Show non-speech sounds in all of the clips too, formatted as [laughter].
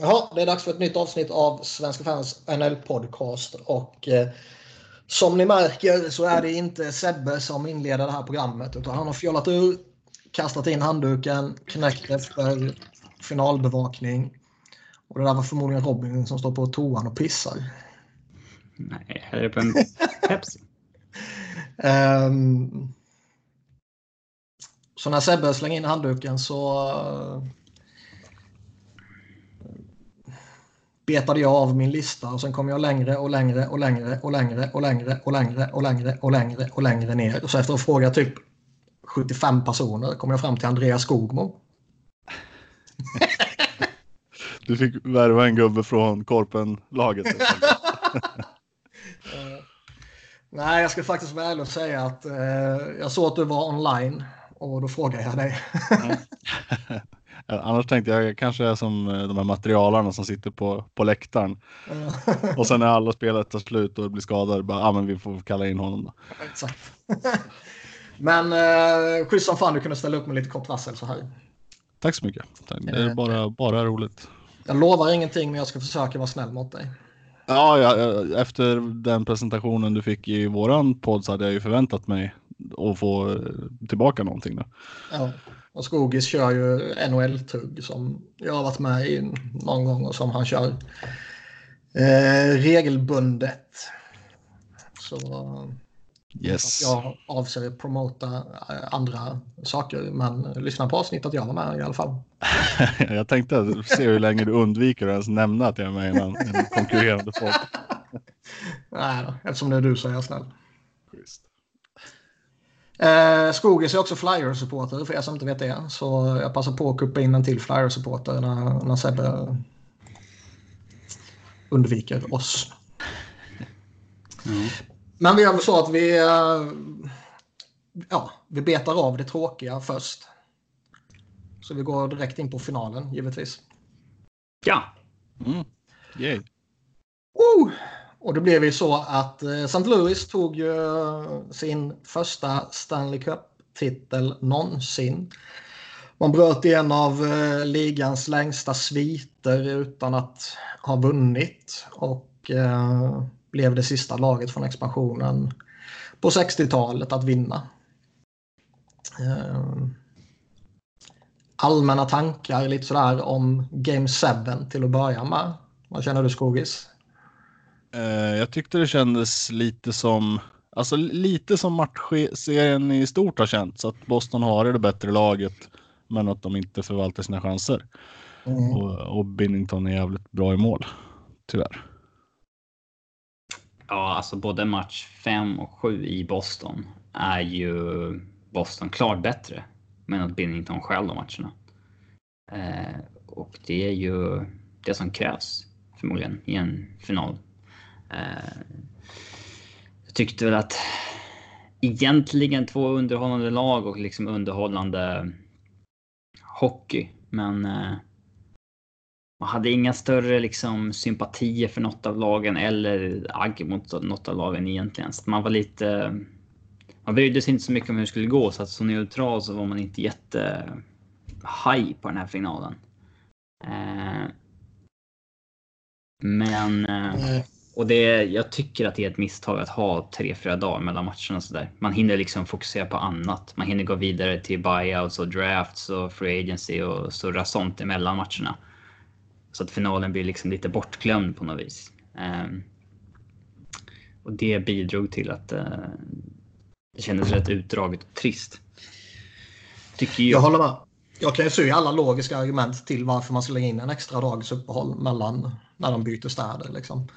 Jaha, det är dags för ett nytt avsnitt av Svenska fans NL-podcast. Och eh, som ni märker så är det inte Sebbe som inleder det här programmet. Utan han har fjollat ur, kastat in handduken, knäckt efter finalbevakning. Och det där var förmodligen Robin som står på toan och pissar. Nej, här är på en [laughs] Pepsi. um, så när Sebbe slänger in handduken så uh, betade jag av min lista och sen kom jag längre och längre och längre och längre och längre och längre och längre och längre och längre ner. Så efter att fråga typ 75 personer kom jag fram till Andreas Skogmo. [laughs] Du fick värva en gubbe från Korpen-laget. [laughs] Nej, jag ska faktiskt vara ärlig och säga att eh, jag såg att du var online och då frågade jag dig. [laughs] Annars tänkte jag, jag kanske är som eh, de här materialarna som sitter på, på läktaren. och sen när alla spelare tar slut och blir skadade, bara, ah, men vi får kalla in honom då. Exakt. [laughs] men eh, schysst som fan du kunde ställa upp med lite kort varsel så här. Tack så mycket. Det är bara, bara roligt. Jag lovar ingenting men jag ska försöka vara snäll mot dig. Ja, ja, efter den presentationen du fick i våran podd så hade jag ju förväntat mig att få eh, tillbaka någonting. Då. Ja. Och Skogis kör ju NHL-tugg som jag har varit med i någon gång och som han kör eh, regelbundet. Så yes. jag avser att promota eh, andra saker men lyssna på avsnittet jag var med i alla fall. [laughs] jag tänkte se hur länge du undviker att ens nämna att jag är med i en, konkurrerande podd. [laughs] Nej, eftersom det är du så är jag snäll. Eh, Skogis är också Flyers-supporter för er som inte vet det. Så jag passar på att kuppa in en till Flyers-supporter när, när Sebbe undviker oss. Mm. Men vi gör väl så att vi, eh, ja, vi betar av det tråkiga först. Så vi går direkt in på finalen givetvis. Ja. Mm. Yay. Oh! Och det blev ju så att eh, St. Louis tog ju eh, sin första Stanley Cup-titel någonsin. Man bröt en av eh, ligans längsta sviter utan att ha vunnit och blev det sista laget från expansionen på 60-talet att vinna. Allmänna tankar lite sådär om Game 7 till att börja med. Vad känner du Skogis? Eh, jag tyckte det kändes lite som, alltså lite som matchserien i stort har känts. Att Boston har det bättre laget, men att de inte förvaltar sina chanser. Mm. Och, och Binnington är jävligt bra i mål, tyvärr. Ja, alltså både match 5 och 7 i Boston är ju Boston klart bättre. Men att Binnington själv de matcherna. Eh, och det är ju det som krävs förmodligen i en final Eh, jag tyckte väl att egentligen två underhållande lag och liksom underhållande hockey. Men eh, man hade inga större liksom sympatier för något av lagen eller agg mot något av lagen egentligen. Så man var lite... Man brydde sig inte så mycket om hur det skulle gå så att som neutral så var man inte jätte high på den här finalen. Eh, men... Eh, och det, jag tycker att det är ett misstag att ha tre, fyra dagar mellan matcherna. Så där. Man hinner liksom fokusera på annat. Man hinner gå vidare till buyouts och drafts och free agency och surra sånt emellan matcherna. Så att finalen blir liksom lite bortglömd på något vis. Um, och det bidrog till att uh, det kändes rätt utdraget och trist. Tycker jag. jag håller med. Jag kan ju se alla logiska argument till varför man slänger in en extra dags uppehåll mellan när de byter städer. Liksom.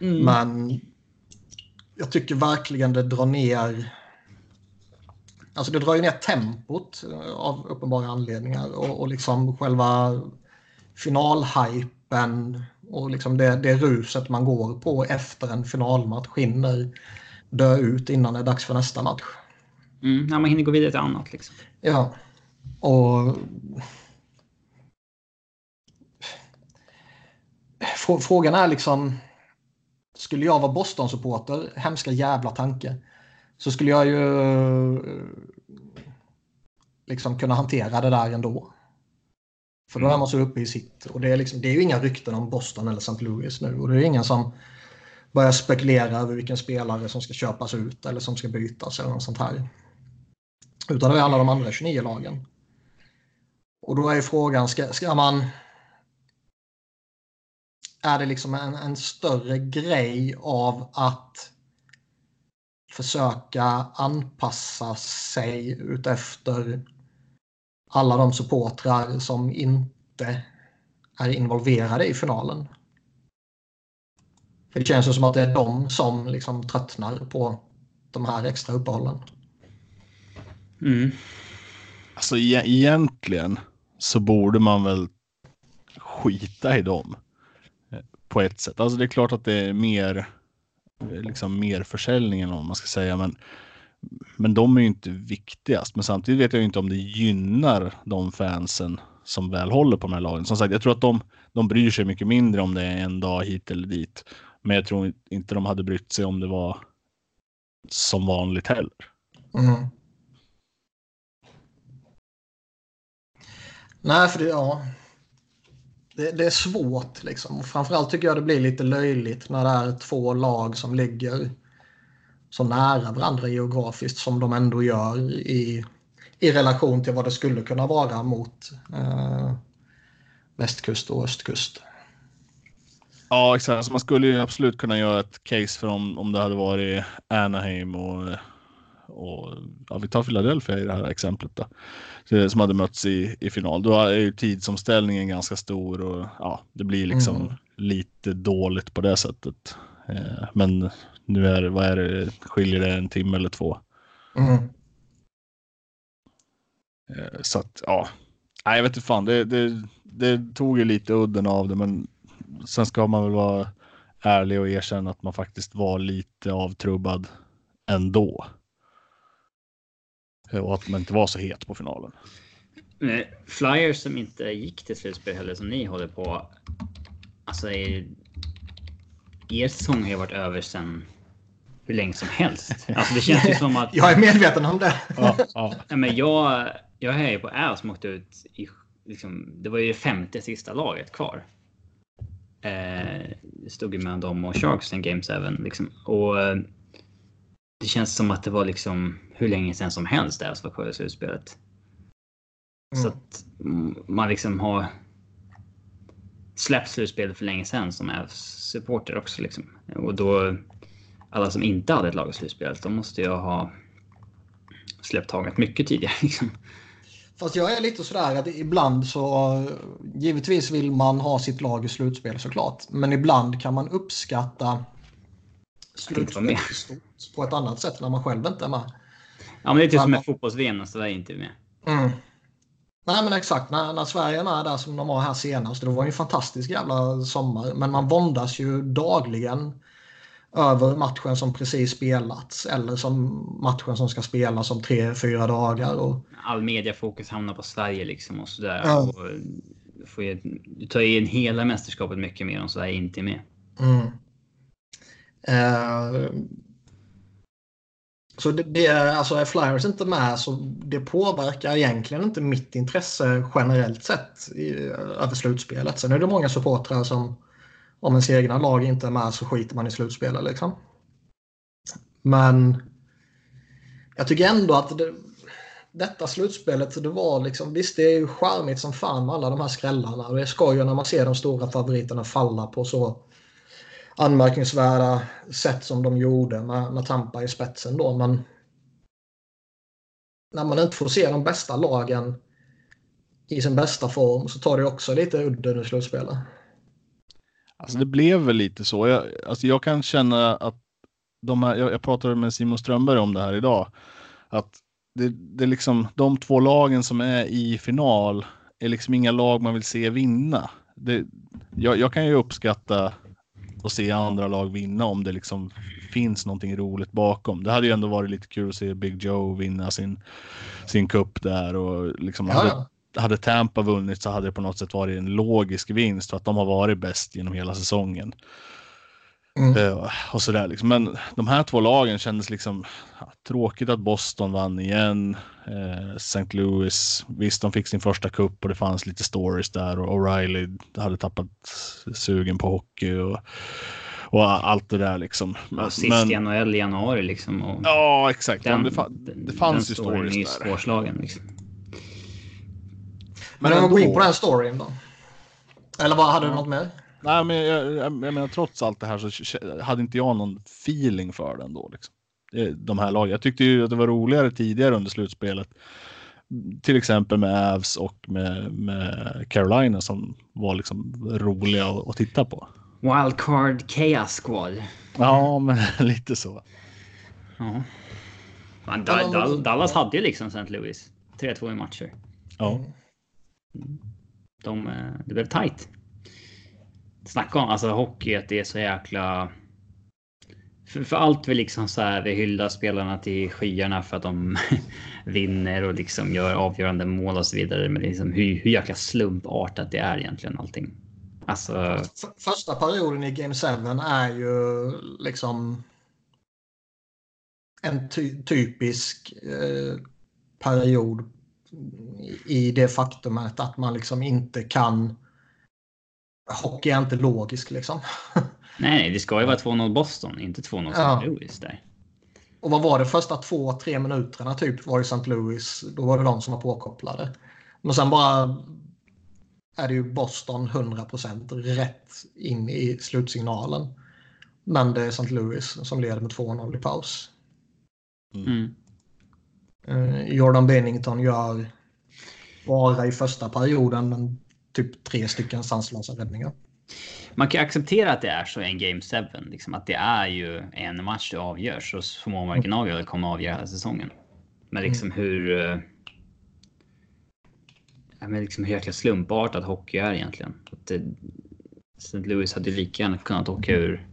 Mm. Men jag tycker verkligen det drar ner Alltså det drar ju ner tempot av uppenbara anledningar och, och liksom själva finalhypen och liksom det, det ruset man går på efter en finalmatch hinner dö ut innan det är dags för nästa match. Mm, ja, man hinner gå vidare till annat. Liksom. Ja. Och... Frågan är liksom skulle jag vara Boston-supporter, hemska jävla tanke, så skulle jag ju liksom kunna hantera det där ändå. För då är man så uppe i sitt. Och det är, liksom, det är ju inga rykten om Boston eller St. Louis nu. Och det är ingen som börjar spekulera över vilken spelare som ska köpas ut eller som ska bytas eller något sånt här. Utan det är alla de andra 29 lagen. Och då är frågan, ska, ska man... Är det liksom en, en större grej av att försöka anpassa sig utefter alla de supportrar som inte är involverade i finalen. För det känns ju som att det är de som liksom tröttnar på de här extra uppehållen. Mm. Alltså e egentligen så borde man väl skita i dem. På ett sätt. Alltså det är klart att det är mer, eh, liksom mer försäljningen vad man ska säga. Men, men de är ju inte viktigast. Men samtidigt vet jag ju inte om det gynnar de fansen som väl håller på de här lagen. Som sagt, jag tror att de, de bryr sig mycket mindre om det är en dag hit eller dit. Men jag tror inte de hade brytt sig om det var som vanligt heller. Mm. Nej, för det, ja. Det, det, är svårt liksom. Framförallt tycker jag det blir lite löjligt när det är två lag som ligger så nära varandra geografiskt som de ändå gör i, i relation till vad det skulle kunna vara mot eh, västkust och östkust. Ja, exakt. Alltså man skulle ju absolut kunna göra ett case för om, om det hade varit Anaheim och, eh, och ja, vi tar Philadelphia i det här exemplet då, som hade mötts i, i final. Då är ju tidsomställningen ganska stor och ja, det blir liksom mm. lite dåligt på det sättet. Eh, men nu är det, vad är det, skiljer det en timme eller två? Mm. Eh, så att ja, nej, jag vet inte fan, det, det, det tog ju lite udden av det, men sen ska man väl vara ärlig och erkänna att man faktiskt var lite avtrubbad ändå. Och att man inte var så het på finalen. Flyers som inte gick till slutspel heller som ni håller på. Alltså er, er säsong har ju varit över sen hur länge som helst. [laughs] Alltså det känns ju som att. jag är medveten om det. ja, ja. [laughs] men jag, jag hejar på Al som åkte ut i liksom, det var ju det femte sista laget kvar. Eh, det stod ju mellan dem och Sharks i Game 7. Liksom. Och eh, det känns som att det var liksom hur länge sedan som helst kvar i slutspelet. Mm. Så att man liksom har släppt slutspelet för länge sedan som är supporter också. Liksom. Och då alla som inte hade ett lag i slutspelet, de måste ju ha släppt taget mycket tidigare. [laughs] Liksom. Fast jag är lite sådär att ibland så givetvis vill man ha sitt lag i slutspel såklart. Men ibland kan man uppskatta slutspel på ett annat sätt när man själv inte är med. Ja, men det är typ som med fotbolls-VM Sverige inte är med. Mm. Nej men exakt, när, när Sverige är med där som de var här senast, det var ju en fantastisk jävla sommar. Men man våndas ju dagligen över matchen som precis spelats eller som matchen som ska spelas om tre, fyra dagar. Och... All mediafokus hamnar på Sverige liksom och sådär. Ja. Och du, får ju, du tar in hela mästerskapet mycket mer om Sverige inte är med. Mm. Uh... Så det, det, är, alltså är Flyers inte med så det påverkar egentligen inte mitt intresse generellt sett i, över slutspelet. Sen är det många supportrar som om ens egna lag inte är med så skiter man i slutspelet liksom. Men jag tycker ändå att det, detta slutspelet, det var liksom, visst det är ju charmigt som fan med alla de här skrällarna och det är skoj när man ser de stora favoriterna falla på så anmärkningsvärda sätt som de gjorde med, med Tampa i spetsen då. Men när man inte får se de bästa lagen i sin bästa form så tar det också lite udden ur slutspelet. Alltså det blev väl lite så. Jag, alltså jag kan känna att de här, jag, jag pratade med Simon Strömberg om det här idag, att det, det är liksom de två lagen som är i final är liksom inga lag man vill se vinna. Det, jag, jag kan ju uppskatta att se andra lag vinna om det liksom finns någonting roligt bakom. Det hade ju ändå varit lite kul att se Big Joe vinna sin, sin cup där och liksom hade, hade Tampa vunnit så hade det på något sätt varit en logisk vinst för att de har varit bäst genom hela säsongen. Mm. Uh, och sådär liksom. Men de här två lagen kändes liksom ja, tråkigt att Boston vann igen. Uh, St. Louis, visst de fick sin första kupp och det fanns lite stories där och O'Reilly hade tappat sugen på hockey och, och allt det där liksom. Ja, sist men, i NHL i januari liksom. Och ja, exakt. Den, det, fa det fanns ju stories där. Svårslagen, liksom. Men, men om vi går in på den storyn då. Eller vad, hade du något mer? Nej, men jag, jag, jag menar trots allt det här så hade inte jag någon feeling för den då. Liksom. De här lagen. Jag tyckte ju att det var roligare tidigare under slutspelet. Till exempel med Avs och med, med Carolina som var liksom roliga att, att titta på. Wildcard Chaos Squad. Ja, men [laughs] lite så. Ja. Men Dallas hade ju liksom St. Louis. 3-2 i matcher. Ja. De, eh, det blev tight. Snacka om alltså hockey, att det är så jäkla... För, för allt vi liksom så här, vi hyllar spelarna till skyarna för att de [laughs] vinner och liksom gör avgörande mål och så vidare. Men liksom hur, hur jäkla slumpartat det är egentligen allting. Alltså... Första perioden i Game 7 är ju liksom en ty typisk eh, period i det faktumet att man liksom inte kan hockey är inte logisk liksom. [laughs] Nej, det ska ju vara 2-0 Boston, inte 2-0 St. Ja. Louis där. Och vad var det första två, tre minuterna typ var i St. Louis. Då var det de som var påkopplade. Men sen bara är det ju Boston 100% rätt in i slutsignalen. Men det är St. Louis som leder med 2-0 i paus. Mm. Eh, Jordan Bennington gör bara i första perioden men typ tre stycken sanslösa räddningar. Man kan acceptera att det är så i en Game 7. Liksom, att det är ju en match det avgörs och små marginaler kommer avgöra hela säsongen. Men liksom mm. hur... Eh, ja, men liksom hur jäkla slumpartat hockey är egentligen. Att det, St. Louis hade lika gärna kunnat åka ur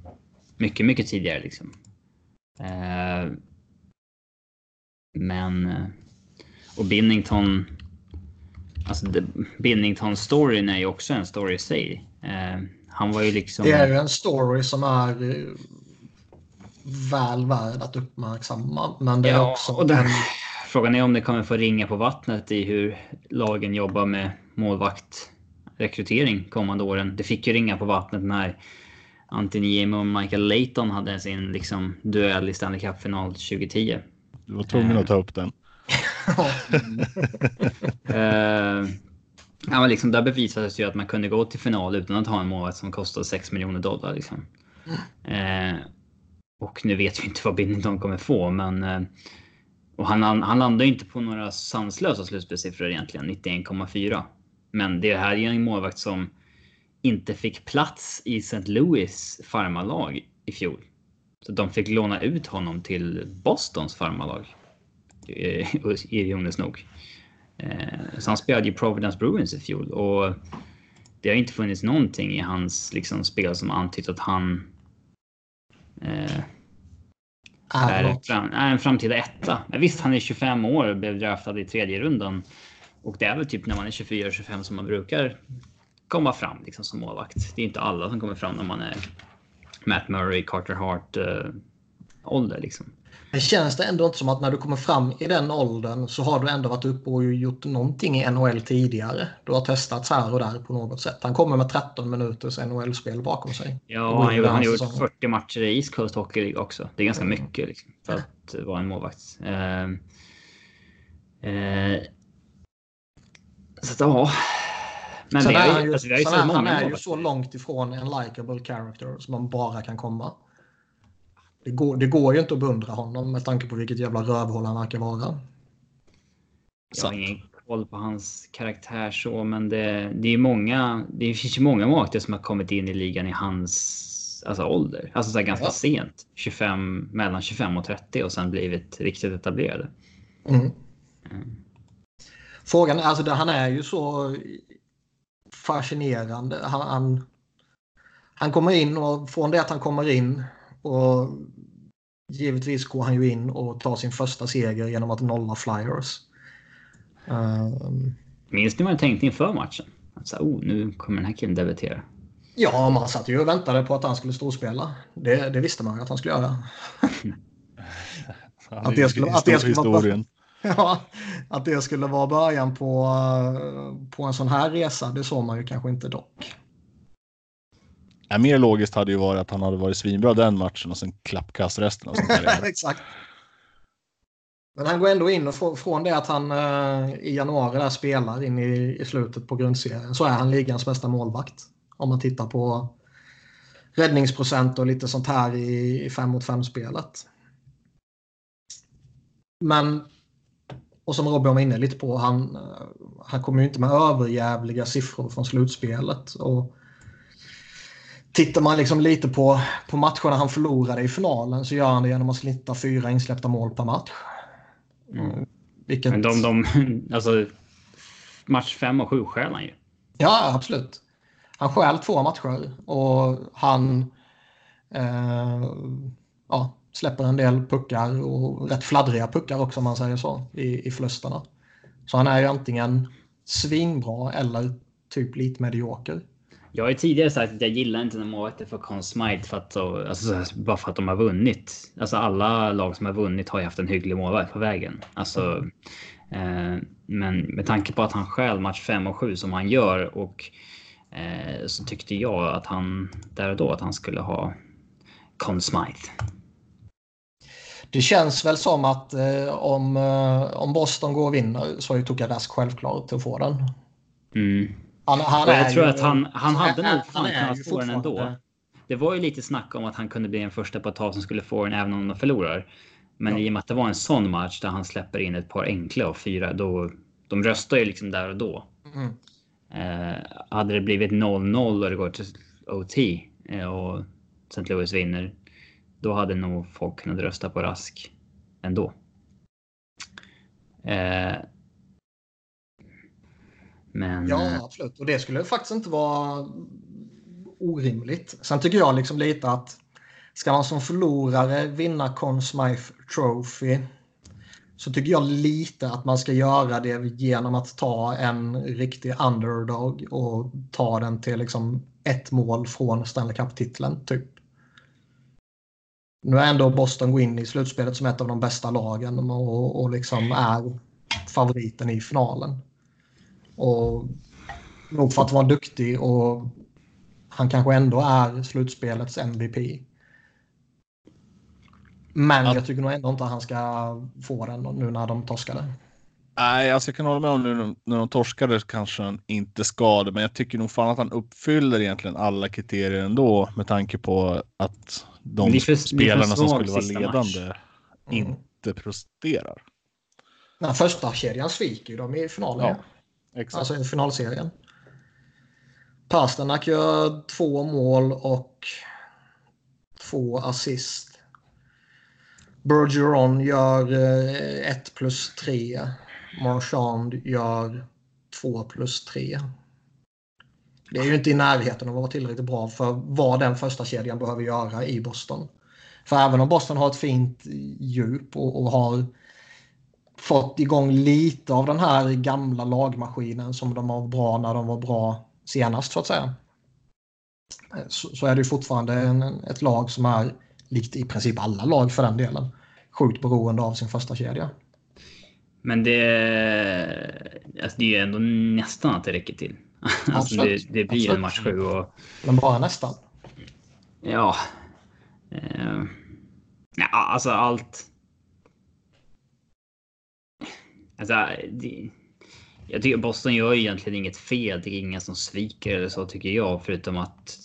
mycket, mycket tidigare. Liksom. Eh, men... Eh, och Binnington Alltså Binnington-storyn är ju också en story i sig. Eh, han var ju liksom... Det är ju en story som är eh, väl värd att uppmärksamma. Men det ja, är också... Och den, Frågan är om det kommer få ringa på vattnet i hur lagen jobbar med målvaktrekrytering kommande åren. Det fick ju ringa på vattnet när Anthony Jim och Michael Layton hade sin liksom, duell i Stanley Cup-final 2010. Du var tvungen att ta upp den uh, [laughs] ja, men liksom, där bevisades ju att man kunde gå till final utan att ha en målvakt som kostade 6 miljoner dollar. Liksom. Uh, och nu vet vi inte vad Binnington kommer få, men uh, och han, han landar inte på några sanslösa slutspelssiffror egentligen, 91,4. Men det här är en målvakt som inte fick plats i St. Louis farmalag i fjol. Så de fick låna ut honom till Bostons farmalag. Eh, ironiskt nog. Eh, så han spelade ju Providence Bruins i fjol och det har inte funnits någonting i hans liksom, spel som antytt att han eh, är, fram, är en framtida etta. Men visst, han är 25 år och blev draftad i tredje rundan. Och det är väl typ när man är 24-25 som man brukar komma fram liksom, som målvakt. Det är inte alla som kommer fram när man är Matt Murray, Carter Hart eh, ålder liksom. Men känns det ändå inte som att när du kommer fram i den åldern så har du ändå varit uppe och gjort någonting i NHL tidigare. Du har testats här och där på något sätt. Han kommer med 13 minuters NHL-spel bakom sig. Ja, han, har gjort 40 matcher i East Coast Hockey League också. Det är ganska mm. mycket liksom, för att vara en målvakt. Eh, eh, så att, ja. Men vi har, är han ju, alltså, vi har ju han är ju så långt ifrån en likable character som man bara kan komma. Det går, det går ju inte att beundra honom med tanke på vilket jävla rövhål han verkar vara. Jag har ingen koll på hans karaktär så, men det, det är många. Det finns ju många målvakter som har kommit in i ligan i hans alltså, ålder. Alltså så ganska ja. sent. 25, mellan 25 och 30 och sen blivit riktigt etablerade. Mm. Mm. Frågan är, alltså han är ju så fascinerande. Han, han, han kommer in och från det att han kommer in och givetvis går han ju in och tar sin första seger genom att nolla Flyers. Um... Minns ni vad jag tänkte inför matchen? Alltså, oh, nu kommer den här killen debutera. Ja, man satt ju och väntade på att han skulle storspela. Det, det visste man ju att han skulle göra. [laughs] att det skulle, att det skulle vara [laughs] Ja, att det skulle vara början på, på en sån här resa, det såg man ju kanske inte dock. Ja, mer logiskt hade ju varit att han hade varit svinbra den matchen och sen klappkast resten av sin [laughs] karriär. Exakt. Men han går ändå in och från det att han uh, i januari där spelar in i, i slutet på grundserien så är han ligans bästa målvakt. Om man tittar på räddningsprocent och lite sånt här i 5 mot 5 spelet. Men och som Robin var inne lite på, han, han kommer ju inte med överjävliga siffror från slutspelet. Och tittar man liksom lite på, på matcherna han förlorade i finalen så gör han det genom att snitta fyra insläppta mål per match. Mm. Vilket... Men de, de, [laughs] alltså, match fem och sju stjäl han ju. Ja, absolut. Han stjäl två matcher och han eh, ja, släpper en del puckar och rätt fladdriga puckar också om man säger så i, i förlusterna. Så han är ju antingen svinbra eller typ lite medioker. Jag har ju tidigare sagt att jag gillar inte när målvakter får Conn Smythe för att, alltså, bara för att de har vunnit. Alltså alla lag som har vunnit har ju haft en hygglig målvakt på vägen. Alltså, eh, men med tanke på att han själv match 5 och 7 som han gör och eh, så tyckte jag att han där och då att han skulle ha Conn Smythe. Det känns väl som att eh, om, eh, om Boston går och vinner så är ju Tukadask självklart att få den. Mm. Han, han jag tror ju, att han, han hade nog fan kunnat få den ändå. Det var ju lite snack om att han kunde bli den första på ett tag som skulle få den även om de förlorar. Men ja. i och med att det var en sån match där han släpper in ett par enkla och fyra, då de röstar ju liksom där och då. Mm. Eh, hade det blivit 0-0 och det går till OT eh, och St. Louis vinner, då hade nog folk kunnat rösta på Rask ändå. Eh, men... Ja, eh, absolut. Och det skulle faktiskt inte vara orimligt. Sen tycker jag liksom lite att ska man som förlorare vinna Conn Smythe Trophy så tycker jag lite att man ska göra det genom att ta en riktig underdog och ta den till liksom ett mål från Stanley Cup-titeln. Typ. Nu är ändå Boston går in i slutspelet som ett av de bästa lagen och, och liksom är favoriten i finalen. Och nog för att vara duktig och han kanske ändå är slutspelets MVP. Men ja. jag tycker nog ändå inte att han ska få den nu när de torskade. Nej, alltså jag kan hålla med om nu när de torskade kanske han inte ska det, men jag tycker nog fan att han uppfyller egentligen alla kriterier ändå med tanke på att de för, spelarna som skulle vara ledande mm. inte presterar. Den första kedjan sviker ju de i finalen. Ja. Exakt. Alltså i finalserien. Pasternak gör två mål och två assist. Bergeron gör eh, 1 plus 3. Marchand gör 2 plus 3. Det är ju inte i närheten av att vara tillräckligt bra för vad den första kedjan behöver göra i Boston. För även om Boston har ett fint djup och, och har fått igång lite av den här gamla lagmaskinen som de var bra när de var bra senast så att säga. Så, så är det fortfarande en, ett lag som är, likt i princip alla lag för den delen, sjukt beroende av sin första kedja. Men det, alltså det är ju ändå nästan att det räcker till. [laughs] alltså det, det, blir Absolut. en match sju och... Men bara nästan. Ja. Eh, ja, alltså allt Alltså, det, jag tycker Boston gör egentligen inget fel. Det är inga som sviker eller så tycker jag. Förutom att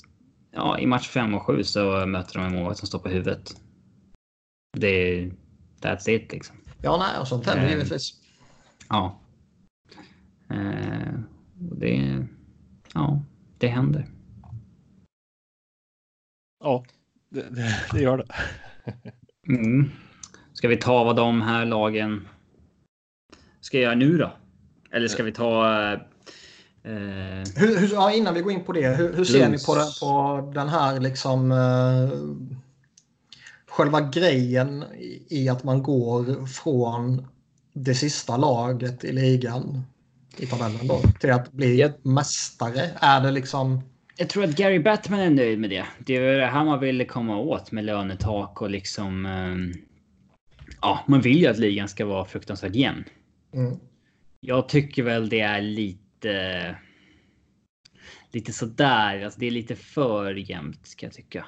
ja, i match 5 och 7 så möter de en målvakt som står på huvudet. Det är... That's it liksom. Ja, nej, och sånt händer eh, givetvis. Ja. Eh, det... Ja, det händer. Ja, det, det, det gör det. mm. Ska vi ta vad de här lagen ska jag göra nu då? Eller ska vi ta... Eh, hur, hur, ja, innan vi går in på det, hur, hur ser ni på, den, på den här liksom... Eh, själva grejen i att man går från det sista laget i ligan i tabellen då till att bli mästare? Är det liksom... Jag tror att Gary Batman är nöjd med det. Det är det här man ville komma åt med lönetak och liksom. ehm, ja, man vill ju att ligan ska vara fruktansvärt jämn. Mm. Jag tycker väl det är lite. Lite sådär, alltså det är lite för jämnt ska jag tycka.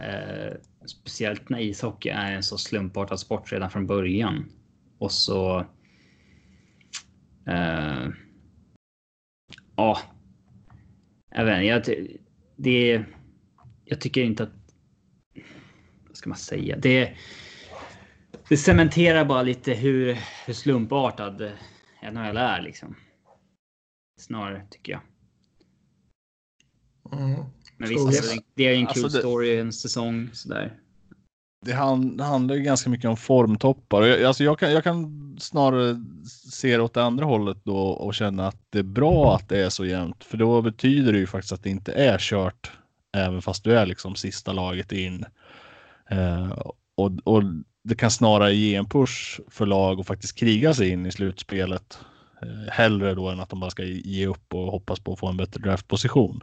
Eh, speciellt när ishockey är en så slumpartad sport redan från början. Och så. Eh, ja. Jag vet inte, jag, det. Jag tycker inte att. Vad ska man säga? Det. Det cementerar bara lite hur, hur slumpartad NHL är liksom. Snarare tycker jag. Mm. Men visst, alltså, det är ju en Alltså kul det- story, en säsong sådär. Det, hand, det handlar ju ganska mycket om formtoppar. Jag, alltså jag, kan, jag kan snarare se det åt det andra hållet då och känna att det är bra att det är så jämnt. För då betyder det ju faktiskt att det inte är kört även fast du är liksom sista laget in. Eh, och, och det kan snarare ge en push för lag och faktiskt kriga sig in i slutspelet. Eh, hellre då än att de bara ska ge upp och hoppas på att få en bättre draftposition.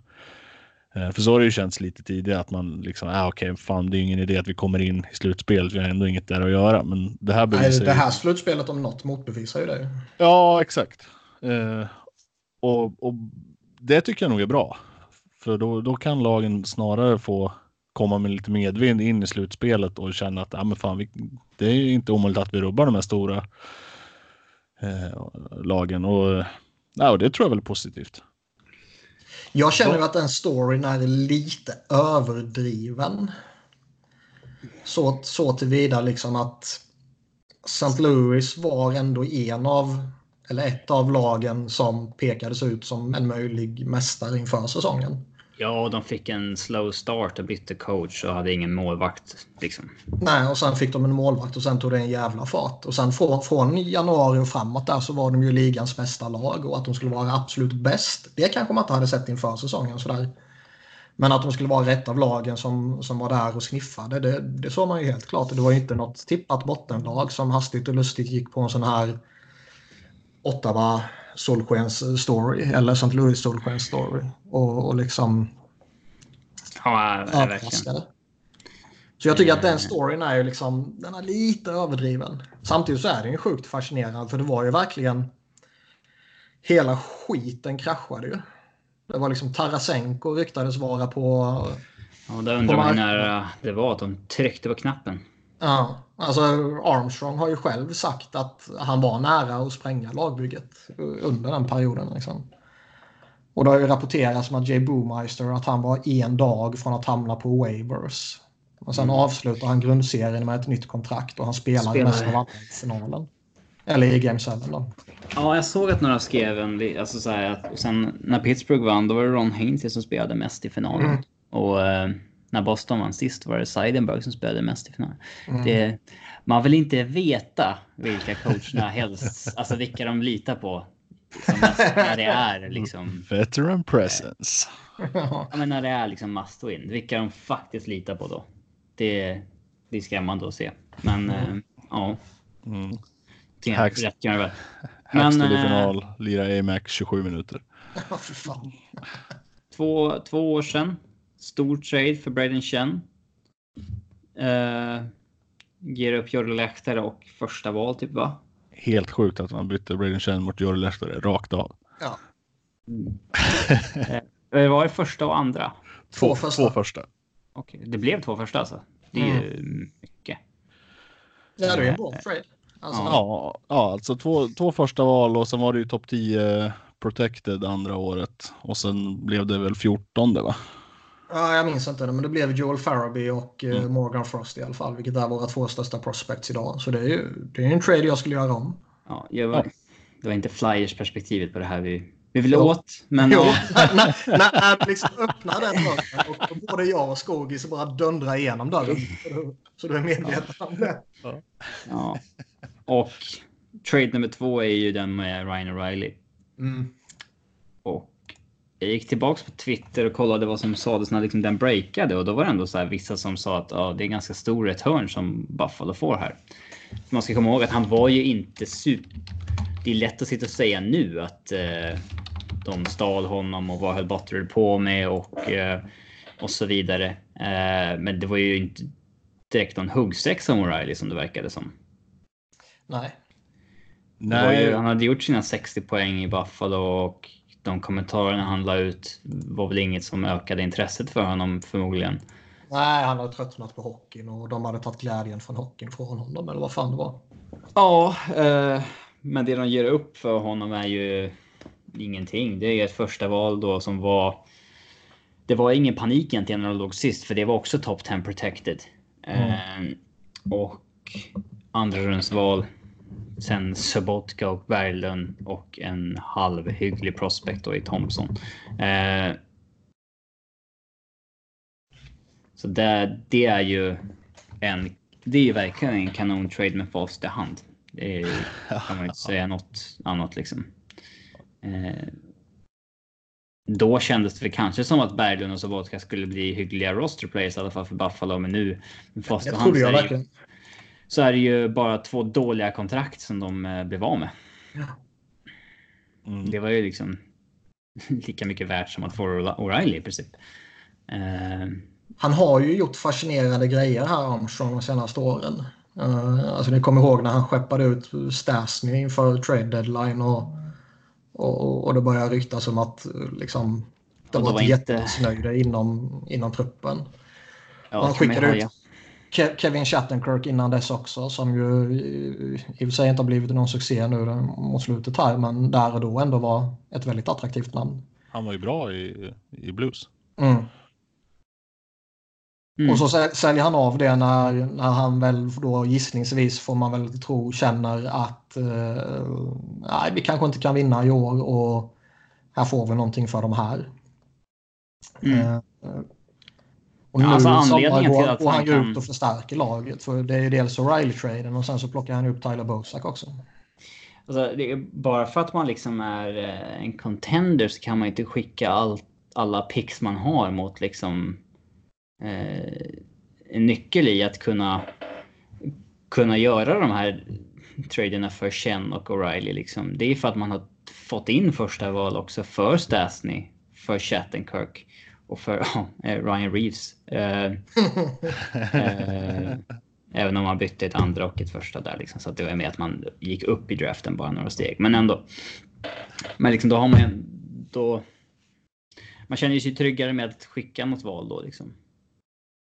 Eh, För så har det ju känts lite tidigare att man liksom, ah, okej, fan det är ju ingen idé att vi kommer in i slutspelet, vi har ändå inget där att göra. Men det här Nej, det ju- här slutspelet om något motbevisar ju det. Ja, exakt. Eh, och, och det tycker jag nog är bra. För då, då kan lagen snarare få komma med lite medvind in i slutspelet och känna att ah, men fan, vi, det är inte omöjligt att vi rubbar de här stora eh, lagen. Och, ja, och det tror jag väl är positivt. Jag känner ju att den storyn är lite överdriven. Så, så tillvida liksom att St. Louis var ändå en av, eller ett av lagen som pekades ut som en möjlig mästare inför säsongen. Ja, de fick en slow start och bytte coach och hade ingen målvakt. Liksom. Nej, och sen fick de en målvakt och sen tog det en jävla fart. Och sen från, från januari och framåt där så var de ju ligans bästa lag och att de skulle vara absolut bäst. Det kanske man inte hade sett inför säsongen sådär. Men att de skulle vara rätt av lagen som, som var där och sniffade, det, det såg man ju helt klart. Det var ju inte något tippat bottenlag som hastigt och lustigt gick på en sån här Ottawa solskens story eller St. Louis solskens story. Och, och liksom Ja, verkligen. Så jag tycker att den storyn är ju liksom, den är lite överdriven. Samtidigt så är den ju sjukt fascinerande för det var ju verkligen hela skiten kraschade ju. Det var liksom Tarasenko ryktades vara på... Ja, där undrar man mark- nära det var att de tryckte på knappen. Ja, alltså Armstrong har ju själv sagt att han var nära att spränga lagbygget under den perioden. Liksom. Och det har ju rapporterats om att Jay Boomeister att han var en dag från att hamna på waivers. Och sen avslutar han grundserien med ett nytt kontrakt och han spelar, Spelar. mest av alla i finalen. Eller i Game 7 då. Ja, jag såg att några skrev en, alltså så här att och sen när Pittsburgh vann, då var det Ron Hainsey som spelade mest i finalen. Mm. Och eh, när Boston vann sist var det Seidenberg som spelade mest i finalen. Mm. Det, man vill inte veta vilka coacherna helst, alltså vilka de litar på. Som mest, när det är liksom, Veteran presence. ja, men när det är liksom must win. Vilka de faktiskt litar på då. Det, det är skrämmande att se. Men eh, ja, Mm. Hacks- rätt kan det vara. Högstad i eh, final, lira AMAC 27 minuter. Ja, för fan. två, två år sedan. Stor trade för Braden Chen. Uh, ger upp Jordi Lehtare och första val typ va? Helt sjukt att man bytte Braden Chen mot Jordi Lehtare rakt av. Ja, Eh, var det första och andra? Två första. Två första. Okej, det blev två första alltså. Det är ju mycket. ja det är en bra trade. Alltså, Ja. Ja, alltså två, två första val och sen var det ju topp 10 protected andra året. Och sen blev det väl 14 va? Ja, jag minns inte det, men det blev Joel Farabee och eh, Mm. Morgan Frost i alla fall, vilket är våra två största prospects idag. Så det är ju det är en trade jag skulle göra om. Ja, jag var, Ja. Det var inte Flyers perspektivet på det här vi, vi ville Jo. åt. Men Jo, ja, [laughs] när, när, du liksom öppnar den dörren och både jag och Skogis bara dundrar igenom dörren. Så du- Så du är medveten om det. ja. Och trade nummer två är ju den med Ryan O'Reilly. Mm. Och jag gick tillbaks på Twitter och kollade vad som sades när liksom den breakade och då var det ändå så här vissa som sa att ja, det är ganska stor return som Buffalo får här. Man ska komma ihåg att han var ju inte super. Det är lätt att sitta och säga nu att eh, de stal honom och vad höll Butler på med och, eh, och så vidare. Eh, men det var ju inte direkt någon huggsexa om O'Reilly som det verkade som. Nej. Nej. Ju, han hade gjort sina 60 poäng i Buffalo och de kommentarerna han la ut var väl inget som ökade intresset för honom förmodligen. Nej, han hade tröttnat på hockeyn och de hade tagit glädjen från hockeyn från honom eller vad fan det var. Ja, eh, men det de ger upp för honom är ju ingenting. Det är ett första val då som var. Det var ingen panik egentligen när de låg sist, för det var också top 10 protected. Mm. Eh, och andra rundsval. Sen Sobotka och Berglund och en halvhygglig prospect då i Thompson. Eh, så det, det är ju en. Det är ju verkligen en kanon-trade med fast i hand. Det är, kan man inte säga något annat liksom. Eh, då kändes det kanske som att Berglund och Sobotka skulle bli hyggliga roster players i alla fall för Buffalo. Men nu med fast hand så är, ju, så är det ju bara två dåliga kontrakt som de eh, blev av med. Ja. Mm. Det var ju liksom [laughs] lika mycket värt som att få O'Reilly i princip. Eh, han har ju gjort fascinerande grejer här Armstrong de senaste åren. Uh, alltså ni kommer ihåg när han skeppade ut Stasny inför trade deadline och, och, och det började ryktas om att liksom, det var, var jättemissnöjda inte... inom, inom truppen. Ja, han skickade ut Ke Kevin Shattenkirk innan dess också som ju i, i och för sig inte har blivit någon succé nu mot slutet här men där och då ändå var ett väldigt attraktivt namn. Han var ju bra i, i blues. Mm. Mm. Och så säljer han av det när, när han väl då gissningsvis får man väl tro känner att eh, nej, vi kanske inte kan vinna i år och här får vi någonting för de här. Mm. Eh, och nu alltså anledningen går, till att han, han går kan... ut och förstärker laget. För det är ju dels O'Reilly-traden och sen så plockar han upp Tyler Bosak också. Alltså, bara för att man liksom är eh, en contender så kan man inte skicka all, alla picks man har mot liksom eh, en nyckel i att kunna, kunna göra de här traderna för Chen och O'Reilly. Liksom. Det är för att man har fått in första val också för Stasny, för Chattenkirk och för [laughs] oh, Ryan Reeves. Eh, [laughs] eh, även om man bytte ett andra och ett första där. Liksom, så att det var med att man gick upp i draften bara några steg. Men ändå. Men liksom, då har man då. Man känner sig tryggare med att skicka något val då liksom.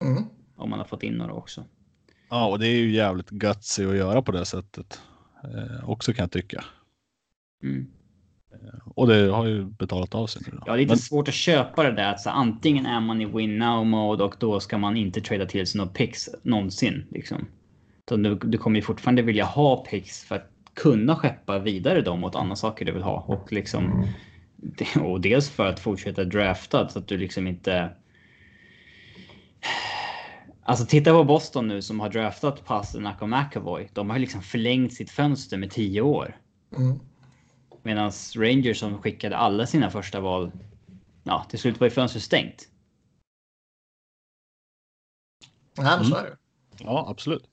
Mm. Om man har fått in några också. Ja, och det är ju jävligt gutsy att göra på det sättet. Eh, också kan jag tycka. Mm. Och det har ju betalat av sig nu. Då. Ja, det är lite Men... svårt att köpa det där. Alltså, antingen är man i win now mode och då ska man inte trada till sig några picks någonsin. Liksom. Så du, du kommer ju fortfarande vilja ha picks för att kunna skeppa vidare dem åt andra saker du vill ha. Och, liksom, och dels för att fortsätta drafta så att du liksom inte Alltså titta på Boston nu som har draftat Pasternak och McAvoy. De har liksom förlängt sitt fönster med tio år. Mm. Medan Rangers som skickade alla sina första val. Ja, till slut var ju fönstret stängt. Nej, men så är det. Ja, absolut.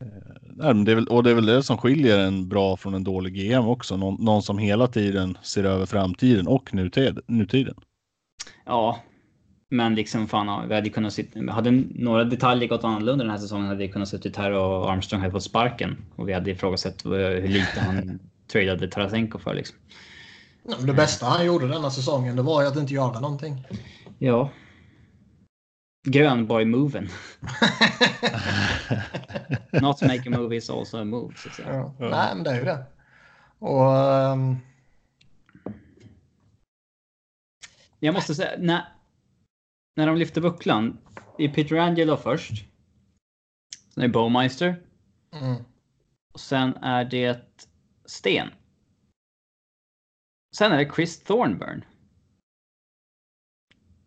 Eh, det är väl, och det är väl det som skiljer en bra från en dålig GM också. Någon, någon som hela tiden ser över framtiden och nutid, nutiden. Ja, men liksom fan, vi hade kunnat sitta, hade några detaljer gått annorlunda den här säsongen hade vi kunnat suttit här och Armstrong hade fått sparken och vi hade ifrågasatt hur lite han tradade Tarasenko för liksom. Ja, det bästa han gjorde denna säsongen det var ju att inte göra någonting. Ja. Grönborg-moven. [laughs] Not to make a move is also a move. Så att säga. Ja. Nej, men det är ju det. Och... Um... Jag måste säga, när, när de lyfter bucklan. Det är Peter Angelo först. Sen är det Bowmeister. Mm. Och sen är det Sten. Sen är det Chris Thornburn.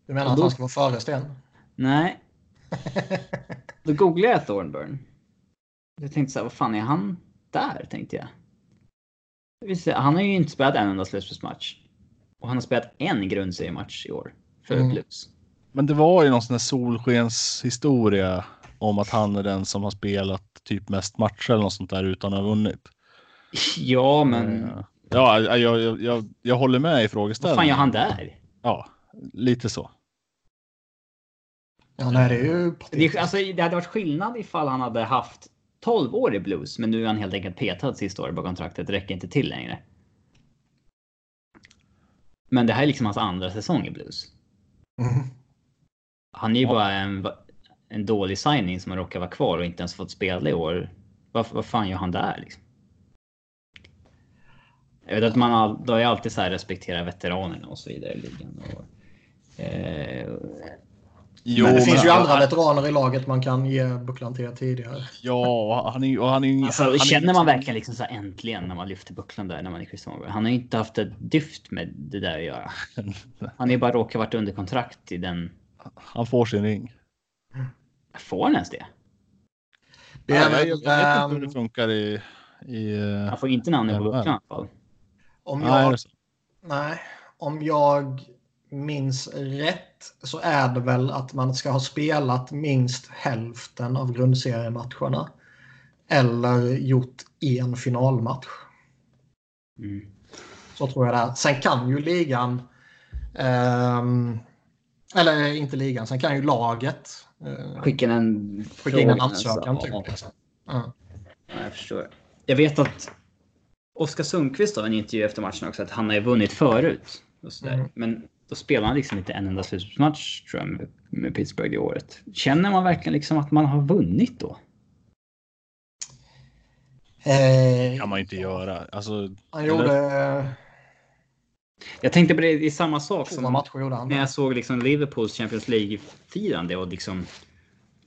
Du menar då, att han ska vara före Sten? Nej. [laughs] Då googlade jag Thornburn. Jag tänkte så här, vad fan är han där? Tänkte jag. Han har ju inte spelat en enda slutspelsmatch. Och han har spelat en grundseriematch i år för mm. Blues. Men det var ju någon sån här solskenshistoria om att han är den som har spelat typ mest matcher eller något sånt där utan att ha vunnit. Ja, men Ja, jag, jag, jag, jag håller med i Vad frågeställningen. fan gör han där? Ja, lite så. Ja, nej, det är ju... Det, alltså, det hade varit skillnad ifall han hade haft 12 år i blues, men nu är han helt enkelt petad sista året på kontraktet. Det räcker inte till längre. Men det här är liksom hans andra säsong i blues. Mm. Han är ju Ja. bara en, en dålig signing som har råkat vara kvar och inte ens fått spela i år. Vad, vad fan gör han där liksom? Jag vet att man all, då är alltid så här respektera veteranerna och så vidare i ligan. Och, eh, Jo, men det finns ju men- andra veteraner i laget man kan ge bucklan till tidigare. Ja, han är och Han är, Alltså, han är känner man verkligen liksom så här äntligen när man lyfter bucklan där när man är Chris? Han har ju inte haft ett dyft med det där att göra. [laughs] Han är ju bara råkat varit under kontrakt i den. Han får sin ring. Får han ens det? Det Ja, är jag, väl, jag vet inte hur det ehm, funkar i... i eh, Han får inte namnet på Ja, bucklan i alla fall. Om nej, jag så? Nej, om jag minns rätt så är det väl att man ska ha spelat minst hälften av grundseriematcherna. Eller gjort en finalmatch. Mm. Så tror jag det är. Sen kan ju ligan... ehm, eller inte ligan, sen kan ju laget uh, Skicka in en skicka in en ansökan. alltså. Typ, liksom. Ja. Ja, jag förstår. Jag vet att Oskar Sundqvist har en intervju efter matchen också att han har ju vunnit förut. Och så där. Mm. Men då spelar han liksom inte en enda slutspelsmatch tror jag med, med Pittsburgh i året. Känner man verkligen liksom att man har vunnit då? Eh, kan man inte göra. Alltså, han gjorde Jag tänkte på det, det är samma sak som när jag såg liksom Liverpools Champions League-firande och liksom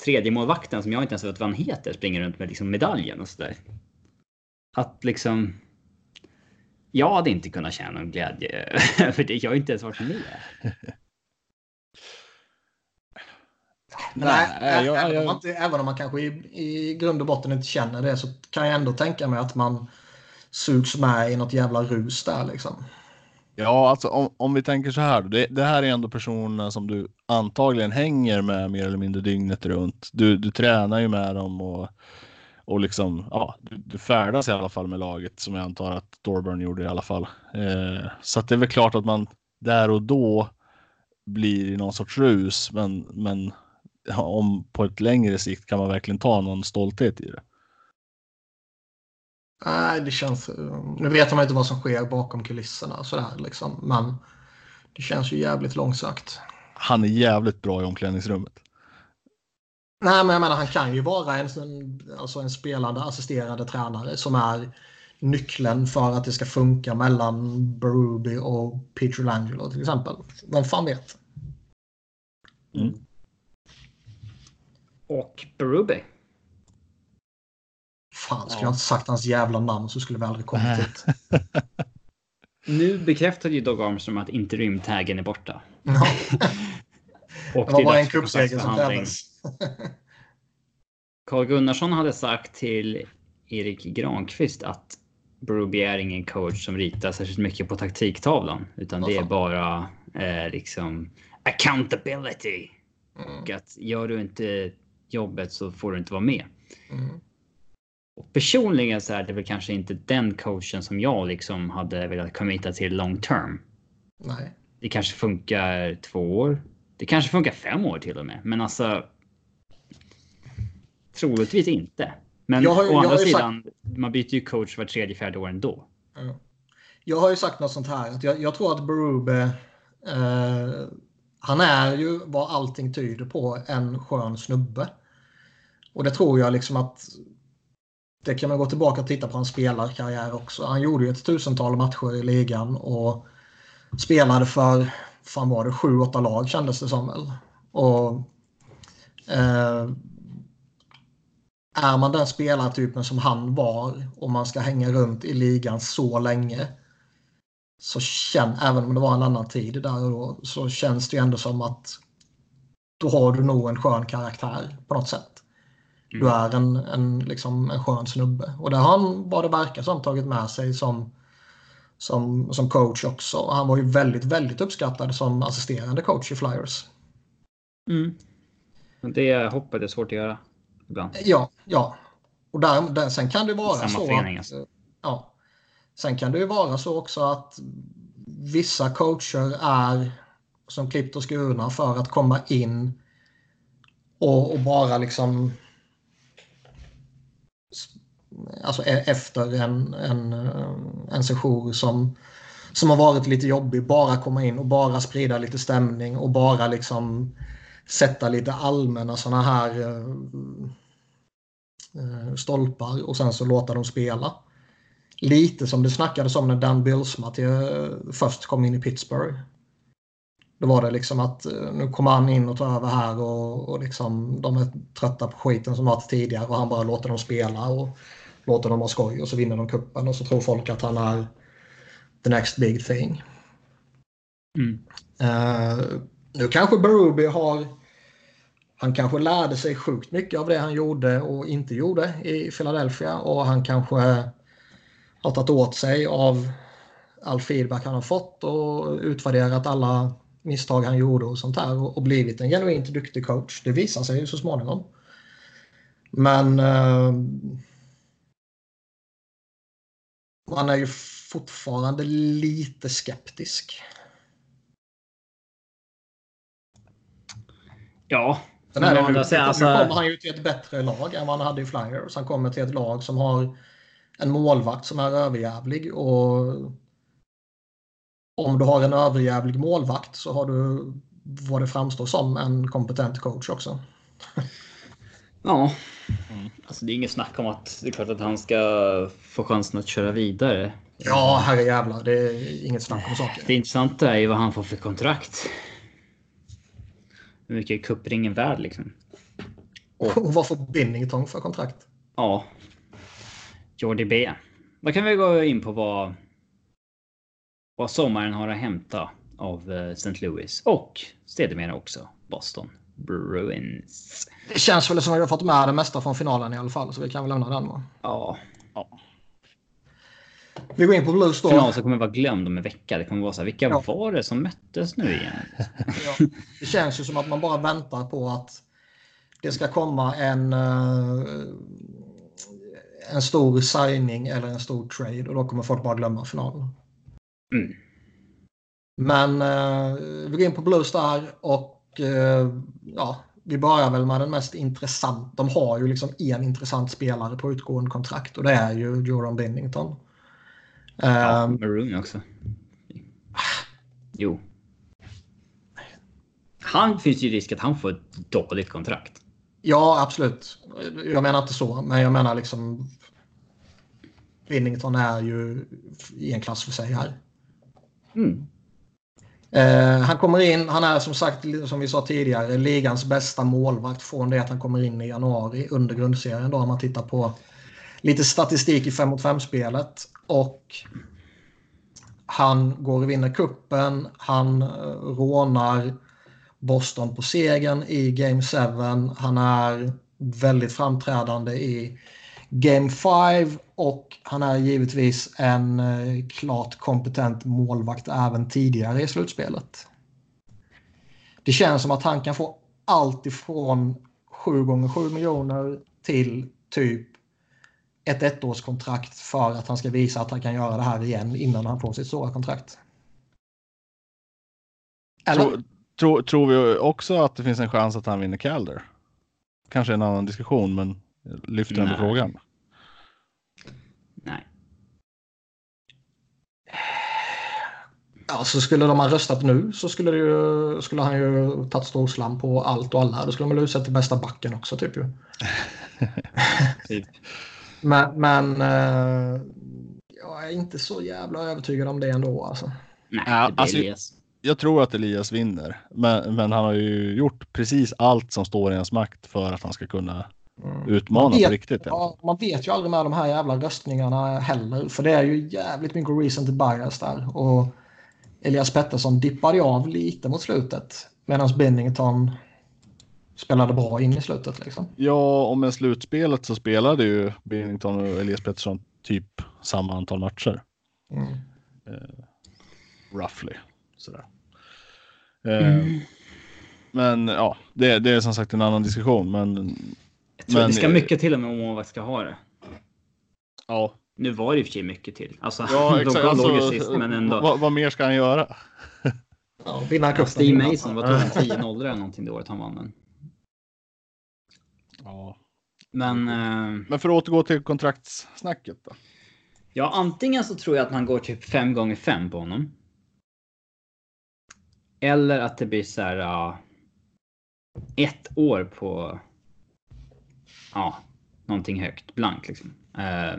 tredje målvakten som jag inte ens vet vad han heter springer runt med liksom medaljen och sådär. Att liksom... Jag hade inte kunnat känna någon glädje [laughs] för det. Jag har inte ens varit med. Men nej, Nej, jag- även, jag- Om man inte, även om man kanske i, i grund och botten inte känner det så kan jag ändå tänka mig att man sugs med i något jävla rus där liksom. Ja, alltså om, om vi tänker så här. Det, det här är ändå personer som du antagligen hänger med mer eller mindre dygnet runt. Du, du tränar ju med dem och, och liksom, ja, du, färdas i alla fall med laget som jag antar att Thorburn gjorde i alla fall. Eh, så att det är väl klart att man där och då blir i någon sorts rus, men, men ja, om på ett längre sikt kan man verkligen ta någon stolthet i det. Nej, det känns... Nu vet man inte vad som sker bakom kulisserna sådär liksom. Men det känns ju jävligt långsökt. Han är jävligt bra i omklädningsrummet. Nej, men jag menar han kan ju vara en, alltså en spelande assisterande tränare som är nyckeln för att det ska funka mellan Berube och Peter Langelo till exempel. Vem fan vet? Mm. Och Berube. Fan, skulle Ja. jag inte sagt hans jävla namn så skulle vi aldrig kommit hit. [laughs] Nu bekräftade ju Doug Armstrong att interimtaggen är borta. Ja, [laughs] Och det var bara en cupseger som krävdes. [laughs] Carl Gunnarsson hade sagt till Erik Granqvist att Berube är ingen coach som ritar särskilt mycket på taktiktavlan. Utan det är bara eh, liksom accountability. Mm, Och att gör du inte jobbet så får du inte vara med. mm. Och personligen så är det väl kanske inte den coachen som jag liksom hade velat committa till long term. Nej. Det kanske funkar två år. Det kanske funkar fem år till och med. Men alltså. Troligtvis inte. Men Jag har å jag andra sidan, man byter ju coach var tredje, fjärde år ändå. Ja. Jag har ju sagt något sånt här. Att jag, jag tror att Berube, eh, han är ju vad allting tyder på en skön snubbe. Och det tror jag liksom att det kan man gå tillbaka och titta på hans spelarkarriär också. Han gjorde ju ett tusental matcher i ligan och spelade för, fan var det, sju, åtta lag kändes det som väl. Och eh, är man den spelartypen som han var och man ska hänga runt i ligan så länge så känn, även om det var en annan tid där och då, så känns det ju ändå som att då har du nog en skön karaktär på något sätt. Du Mm. är en, en, liksom en skön snubbe. Och det har han, vad det verkar som, tagit med sig som, som, som coach också. Och han var ju väldigt, väldigt uppskattad som assisterande coach i Flyers. Mm. Det hoppet är svårt att göra ibland. Ja, ja. Och där, där, sen kan det vara så förening, att, alltså. ja. Sen kan det ju vara så också att vissa coacher är som klippt och skurna för att komma in och, och bara liksom alltså e- efter en, en, en session som, som har varit lite jobbig, bara komma in och bara sprida lite stämning och bara liksom sätta lite allmänna sådana här stolpar och sen så låta dem spela. Lite som det snackades om när Dan Bylsma till, först kom in i Pittsburgh. Då var det liksom att nu kommer han in och tar över här och, och liksom, de är trötta på skiten som varit tidigare och han bara låter dem spela och låter dem ha skoj och så vinner de kuppen och så tror folk att han är the next big thing. Mm. Uh, nu kanske Berube har han kanske lärde sig sjukt mycket av det han gjorde och inte gjorde i Philadelphia och han kanske har tagit åt sig av all feedback han har fått och utvärderat alla misstag han gjorde och sånt där och blivit en genuint duktig coach. Det visar sig ju så småningom. Men uh, man är ju fortfarande lite skeptisk. Ja. Sen är det nu, säga, alltså... nu kommer han ju till ett bättre lag än vad han hade i Flyers. Han kommer till ett lag som har en målvakt som är överjävlig. Och om du har en överjävlig målvakt så har du vad det framstår som en kompetent coach också. [laughs] Ja, mm. alltså det är inget snack om att det är klart att han ska få chansen att köra vidare. Ja, herrejävlar. Det är inget snack om saker. Det intressanta är ju vad han får för kontrakt. Hur mycket är kuppringen värd liksom? Och, och vad får Binnington för kontrakt? Ja. Jordi B. Då kan vi gå in på vad, vad sommaren har att hämta av eh, St. Louis och sedermera också Boston Bruins. Det känns väl som att vi har fått med det mesta från finalen i alla fall, så vi kan väl lämna den då. Ja. Vi går in på Blues då. Finalen som kommer vara glömd om en vecka. Det kommer vara så här, vilka ja. var det som möttes nu igen? [laughs] ja. Det känns ju som att man bara väntar på att det ska komma en, uh, en stor signing eller en stor trade och då kommer folk bara glömma finalen. Mm. Men uh, vi går in på Blues där och uh, ja, vi börjar väl med den mest intressanta. De har ju liksom en intressant spelare på utgående kontrakt och det är ju Jordan Binnington. Ja, um, Maroon också. Jo. Han finns ju risk att han får ett dåligt kontrakt. Ja, absolut. Jag menar inte så, men jag menar liksom. Binnington är ju i en klass för sig här. Mm. Eh, han kommer in, han är som sagt, som vi sa tidigare, ligans bästa målvakt från det att han kommer in i januari under grundserien. Då om man tittar på lite statistik i 5 mot 5-spelet. Och han går och vinner kuppen. Han eh, rånar Boston på segern i Game 7. Han är väldigt framträdande i Game 5 och han är givetvis en eh, klart kompetent målvakt även tidigare i slutspelet. Det känns som att han kan få allt ifrån 7 gånger 7 miljoner till typ ett ettårskontrakt för att han ska visa att han kan göra det här igen innan han får sitt stora kontrakt. Eller? Tror, tror, tror vi också att det finns en chans att han vinner Calder? Kanske en annan diskussion, men lyfter ändå frågan. Nej. Ja, så skulle de ha röstat nu så skulle, det ju, skulle han ju tagit storslam på allt och alla. Då skulle de väl utsett till bästa backen också typ ju. [laughs] [laughs] typ. Men, men uh, jag är inte så jävla övertygad om det ändå alltså. Nej, ja, alltså, Elias. Jag tror att Elias vinner, men, men han har ju gjort precis allt som står i hans makt för att han ska kunna mm. utmana vet, på riktigt. Ja, man vet ju aldrig med de här jävla röstningarna heller, för det är ju jävligt mycket recent bias där. Och Elias Pettersson dippade av lite mot slutet medan Bennington spelade bra in i slutet. Liksom. Ja, och med slutspelet så spelade ju Bennington och Elias Pettersson typ samma antal matcher. Mm. Uh, roughly. Sådär. Uh, mm. Men ja, det, det, är som sagt en annan diskussion. Men, jag tror men, det ska mycket till om målvakt ska ha det. Ja. Nu var det i och för sig mycket till. Alltså, Ja, [laughs] de exakt. ju Alltså, sist, men ändå. vad, vad mer ska han göra? Ja, vinna Ja, cupen. Steve Mason, vad tog han? 10-0 eller någonting det året han vann den. Ja. Men eh, Men för att återgå till kontraktssnacket då. ja, antingen så tror jag att man går typ 5 gånger 5 på honom. Eller att det blir så här. ja, ett år på. Ja, någonting högt, blankt liksom. Eh,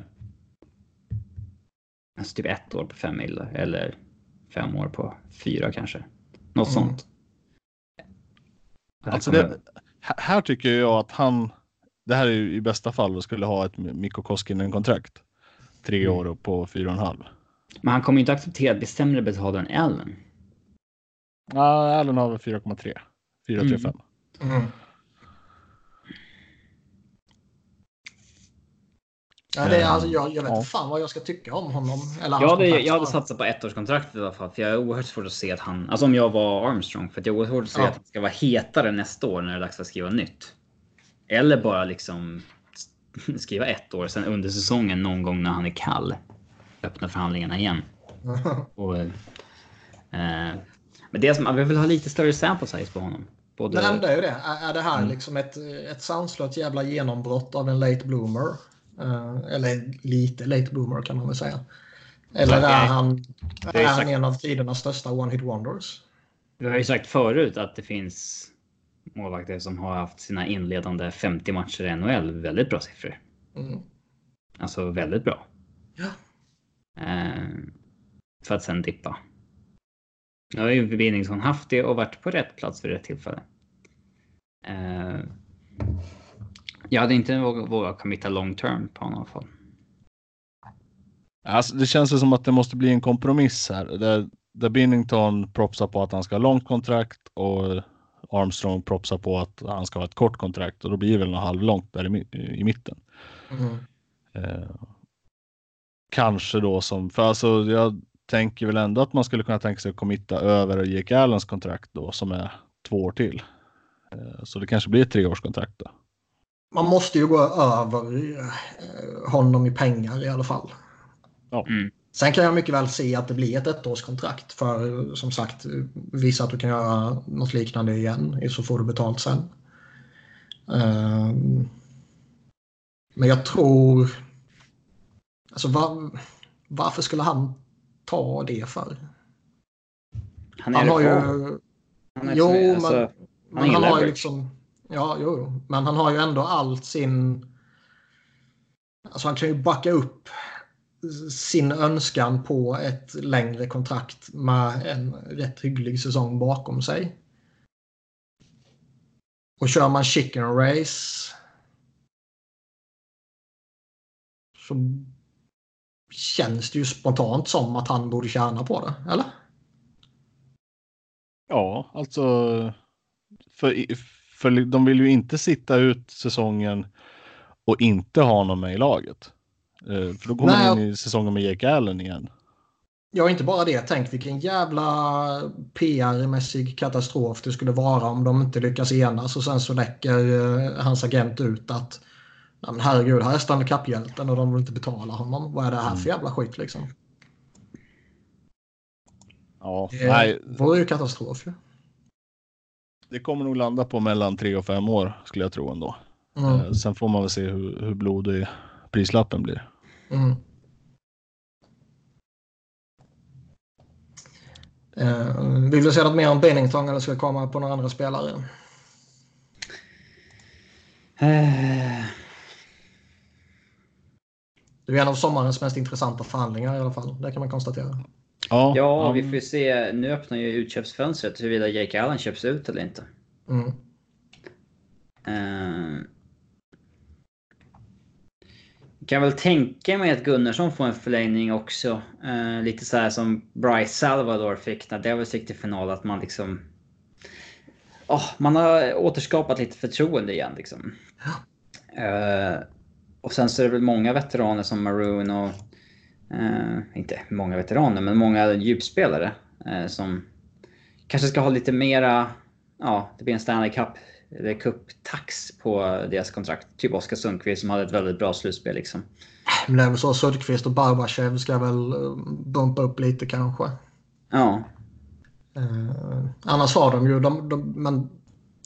alltså typ ett år på 5 mil eller fem år på fyra kanske. Något Mm. sånt. Alltså det, här- tycker jag att han, det här är ju i bästa fall, skulle ha ett Mikko Koskinen-kontrakt. Tre Mm. år och på fyra och en halv. Men han kommer ju inte acceptera att bli sämre betald än Allen. Ja, Allen har väl 4,3. 4,35. Mm. Ja, det är, alltså, jag, jag vet inte fan vad jag ska tycka om honom. Eller Jag hade, jag hade satsat på ettårskontraktet i alla fall. För jag är oerhört svårt att se att han... Alltså om jag var Armstrong. För jag är oerhört svårt att se att han ska vara hetare nästa år när det är dags att skriva nytt. Eller bara liksom [laughs] skriva ett år sen under säsongen någon gång när han är kall. Öppna förhandlingarna igen. [laughs] Och, eh, men det som, vi vill ha lite större sample size på honom. Både, Det enda är ju det. Är, är det här Mm. liksom ett, ett sanslöst jävla genombrott av en late bloomer? Eh, eller lite late bloomer kan man väl säga. Eller är han, är är han en av tidernas största one-hit wonders? Vi har ju sagt förut att det finns målvakter som har haft sina inledande 50 matcher i NHL väldigt bra siffror. Mm. Alltså väldigt bra. Ja. Eh, för att sen dippa. Nu har ju Binningsson haft det och varit på rätt plats vid rätt tillfälle. Eh, jag hade inte vågat, vågat committa long term på honom i alla fall. Alltså, det känns som att det måste bli en kompromiss här. Där, där Binnington propsar på att han ska ha långt kontrakt och Armstrong propsar på att han ska ha ett kort kontrakt och då blir det väl något halvlångt där i, i mitten. Mm. Eh, kanske då som, för alltså jag tänker väl ändå att man skulle kunna tänka sig att committa över Jake Allens kontrakt då som är två år till. Eh, så det kanske blir ett treårskontrakt då. Man måste ju gå över eh, honom i pengar i alla fall. Mm. Sen kan jag mycket väl se att det blir ett ettårskontrakt. För som sagt, visa att du kan göra något liknande igen så får du betalt sen. Ehm, men jag tror... Alltså var, varför skulle han ta det för? Han är Han har ju... Han är Jo, men, alltså, men ingen han har ju liksom... Ja, jo, jo. Men han har ju ändå allt sin... Alltså han kan ju backa upp sin önskan på ett längre kontrakt med en rätt hygglig säsong bakom sig. Och kör man chicken race så känns det ju spontant som att han borde tjäna på det, eller? Ja, alltså. För, för de vill ju inte sitta ut säsongen och inte ha någon med i laget. Eh, För då går Nej, man in i säsongen med Jake Allen igen. Ja, inte bara det. Tänk vilken jävla PR-mässig katastrof det skulle vara om de inte lyckas enas och sen så läcker eh, hans agent ut att Nej, men herregud, här är Stanley Cup-hjälten och de vill inte betala honom. Vad är det här för jävla skit liksom? Ja, Det nej, vore ju katastrof ju. Det kommer nog landa på mellan tre och fem år skulle jag tro ändå. Mm. Eh, Sen får man väl se hur, hur blodig prislappen blir. Mm. Eh, vill du säga något mer om Bennington eller ska jag komma på några andra spelare? Eh, Det är en av sommarens mest intressanta förhandlingar i alla fall. Det kan man konstatera. Ja, Ja, han- vi får se. Nu öppnar ju utköpsfönstret huruvida Jake Allen köps ut eller inte. Mm. Eh, kan väl tänka mig att Gunnarsson får en förlängning också. Eh, lite så här som Bryce Salvador fick när Devils gick till final. Att man liksom... Oh, man har återskapat lite förtroende igen liksom. Eh, och sen så är det väl många veteraner som Maroon och... eh, inte många veteraner, men många djupspelare. eh, som kanske ska ha lite mera... Ja, det blir en Stanley Cup är cuptax på deras kontrakt. Typ Oskar Sundqvist som hade ett väldigt bra slutspel liksom. Men det är väl så Söderqvist och Barbachev ska väl eh, bumpa upp lite kanske. Ja. Eh, annars har de ju, de, de, men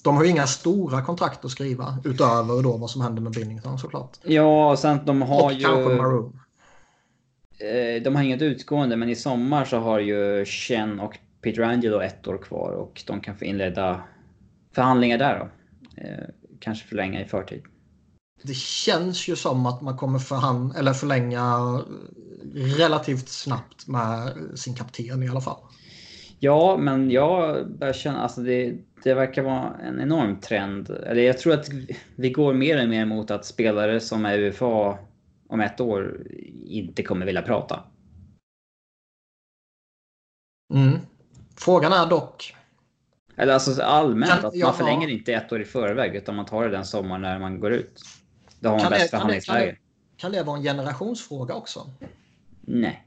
de har ju inga stora kontrakt att skriva utöver då vad som händer med Binnington såklart. Ja, och sen de har och ju... kanske Maroon. Eh, de har inget utgående, men i sommar så har ju Chen och Peter Angelo ett år kvar och de kan få inleda förhandlingar där då. Eh, kanske förlänga i förtid. Det känns ju som att man kommer förhand, eller förlänga relativt snabbt med sin kapten i alla fall. Ja, men jag börjar känna, alltså det, det verkar vara en enorm trend. Eller jag tror att vi går mer och mer mot att spelare som är UFA om ett år inte kommer vilja prata. Mm. Frågan är dock. Eller alltså allmänt att man förlänger inte ett år i förväg utan man tar det den sommaren när man går ut. Då har man bäst kan det- kan det- förhandlingsläge. Kan det vara en generationsfråga också? Nej.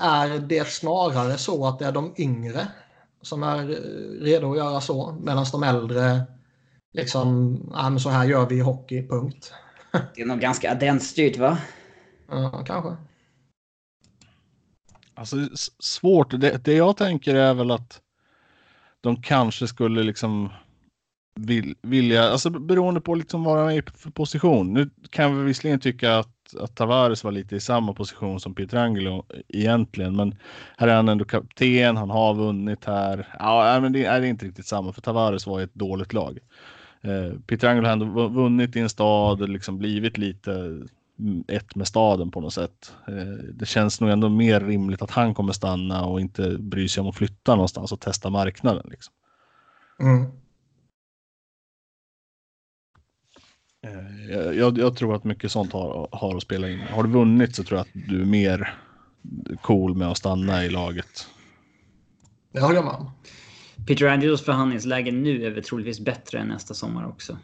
Är det snarare så att det är de yngre som är eh, redo att göra så medan de äldre liksom, men så här gör vi i hockey, punkt. [laughs] Det är nog ganska adentstyrt va? Ja, kanske. Alltså svårt. Det, det jag tänker är väl att de kanske skulle liksom vill, vilja, alltså beroende på liksom vad de är i för position. Nu kan vi visserligen tycka att, att Tavares var lite i samma position som Pietrangelo egentligen, men här är han ändå kapten, han har vunnit här. Ja, men det är inte riktigt samma, för Tavares var i ett dåligt lag. Eh, Pietrangelo har ändå vu- vunnit i en stad liksom blivit lite mm, ett med staden på något sätt. Eh, det känns nog ändå mer rimligt att han kommer stanna och inte bry sig om att flytta någonstans och testa marknaden. Liksom. Mm. Eh, Jag, jag, jag tror att mycket sånt har, har att spela in. Har du vunnit så tror jag att du är mer cool med att stanna i laget. Det håller jag med om. Peter Angelos förhandlingsläge nu är väl troligtvis bättre än nästa sommar också.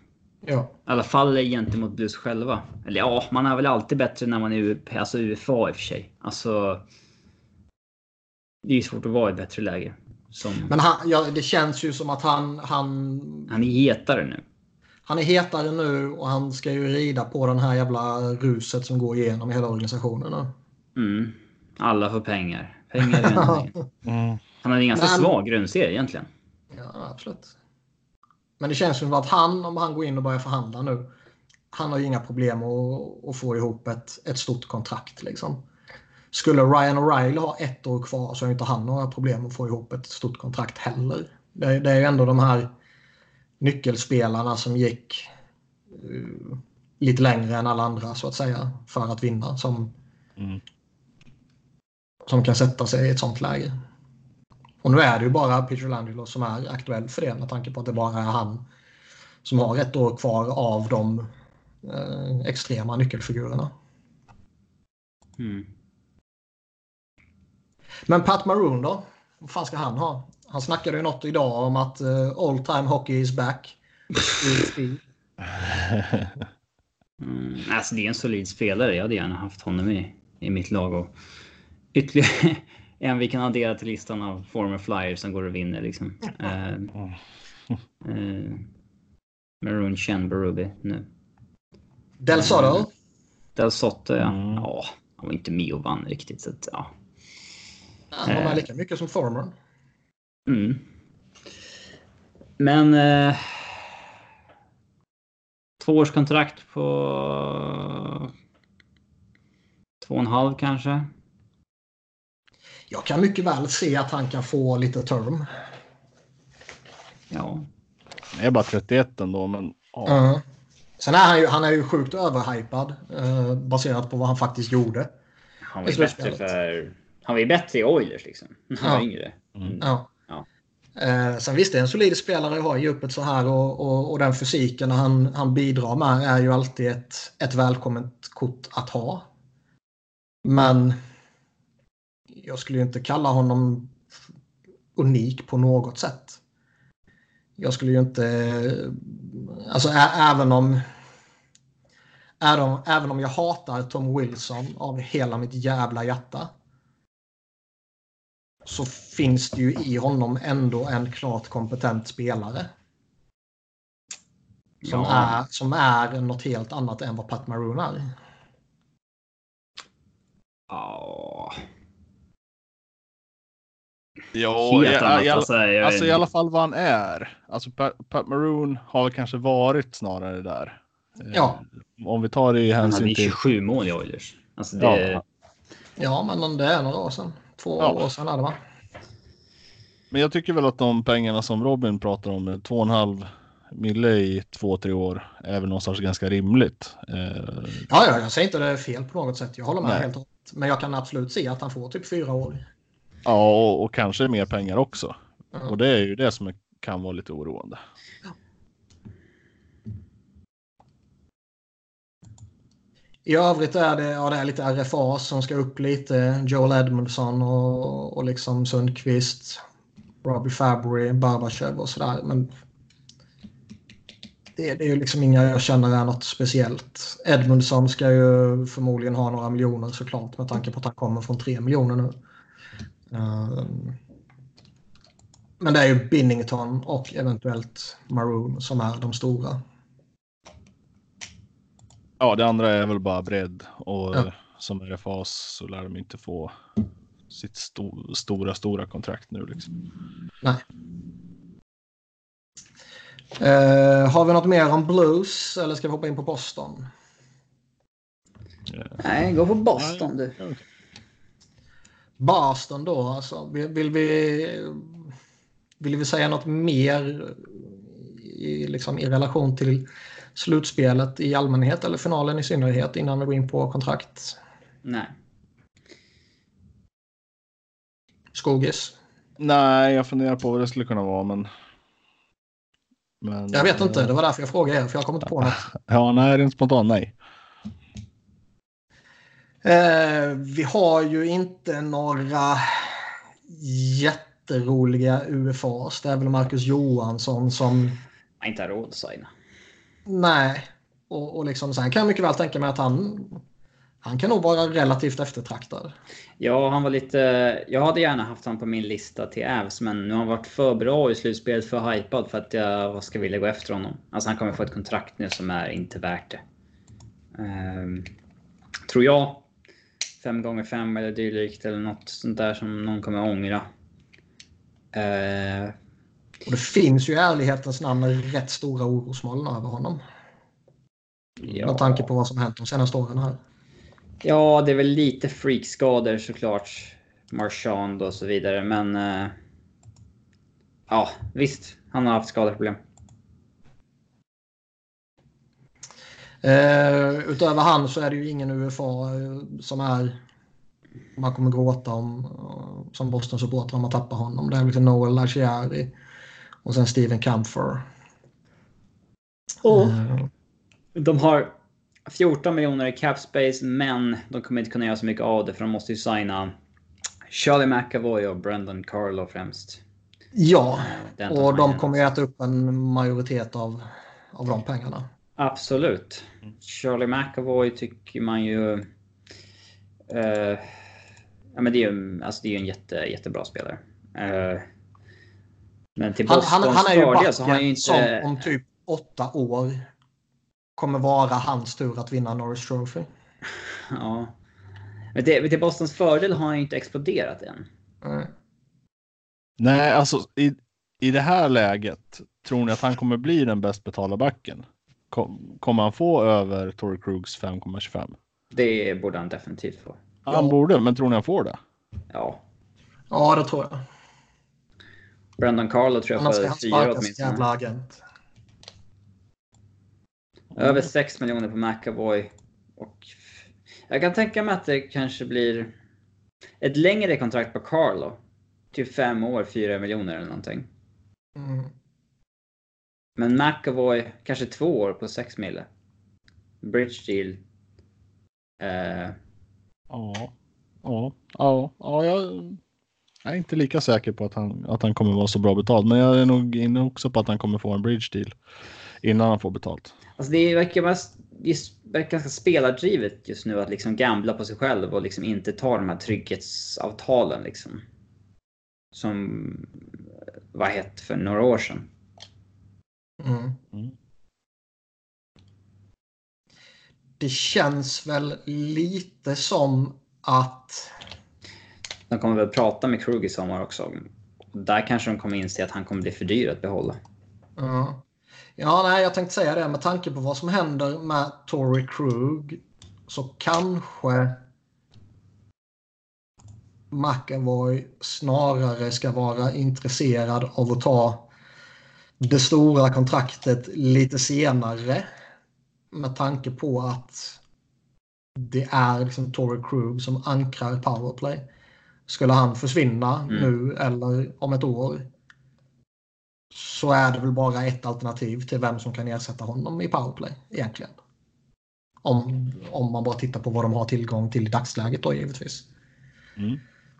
Ja. I alla fall gentemot Blues själva. Eller ja, man är väl alltid bättre när man är U- alltså UFA i och för sig. Alltså... Det är ju svårt att vara i ett bättre läge. Som, Men han, ja, det känns ju som att han, han, han är hetare nu. han är hetare nu och han ska ju rida på den här jävla ruset som går igenom hela organisationen. nu. Mm. Alla får pengar. Pengar är. [laughs] Mm. Han har en ganska Men- svag grundserie egentligen. Ja, absolut. Men det känns som att han, om han går in och börjar förhandla nu, han har ju inga problem att, att få ihop ett, ett stort kontrakt. Liksom. Skulle Ryan O'Reilly ha ett år kvar så har inte han några problem att få ihop ett stort kontrakt heller. Det, är- det är ju ändå de här nyckelspelarna som gick eh, lite längre än alla andra så att säga för att vinna som, Mm. som kan sätta sig i ett sånt läge. Och nu är det ju bara Peter Langelo som är aktuell för det med tanke på att det bara är han som har ett år kvar av de eh, extrema nyckelfigurerna. Mm. Men Pat Maroon då? Vad fan ska han ha? Han snackade ju något idag om att uh, all time hockey is back. Mm. Alltså det är en solid spelare. Jag hade gärna haft honom i, i mitt lag. Och ytterligare en vi kan addera till listan av former flyers som går och vinner. Liksom. Uh, uh, Maroon Chen Berube nu. Del Soto? Del Soto, ja. Mm. ja. Han var inte med och vann riktigt. Så att, ja. Han var med lika mycket som Thorman. Mm. Men... Eh, tvåårskontrakt på... Två och en halv kanske. Jag kan mycket väl se att han kan få lite term. Ja. Jag är bara 31 ändå, men ja. Ja. Sen är han ju, han är ju sjukt överhypad eh, baserat på vad han faktiskt gjorde. Han var ju bättre för... Han var ju bättre i Oilers liksom. Han Ja. var yngre. Mm. Ja. Ja. Eh, sen visst, det är en solid spelare att ha i djupet så här och, och, och den fysiken han, han bidrar med är ju alltid ett, ett välkommet kort att ha. Men jag skulle inte kalla honom unik på något sätt. Jag skulle ju inte... Alltså även om... Även, även om jag hatar Tom Wilson av hela mitt jävla hjärta så finns det ju i honom ändå en klart kompetent spelare. Som, Ja. är, som är något helt annat än vad Pat Maroon är. Ja, Ja, helt annat. alltså, alltså i alla fall vad han är. Alltså Pat, Pat Maroon har kanske varit snarare där. Eh, Ja. Om vi tar det i Han hade hänsyn ju till. 27 mål i Oilers. Alltså det, Ja. Ja, men det är några år sedan. Två Ja. år sedan är det va? Men jag tycker väl att de pengarna som Robin pratar om, eh, 2,5 mille i två, tre år, är väl någonstans ganska rimligt. Eh, Ja, ja, jag säger inte det är fel på något sätt. Jag håller med Nej. helt och hållet. Men jag kan absolut se att han får typ fyra år. Ja, och, och kanske mer pengar också. Ja. Och det är ju det som är, kan vara lite oroande. I övrigt är det, ja, det är lite RFA som ska upp lite. Joel Edmondson och, och liksom Sundqvist. Robbie Fabry, Barbachev och sådär. Men det, det är ju liksom inga jag känner är något speciellt. Edmondson ska ju förmodligen ha några miljoner såklart med tanke på att han kommer från tre miljoner nu. Ehm, men det är ju Binnington och eventuellt Maroon som är de stora. Ja, det andra är väl bara bredd och Ja. eh, som RFAs så lär de inte få sitt sto stora, stora kontrakt nu liksom. Nej. Eh, har vi något mer om Blues eller ska vi hoppa in på Boston? nej, gå på Boston du. Boston då alltså. Vill, vill vi vill vi säga något mer i, liksom, i relation till slutspelet i allmänhet eller finalen i synnerhet innan vi går in på kontrakt? Nej. Skogis? Nej, jag funderar på vad det skulle kunna vara, men. men Jag vet inte, det var därför jag frågade er för jag kommer inte på något. [laughs] Ja, nej, rent spontant nej. Eh, vi har ju inte några jätteroliga UFAs. Det är väl Marcus Johansson som... Jag inte har råd att signa. Nej. Och, och liksom, sen kan jag mycket väl tänka mig att han... Han kan nog vara relativt eftertraktad. Ja, han var lite... Jag hade gärna haft honom på min lista till Avs, men nu har han varit för bra i slutspelet, för hypad för att jag ska vilja gå efter honom. Alltså han kommer få ett kontrakt nu som är inte värt det. Ehm, tror jag. Fem gånger fem eller dylikt eller något sånt där som någon kommer ångra. Ehm, Och det finns ju i ärlighetens namn rätt stora orosmoln över honom. ja. Med tanke på vad som hänt de senaste åren här. Ja, det är väl lite freakskador såklart. Marchand och så vidare, men... eh, ja, visst. Han har haft skadeproblem. Eh, utöver han så är det ju ingen UFA eh, som är man kommer gråta om eh, som Boston supportrar om man tappar honom. Det är lite Noel Lachiari och sen Steven Kampfer. Eh, De har 14 miljoner i cap space, men de kommer inte kunna göra så mycket av det för de måste ju signa Charlie McAvoy och Brendan Carlo främst. ja, och de kommer ju äta upp en majoritet av, av de pengarna. Absolut. Charlie McAvoy tycker man ju... eh, ja men det är ju alltså det är en jätte, jättebra spelare. Eh, men till Han, Bostons han, han är ju fördel så har han ju backen som inte... om typ åtta år kommer vara hans tur att vinna Norris Trophy. [laughs] Ja. Men till, till Bostons fördel har han ju inte exploderat än. Eh, Nej, alltså i, i det här läget tror ni att han kommer bli den bäst betalda backen? Kom, kommer han få över Torrey Krugs 5,25? Det borde han definitivt få. Han Ja. borde, men tror ni han får det? Ja. Ja, det tror jag. Brendan Carlo tror jag får fyra åtminstone. jävla agent. Över 6 miljoner på McAvoy. Och jag kan tänka mig att det kanske blir ett längre kontrakt på Carlo. Typ fem år, 4 miljoner eller någonting. Mm. Men McAvoy kanske två år på 6 mille. Bridge deal. Eh, Ja, ja, ja, ja jag, jag är inte lika säker på att han, att han kommer vara så bra betald. Men jag är nog inne också på att han kommer få en bridge deal innan han får betalt. alltså det verkar, mest, det verkar ganska spelardrivet just nu att liksom gambla på sig själv och liksom inte ta de här trygghetsavtalen liksom. Som var hett för några år sedan. Mm. Mm. det känns väl lite som att... De kommer väl prata med Krug i sommar också. Där kanske de kommer inse att han kommer bli för dyr att behålla. Ja, ja nej, jag tänkte säga det. Med tanke på vad som händer med Tory Krug så kanske McEvoy snarare ska vara intresserad av att ta det stora kontraktet lite senare. Med tanke på att det är liksom Tory Krug som ankrar powerplay. Skulle han försvinna mm. nu eller om ett år så är det väl bara ett alternativ till vem som kan ersätta honom i powerplay egentligen. Om, om man bara tittar på vad de har tillgång till i dagsläget då givetvis. Mm.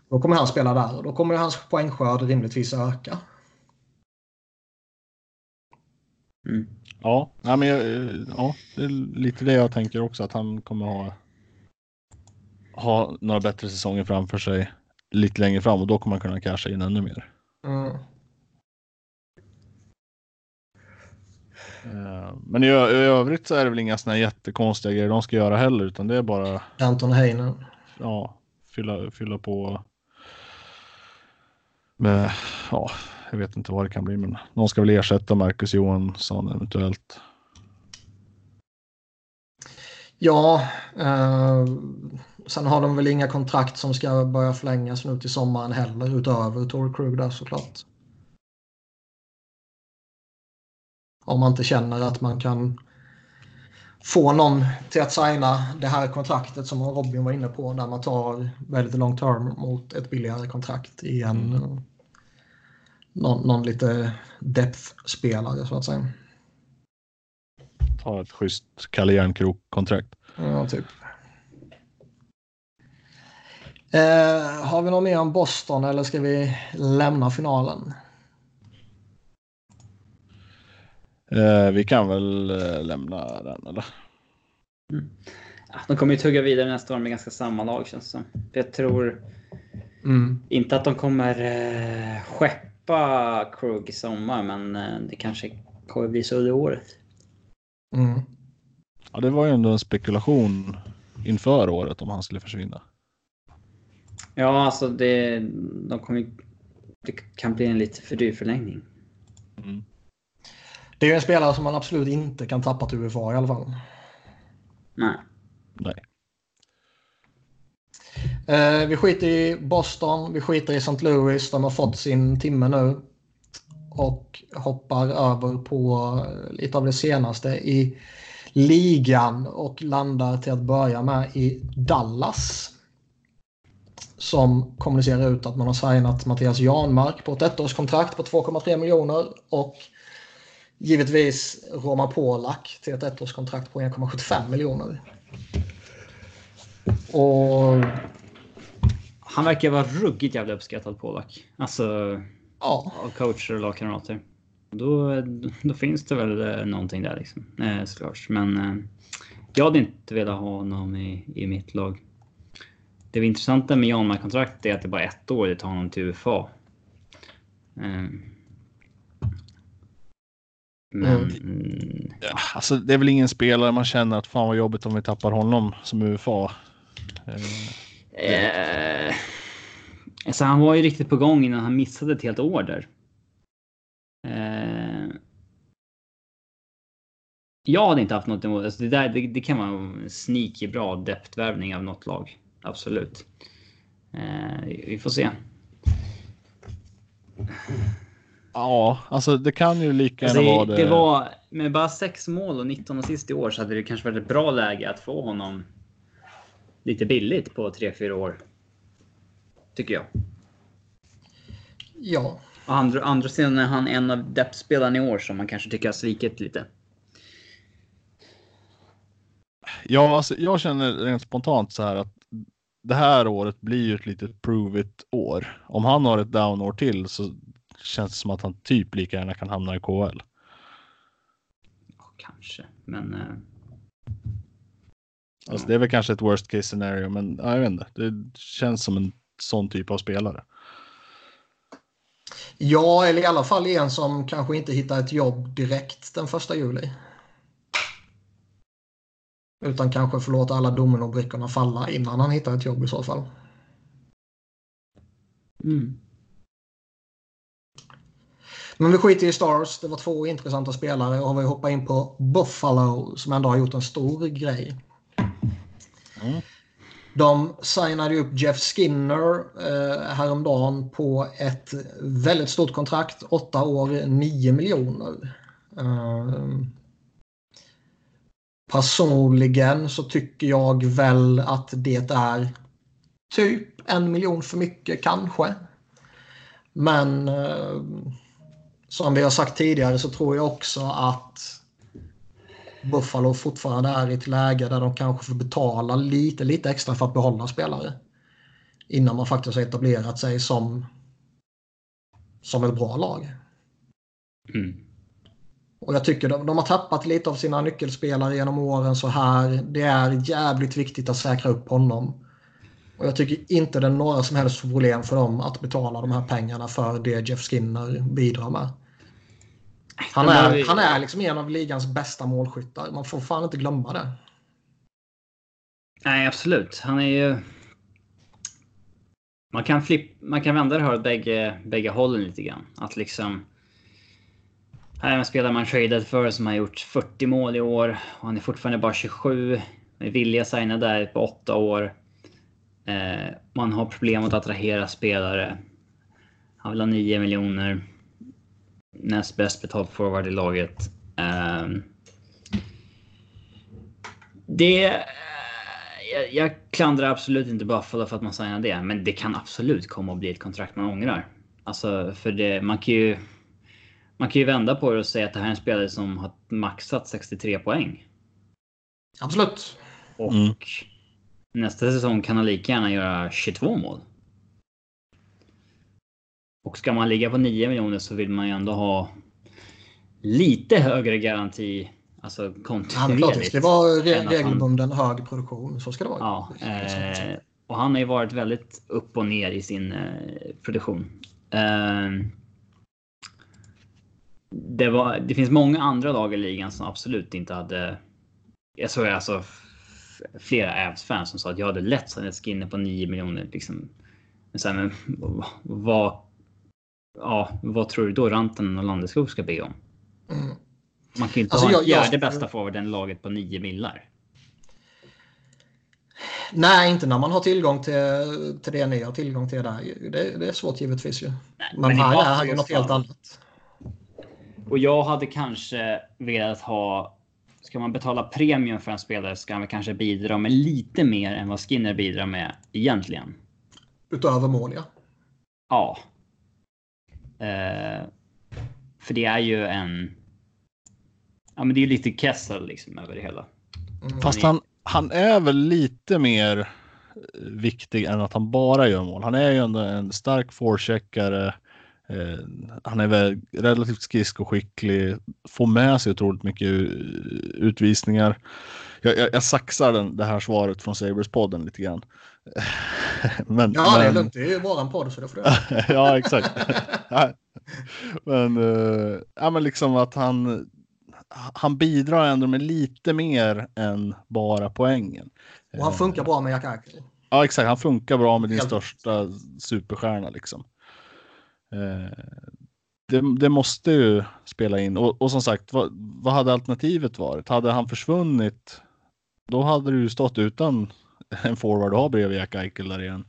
Då kommer han spela där och då kommer hans poängskörd rimligtvis öka. Mm. Ja, nej, men jag, ja, det är lite det jag tänker också att han kommer ha ha några bättre säsonger framför sig lite längre fram och då kommer man kunna casha in ännu mer. Mm. Eh, men i, i, övrigt så är det väl inga såna jättekonstiga grejer de ska göra heller utan det är bara. Anton Heinen. Ja, fylla, fylla på. Med, ja, jag vet inte vad det kan bli men någon ska väl ersätta Marcus Johansson eventuellt. Ja, eh, sen har de väl inga kontrakt som ska börja förlängas nu till sommaren heller utöver Tour Krug där såklart. Om man inte känner att man kan få någon till att signa det här kontraktet som Robin var inne på där man tar väldigt long term mot ett billigare kontrakt i en mm. Någon, någon lite depth-spelare så att säga. Ta ett schysst Kalle Järnkrok-kontrakt. Ja, typ. Eh, har vi något mer om Boston eller ska vi lämna finalen? Eh, vi kan väl eh, lämna den eller? Mm. Ja, de kommer ju tugga vidare nästa år med ganska samma lag känns det som. Jag tror mm. inte att de kommer eh, skeppa Krug i sommar, men eh, det kanske kommer bli så under året. Mm. Ja, det var ju ändå en spekulation inför året om han skulle försvinna. Ja, alltså det, de kommer, det kan bli en lite för dyr förlängning. Mm. Det är en spelare som man absolut inte kan tappa till UFA i alla fall. Nej. Nej. Eh, vi skiter i Boston, vi skiter i St. Louis. De har fått sin timme nu. Och hoppar över på eh, lite av det senaste i ligan och landar till att börja med i Dallas. Som kommunicerar ut att man har signat Mattias Janmark på ett ettårskontrakt på 2,3 miljoner och givetvis Roman Polak till ett ettårskontrakt på 1,75 miljoner. Och... Han verkar vara ruggigt jävla uppskattad Polak. Alltså ja. av coacher och lagkamrater. Då, då finns det väl eh, någonting där liksom. Eh, såklart. Men eh, jag hade inte velat ha honom i, i mitt lag. Det intressanta med Janmark-kontraktet är att det bara är ett år det tar honom till UFA. Eh, men... Mm. Ja, alltså, det är väl ingen spelare man känner att fan vad jobbigt om vi tappar honom som UFA. Eh, eh, alltså, han var ju riktigt på gång innan han missade ett helt år där. Eh, jag hade inte haft något emot alltså det. Där, det, det kan vara en sneaky bra depthvärvning av något lag. Absolut. Eh, vi får se. Ja, alltså det kan ju lika gärna alltså, vara det. Det var med bara 6 mål och 19 assist i år så hade det kanske varit ett bra läge att få honom lite billigt på 3-4 år. Tycker jag. Ja. Andra, andra sidan är han en av depth-spelarna i år som man kanske tycker har svikit lite. Ja, alltså, jag känner rent spontant så här att det här året blir ju ett litet prove it år. Om han har ett down år till så känns det som att han typ lika gärna kan hamna i KL. Kanske, men. Alltså, det är väl kanske ett worst case scenario, men ja, jag vet inte. Det känns som en sån typ av spelare. Ja, eller i alla fall en som kanske inte hittar ett jobb direkt den första juli. Utan kanske få låta alla dominobrickorna falla innan han hittar ett jobb i så fall. Mm. Men vi skiter i Stars. Det var två intressanta spelare och vi hoppar in på Buffalo som ändå har gjort en stor grej. Mm. De signade upp Jeff Skinner eh, häromdagen på ett väldigt stort kontrakt. Åtta år, 9 miljoner. Eh, personligen så tycker jag väl att det är typ en miljon för mycket kanske. Men eh, som vi har sagt tidigare så tror jag också att Buffalo fortfarande är i ett läge där de kanske får betala lite, lite extra för att behålla spelare. Innan man faktiskt har etablerat sig som, som ett bra lag. Mm. Och jag tycker de, de har tappat lite av sina nyckelspelare genom åren så här. Det är jävligt viktigt att säkra upp honom. Och jag tycker inte det är några som helst problem för dem att betala de här pengarna för det Jeff Skinner bidrar med. Han är, han är liksom en av ligans bästa målskyttar. Man får fan inte glömma det. Nej, absolut. Han är ju... Man kan, flipp, man kan vända det här åt bägge, bägge hållen lite grann. Att liksom... Här är en spelare man traded för som har gjort 40 mål i år. Och han är fortfarande bara 27. Med vilja signa där på 8 år. Eh, man har problem att attrahera spelare. Han vill ha 9 miljoner näst bäst betalt forward i laget. Um, det... Uh, jag, jag klandrar absolut inte Buffalo för att man signar det, men det kan absolut komma att bli ett kontrakt man ångrar. Alltså, för det, man kan ju... Man kan ju vända på det och säga att det här är en spelare som har maxat 63 poäng. Absolut. Och mm. nästa säsong kan han lika gärna göra 22 mål. Och ska man ligga på 9 miljoner så vill man ju ändå ha lite högre garanti. Alltså kontinuerligt. Ja, det var regelbunden han... hög produktion. Så ska det vara. Ja, eh, och han har ju varit väldigt upp och ner i sin eh, produktion. Eh, det, var, det finns många andra lag i ligan som absolut inte hade... Jag såg alltså flera Avs-fans som sa att jag hade lätt signat Skinner på 9 miljoner. Liksom. Men, så här, men vad ja, vad tror du då Rantanen och Landeskog ska be om? Mm. Man kan ju inte alltså, ha en fjärde jag, bästa forwarden laget på nio millar. Nej, inte när man har tillgång till, till det ni har tillgång till där. Det, det är svårt givetvis ju. Nej, men, men här är ju något helt annat. Och jag hade kanske velat ha... Ska man betala premium för en spelare ska han kanske bidra med lite mer än vad Skinner bidrar med egentligen. Utöver mål, ja. Ja, Eh, för det är ju en... Ja, men det är lite Kessel liksom över det hela. Mm. Fast han, han är väl lite mer eh, viktig än att han bara gör mål. Han är ju ändå en stark forecheckare. Eh, han är väl relativt skridskoskicklig, får med sig otroligt mycket utvisningar. Jag, jag, jag saxar den, det här svaret från Sabres-podden lite grann. [laughs] men, ja, men... det är lugnt. Det är ju våran podd så det får du [laughs] Ja, exakt. [laughs] men, uh, ja, men liksom att han, han bidrar ändå med lite mer än bara poängen. Och han funkar bra med Jack Eichel. Ja, exakt. Han funkar bra med din största superstjärna liksom. Uh, det, det, måste ju spela in. Och, och som sagt, vad, vad, hade alternativet varit? Hade han försvunnit, då hade du stått utan en forward att ha bredvid Jack Eichel där igen.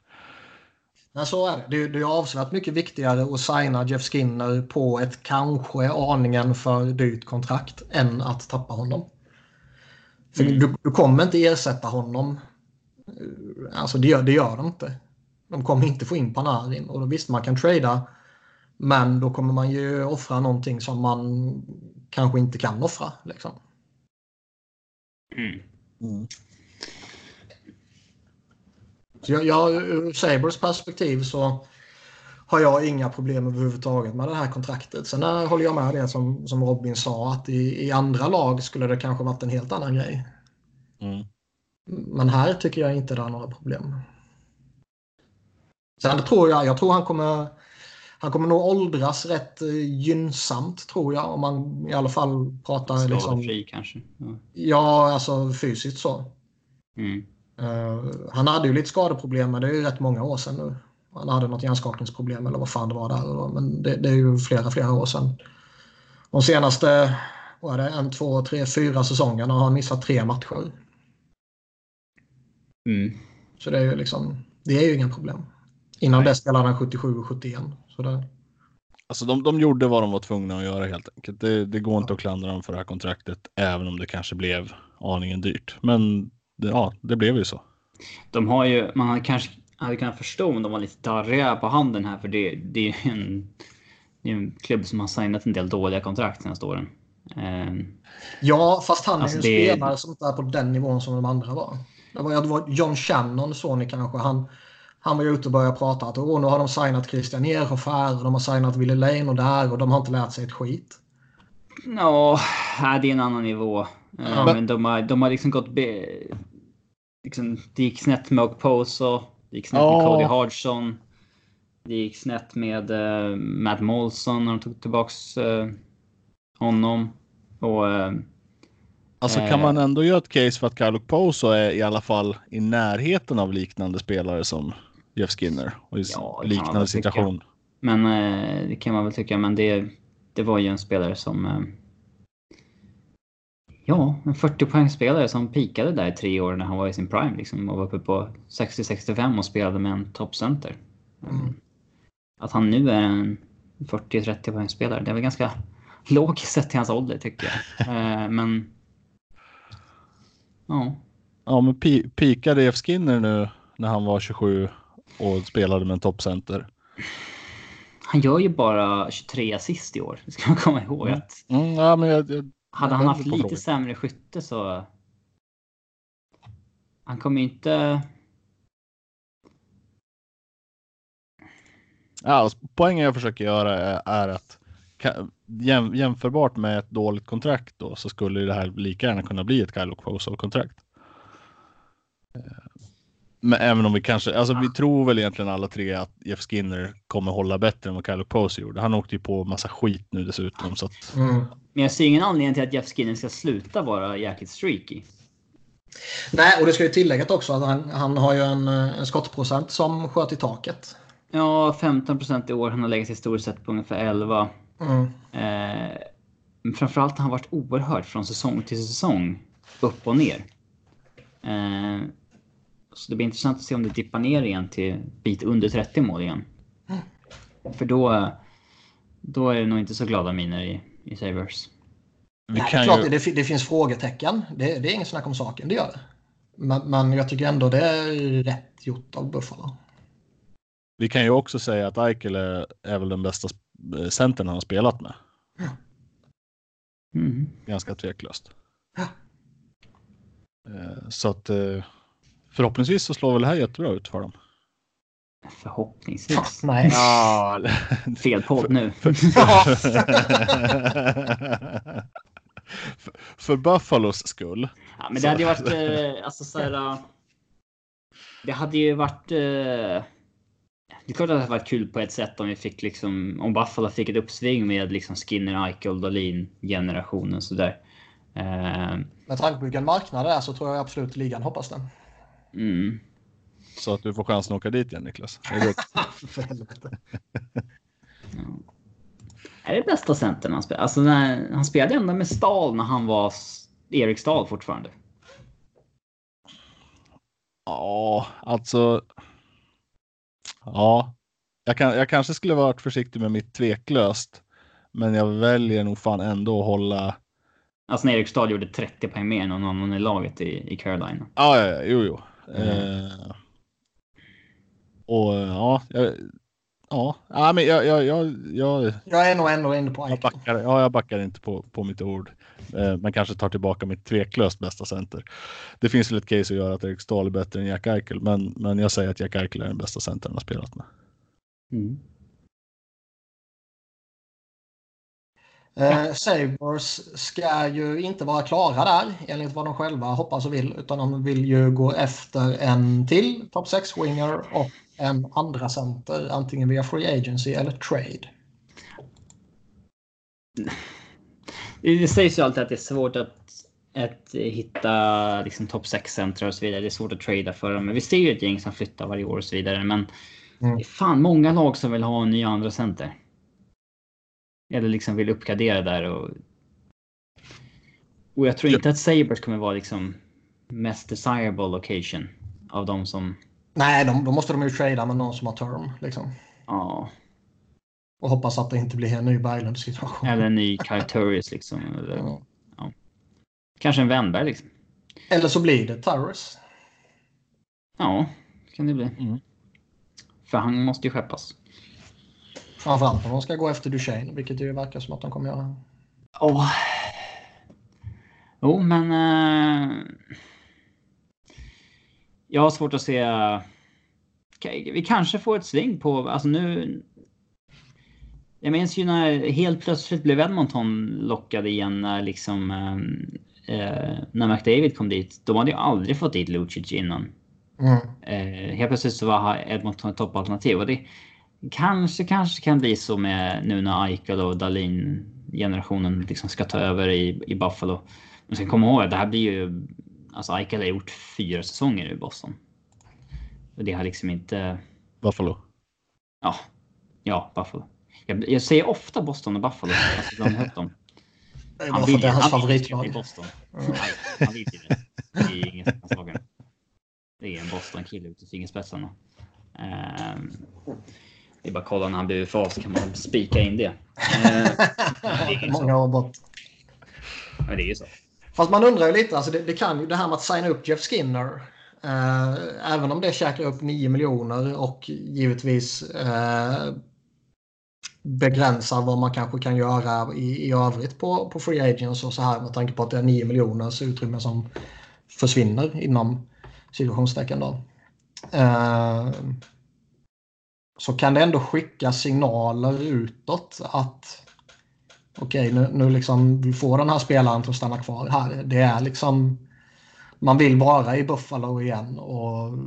Nej, så är det. Det är avsevärt mycket viktigare att signa Jeff Skinner på ett kanske aningen för dyrt kontrakt än att tappa honom. För mm. du, du, kommer inte ersätta honom. Alltså det gör, det gör de inte. De kommer inte få in Panarin och då visst man kan trada. Men då kommer man ju offra någonting som man kanske inte kan offra. Liksom. Mm. Mm. Så jag, jag, ur Sabres perspektiv så har jag inga problem överhuvudtaget med det här kontraktet. Sen där håller jag med det som, som Robin sa att i, i andra lag skulle det kanske varit en helt annan grej. Mm. Men här tycker jag inte det är några problem. Sen tror jag, jag tror han kommer han kommer nog åldras rätt eh, gynnsamt tror jag. Om man i alla fall pratar liksom... Skadefri kanske. Ja. Ja, alltså fysiskt så. Mm. Eh, han hade ju lite skadeproblem, men det är ju rätt många år sedan nu. Han hade något hjärnskakningsproblem eller vad fan det var där. Men det, det är ju flera, flera år sedan. De senaste, vad det, en, två, tre, fyra säsongerna har han missat tre matcher. Mm. Så det är ju liksom, det är ju inga problem. Innan Nej. dess spelade han 77 och 71. Så det, Alltså de, de gjorde vad de var tvungna att göra helt enkelt. Det, det går inte att klandra dem för det här kontraktet, även om det kanske blev aningen dyrt. Men det, ja, det blev ju så. De har ju, man hade kanske hade kunnat förstå om de var lite darriga på handen här för det, det är ju en, det är en klubb som har signat en del dåliga kontrakt senaste åren. Eh, ja, fast han Alltså, är ju en det- spelare som inte är på den nivån som de andra var. Det var, det var John Shannon såg ni kanske. Han, han var ju ute och började prata att Åh, nu har de signat Christian Ehrhofer och de har signat Ville Lane och där och de har inte lärt sig ett skit. Ja, nej, det är en annan nivå. Eh, Ja. Men de har, de har liksom gått... Be, liksom, det gick snett med Okposo. Det gick snett med Ja. Cody Hodgson. Det gick snett med uh, Matt Molson när de tog tillbaks eh, honom. Och eh, Alltså kan man ändå göra ett case för att Kyle Poso är i alla fall i närheten av liknande spelare som Jeff Skinner och Ja, liknande väl tycka. situation. Men eh, det kan man väl tycka. Men det, det var ju en spelare som... Eh, ja, en 40 poängspelare som pikade där i tre år när han var i sin prime. Liksom, och var uppe på 60-65 och spelade med en toppcenter. Mm. Att han nu är en 40-30 poängspelare, det är väl ganska [laughs] logiskt sett till hans ålder tycker jag. [laughs] eh, men... Ja. Ja, men pi- pikade Jeff Skinner nu när han var 27 och spelade med en toppcenter? Han gör ju bara 23 assist i år. Det ska man komma ihåg. Mm. Att Mm, ja, men jag, jag, Hade han haft lite frågan. sämre skytte så... Han kommer inte... ja, alltså, poängen jag försöker göra är, är att jäm, jämförbart med ett dåligt kontrakt då så skulle det här lika gärna kunna bli ett Kyle Poso-kontrakt. Eh, Men även om vi kanske, alltså vi tror väl egentligen alla tre att Jeff Skinner kommer hålla bättre än vad Kyle Poso gjorde. Han åkte ju på massa skit nu dessutom så att Mm. Men jag ser ingen anledning till att Jeff Skinner ska sluta vara jäkligt streaky. Nej, och det ska ju tilläggas också att han, han har ju en, en skottprocent som sköt i taket. Ja, 15 procent i år. Han har legat historiskt sett på ungefär 11. Mm. Eh, men framförallt har han varit oerhört från säsong till säsong. Upp och ner. Eh, så det blir intressant att se om det dippar ner igen till bit under 30 mål igen. För då, då är det nog inte så glada miner i, i Sabres. vi Nej, klart, ju... det, det finns frågetecken. Det, det är inget snack om saken, det gör det. Men, men jag tycker ändå det är rätt gjort av Buffalo. Vi kan ju också säga att Eichel är, är väl den bästa eh, centern han har spelat med. Mm. Ganska tveklöst. Ja. Eh, Så att eh, förhoppningsvis så slår väl det här jättebra ut för dem. Förhoppningsvis. Nej. Ja. [laughs] Fel podd nu. [laughs] för, för Buffalos skull. Ja, men det hade ju varit... Eh, alltså så här, eh, Det hade ju varit... Eh, det är klart att det hade varit kul på ett sätt om vi fick liksom... Om Buffalo fick ett uppsving med liksom Skinner, Eichel, Dahlin generationen sådär. Eh, Med tanke på vilken marknad det är så tror jag absolut ligan hoppas det. Mm. Så att du får chansen att åka dit igen Niklas. [laughs] Är det bästa centern han spelade? Alltså när, han spelade ändå med Stahl när han var Erik Stahl fortfarande. Ja, alltså. Ja, jag, kan, jag kanske skulle varit försiktig med mitt tveklöst. Men jag väljer nog fan ändå att hålla. Alltså när Erik Stahl gjorde 30 poäng mer än någon annan i laget i, i Carolina. Ja, ja, ja, jo, jo. Mm. Eh, och ja, jag, ja, ja, men jag, jag, jag, jag, Jag är nog ändå inne på jag Eichel. backar. Ja, jag backar inte på, på mitt ord. Eh, men kanske tar tillbaka mitt tveklöst bästa center. Det finns väl ett case att göra att Erik Stahl är bättre än Jack Eichel, men, men jag säger att Jack Eichel är den bästa centern han har spelat med. Mm. Eh, Sabres ska ju inte vara klara där enligt vad de själva hoppas och vill. Utan de vill ju gå efter en till topp 6-winger och en andra center antingen via free agency eller trade? Det sägs ju alltid att det är svårt att, att hitta liksom, topp 6-centrar och så vidare. Det är svårt att trada för dem. Men vi ser ju ett gäng som flyttar varje år och så vidare. Men mm. det är fan många lag som vill ha en ny andra center. Eller liksom vill uppgradera där. Och, och jag tror inte att Sabres kommer vara liksom mest desirable location av de som... Nej, då de måste de ju trada med någon som har term. Liksom. Ja. Och hoppas att det inte blir en ny Berglund situation. Eller en ny Kyle liksom. Eller, ja. Ja. Kanske en Wennberg liksom. Eller så blir det Turris. Ja, kan det bli. Mm. För han måste ju skeppas. Framförallt om de ska gå efter Duchene, vilket det ju verkar som att de kommer göra. Oh. Jo, men... Uh... Jag har svårt att se... Vi kanske får ett sving på... Alltså nu... Jag minns ju när helt plötsligt blev Edmonton lockade igen när liksom... Eh, när McDavid kom dit. De hade ju aldrig fått dit Lucic innan. Mm. Eh, helt plötsligt så var Edmonton ett toppalternativ. Och det kanske, kanske kan bli så med nu när Eichel och Dalin generationen liksom ska ta över i, i Buffalo. Men ska komma ihåg att det här blir ju... Alltså Eichel har gjort fyra säsonger i Boston. Och det har liksom inte... Buffalo? Ja. Ja, Buffalo. Jag, jag säger ofta Boston och Buffalo. Alltså, de hört dem. Han vill, det är hans favoritlag. i Boston. Mm. Han vill till det. Det är saker. Det är en Boston-kille ute i fingerspetsarna. Um, det är bara att kolla när han blir UFA så kan man spika in det. Uh, Många år bort. Men det är ju så. Fast man undrar ju lite, alltså det, det kan ju det här med att signa upp Jeff Skinner. Eh, även om det käkar upp 9 miljoner och givetvis eh, begränsar vad man kanske kan göra i, i övrigt på, på free agents och så här med tanke på att det är 9 miljoners utrymme som försvinner inom situationstecken då. Eh, så kan det ändå skicka signaler utåt att okej, okay, nu, nu liksom vi får den här spelaren att stanna kvar här. Det är liksom man vill vara i Buffalo igen och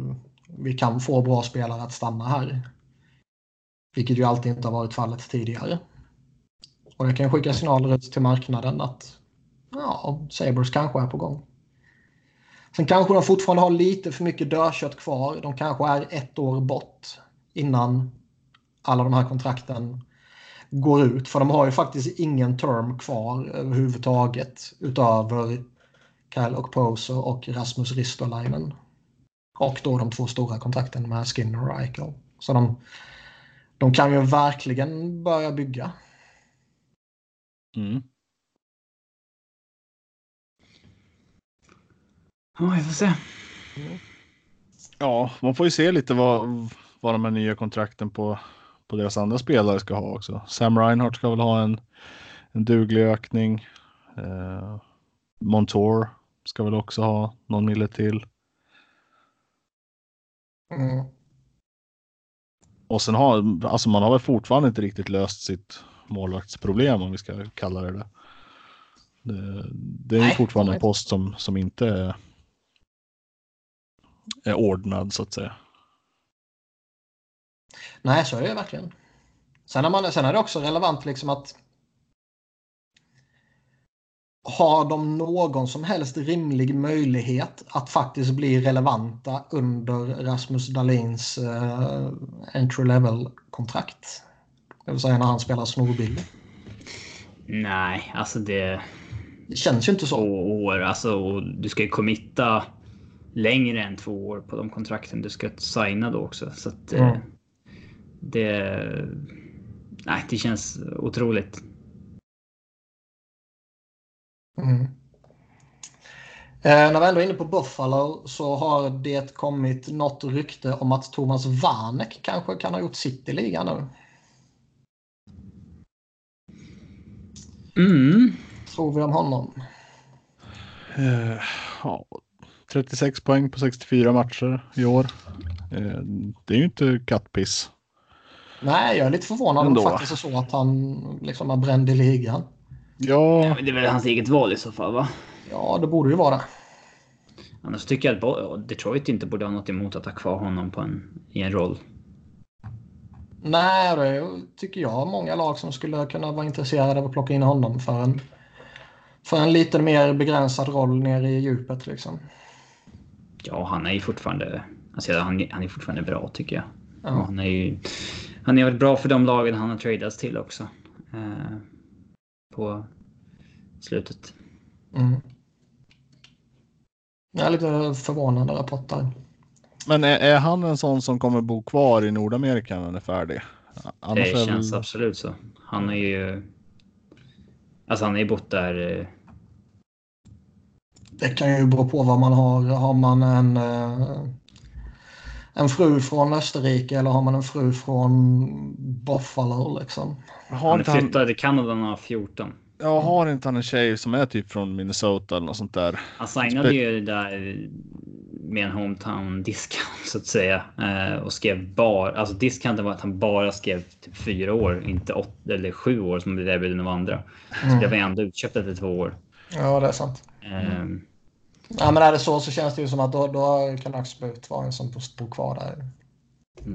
vi kan få bra spelare att stanna här. Vilket ju alltid inte har varit fallet tidigare. Och det kan skicka signaler ut till marknaden att ja, Sabres kanske är på gång. Sen kanske de fortfarande har lite för mycket dödkött kvar. De kanske är ett år bort innan alla de här kontrakten går ut. För de har ju faktiskt ingen term kvar överhuvudtaget utöver Kyle och Poser och Rasmus Ristolainen. Och då de två stora kontrakten med Skinner och Eichel. Så de, de kan ju verkligen börja bygga. Mm. Ja, vi får se. Ja, man får ju se lite vad, vad de här nya kontrakten på, på deras andra spelare ska ha också. Sam Reinhardt ska väl ha en, en duglig ökning. Eh, Montour ska väl också ha någon mille till. Mm. Och sen har, alltså man har väl fortfarande inte riktigt löst sitt målvaktsproblem om vi ska kalla det det. Det, det är Nej, fortfarande en post som, som inte är, är ordnad så att säga. Nej, så är det verkligen. Sen är, man, sen är det också relevant liksom att har de någon som helst rimlig möjlighet att faktiskt bli relevanta under Rasmus Dahlins uh, entry level-kontrakt? Det vill säga när han spelar snorbil. Nej, alltså det... Det känns ju inte så. Två år, alltså du ska ju committa längre än två år på de kontrakten du ska signa då också. Så att, mm. Det... Nej, det känns otroligt. Mm. Eh, när vi ändå är inne på Buffalo så har det kommit något rykte om att Thomas Vanek kanske kan ha gjort sitt i ligan nu. Mm. Tror vi om honom? Uh, ja, 36 poäng på 64 matcher i år. Uh, det är ju inte kattpiss. Nej, jag är lite förvånad om det faktiskt är så att han liksom är bränd i ligan. Ja. ja det är väl hans eget val i så fall va? Ja, det borde ju vara det. Annars tycker jag att Detroit inte borde ha något emot att ha kvar honom på en, i en roll. Nej, det tycker jag många lag som skulle kunna vara intresserade av att plocka in honom för en, för en lite mer begränsad roll nere i djupet. Liksom. Ja, han är ju fortfarande, alltså, han, han är fortfarande bra tycker jag. Ja. Han är ju han har varit bra för de lagen han har tradats till också. Eh, på slutet. Mm. Jag är lite förvånande rapport där. Men är, är han en sån som kommer bo kvar i Nordamerika när han är färdig? Annars det känns väl... absolut så. Han är ju... Alltså han har ju bott där... eh, Det kan ju bero på vad man har. Har man en, eh, en fru från Österrike eller har man en fru från Buffalo liksom? Har Han inte han, flyttade till Kanada när han var 14. ja, har inte han en tjej som är typ från Minnesota eller något sånt där? Han signade ju där med en hometown discount så att säga. Eh, och skrev bara, alltså discounten var att han bara skrev typ fyra år, inte åtta eller sju år som blev erbjuden av andra. Så det var ändå utköpt efter två år. Ja, det är sant. Eh, Ja, men är det så så känns det ju som att då, då kan absolut vara en som bor kvar där.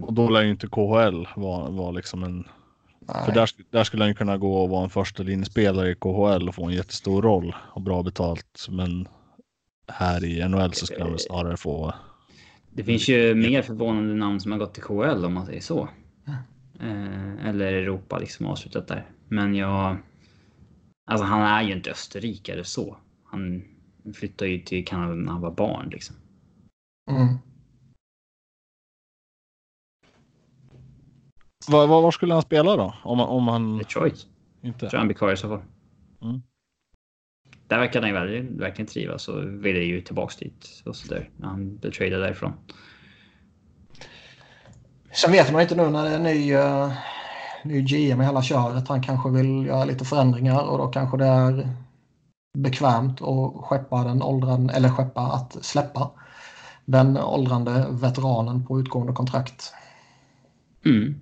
Och då lär ju inte KHL vara, vara liksom en... Nej. För där, där skulle han ju kunna gå och vara en första linjespelare i KHL och få en jättestor roll och bra betalt. Men här i NHL så skulle han väl snarare få... Det finns ju mer förvånande namn som har gått till KHL om man säger så. Eh, eller Europa liksom avslutat där. Men jag... Alltså han är ju inte österrikare så. Han flyttade ju till Kanada när han var barn liksom. Mm. Var, var, var skulle han spela då? Om, han- om han Detroit. inte... tror jag han blir kvar i så fall. Mm. Där verkar han ju verkligen, verkligen trivas och ville ju tillbaks dit och så där. när Han blev tradad därifrån. Sen vet man inte nu när det är ny, uh, ny GM i hela köret. Han kanske vill göra lite förändringar och då kanske det är bekvämt att skeppa den åldrande, eller skeppa att släppa den åldrande veteranen på utgående kontrakt. Mm.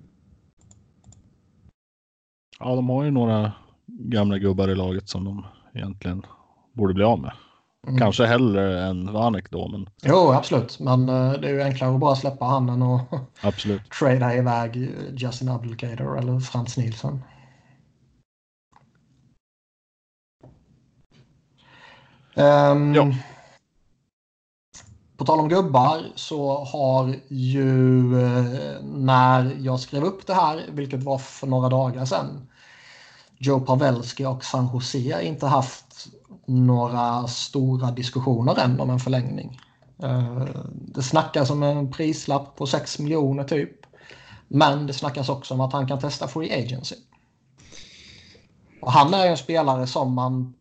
Ja, de har ju några gamla gubbar i laget som de egentligen borde bli av med. Mm. Kanske hellre än Vanek då, men Jo, absolut. Men eh, det är ju enklare att bara släppa han än att absolut. [laughs] trada iväg Justin Abdelkader eller Frans Nilsson. Ehm, Ja. På tal om gubbar så har ju eh, när jag skrev upp det här, vilket var för några dagar sedan, Joe Pavelski och San Jose inte haft några stora diskussioner än om en förlängning. Eh, Det snackas om en prislapp på 6 miljoner typ. Men det snackas också om att han kan testa free agency. Och han är ju en spelare som man,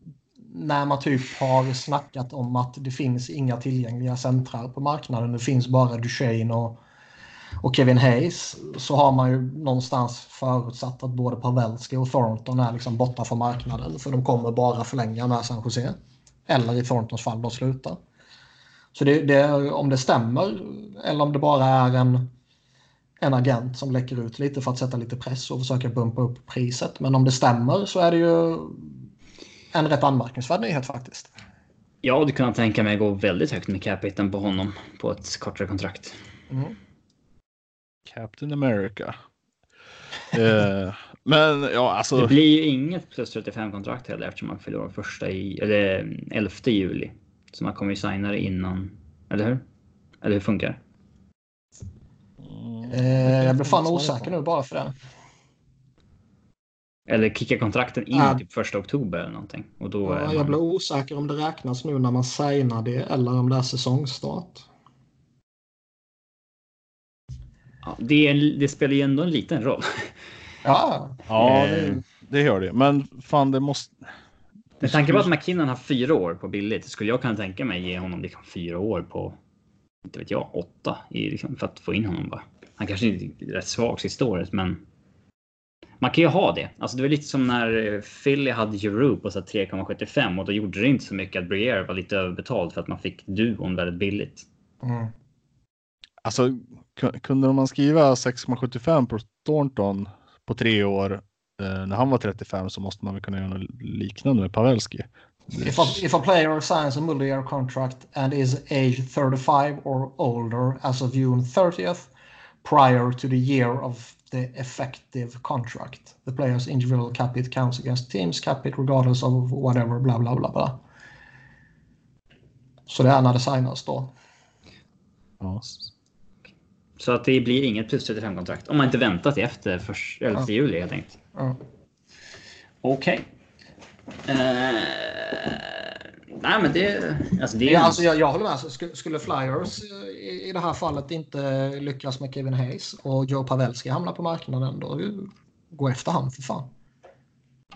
när man typ har snackat om att det finns inga tillgängliga centrar på marknaden, det finns bara Duchene och, och Kevin Hayes, så har man ju någonstans förutsatt att både Pavelski och Thornton är liksom borta från marknaden, för de kommer bara förlänga med San Jose. Eller i Thorntons fall de slutar. Så det, det, om det stämmer, eller om det bara är en en agent som läcker ut lite för att sätta lite press och försöka bumpa upp priset. Men om det stämmer så är det ju en rätt anmärkningsvärd nyhet faktiskt. Jag hade kunnat tänka mig att gå väldigt högt med capiten på honom på ett kortare kontrakt. Mm. Captain America. eh, men ja, alltså. Det blir ju inget plus 35 kontrakt heller eftersom man förlorar första i, eller 11 juli. Så man kommer ju signa det innan, eller hur? Eller hur funkar det? Eh, jag blir fan osäker nu bara för det. Eller kicka kontrakten in Ja. typ första oktober eller någonting. Och då är Ja, man... jag blir osäker om det räknas nu när man signar det eller om det är säsongstart. ja, det, är, det spelar ju ändå en liten roll. [laughs] Ja, Ja, Eh. det, det gör det. Men fan, det måste. Med tanke på att McKinnon har fyra år på billigt skulle jag kunna tänka mig ge honom liksom fyra år på, inte vet jag, åtta i, liksom, för att få in honom bara. Han kanske är rätt svag sista året, men man kan ju ha det. Alltså det var lite som när eh, Philly hade Giroux på så här 3,75 och då gjorde det inte så mycket att Briere var lite överbetald för att man fick duon väldigt billigt. mm. Alltså, ku- kunde man skriva 6,75 på Thornton på tre år eh, när han var 35 så måste man väl kunna göra något liknande med Pavelski. If a, if a player signs a multi-year contract and is age 35 or older as of June 30th prior to the year of the effective contract. The players individual cap it counts against teams cap it regardless of whatever bla bla bla bla. Så det är när det signas då. Ja. Så att det blir inget plus 35 kontrakt om man inte väntar till efter först, 11 Ja. juli helt enkelt. Ja. Okej. Eh, nej men det, alltså det är Ja, alltså jag, jag håller med. Så sk- Skulle Flyers eh, i, i det här fallet inte lyckas med Kevin Hayes och Joe Pavelski hamnar på marknaden då gå efter han för fan.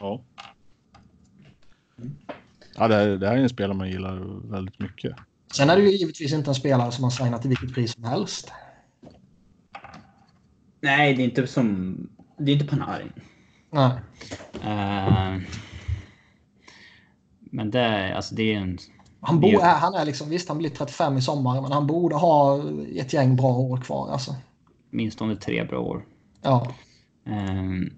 Ja. Ja, det, här, det här är en spelare man gillar väldigt mycket. Sen är det ju givetvis inte en spelare som man signar till vilket pris som helst. Nej, det är inte som... Det är inte Panarin. Nej. Eh, men det, är- alltså det är en... Han, bo, är, han är liksom, visst han blir 35 i sommar men han borde ha ett gäng bra år kvar alltså. minst under tre bra år. Ja. Ehm,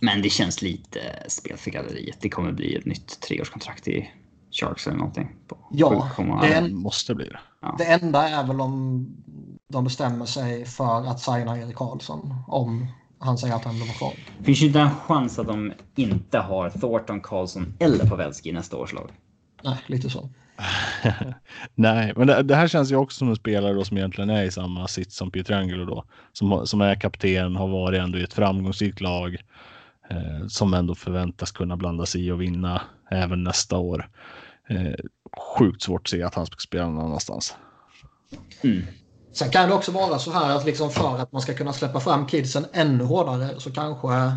men det känns lite spel för galleriet. Det kommer bli ett nytt treårskontrakt i Sharks eller någonting. På Ja, 7,1. det är- måste bli det. Det enda är väl om de bestämmer sig för att signa Erik Karlsson om han säger att han vill vara kvar. Finns ju inte en chans att de inte har Thornton, Karlsson eller Pavelski i nästa års lag. Nej, lite så. [laughs] Nej, men det, det här känns ju också som en spelare då som egentligen är i samma sits som Pietrangelo då. Som, som är kapten, har varit ändå i ett framgångsrikt lag. Eh, som ändå förväntas kunna blanda sig i och vinna även nästa år. Eh, sjukt svårt att se att han ska spela någon annanstans. Mm. Sen kan det också vara så här att liksom för att man ska kunna släppa fram kidsen ännu hårdare så kanske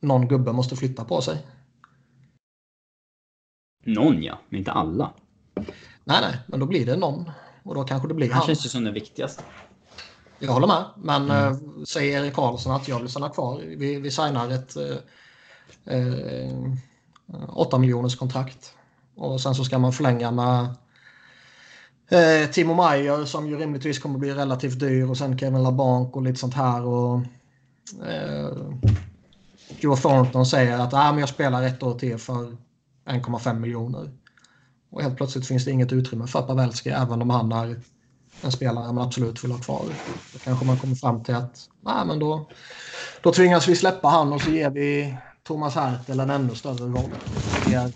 någon gubbe måste flytta på sig. Någon ja, men inte alla. Nej, nej, men då blir det någon. Och då kanske det blir Han han. känns ju som den viktigaste. Jag håller med. Men eh, säger Erik Karlsson att jag vill stanna kvar. Vi, vi signar ett eh, eh, 8 miljoners kontrakt. Och sen så ska man förlänga med eh, Timo Meyer som ju rimligtvis kommer bli relativt dyr. Och sen Kevin LaBanc och lite sånt här. Och, eh, Joe Thornton säger att ah, men jag spelar ett år till för 1,5 miljoner. Och helt plötsligt finns det inget utrymme för Pavelski även om han är en spelare man absolut vill ha kvar. Då kanske man kommer fram till att nej, men då, då tvingas vi släppa han och så ger vi Thomas Hertel en ännu större roll. Vi ger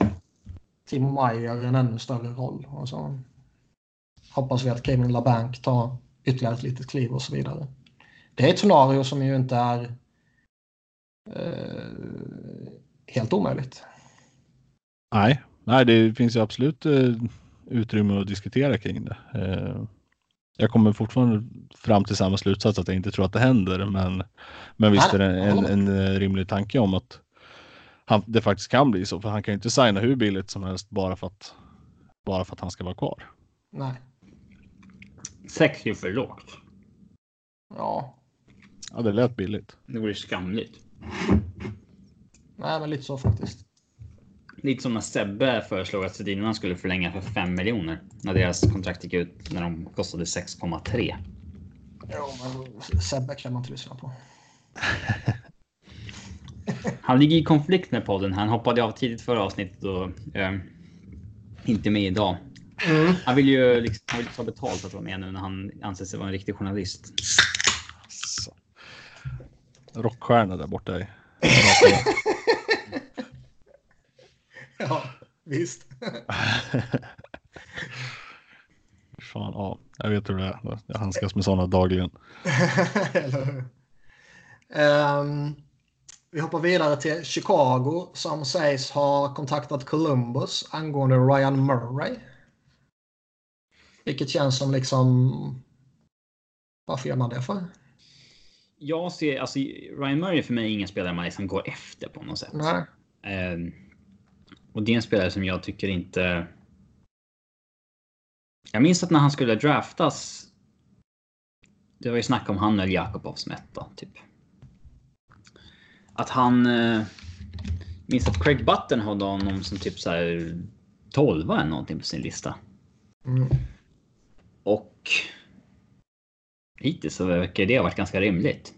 Timo Meyer en ännu större roll. Och så hoppas vi att Kevin LaBanc tar ytterligare ett litet kliv och så vidare. Det är ett scenario som ju inte är eh, helt omöjligt. Nej, nej, det finns ju absolut eh, utrymme att diskutera kring det. Eh, jag kommer fortfarande fram till samma slutsats att jag inte tror att det händer, men, men visst är det en, håller en, eh, rimlig tanke om att han, det faktiskt kan bli så, för han kan ju inte signa hur billigt som helst bara för att, bara för att han ska vara kvar. Nej. Sex är ju för lågt. Ja, Ja, det lät billigt. Det vore skamligt. nej, men lite så faktiskt. Lite som när Sebbe föreslog att Sedinarna skulle förlänga för 5 miljoner. När deras kontrakt gick ut när de kostade 6,3. Ja, men Sebbe kan man inte lyssna på. [laughs] Han ligger i konflikt med podden. Han hoppade av tidigt förra avsnittet och eh, inte med idag. Mm. Han vill ju liksom, han vill ta betalt att vara med nu när han anser sig vara en riktig journalist. Så. Rockstjärna där borta. i- [laughs] Ja, visst. [laughs] Fan, ja, jag vet hur det är. Jag handskas med sådana dagligen. [laughs] Eller hur? Ehm, vi hoppar vidare till Chicago som sägs ha kontaktat Columbus angående Ryan Murray. Vilket känns som liksom... Varför gör man det för? Jag ser, alltså Ryan Murray är för mig ingen spelare man liksom går efter på något sätt. Nej. Eh, och det är en spelare som jag tycker inte... Jag minns att när han skulle draftas. Det var ju snack om han eller Jakobov som typ. Att han... Eh, minns att Craig Button hade honom som typ så här 12 eller någonting på sin lista. Mm. Och hittills så verkar det ha varit ganska rimligt.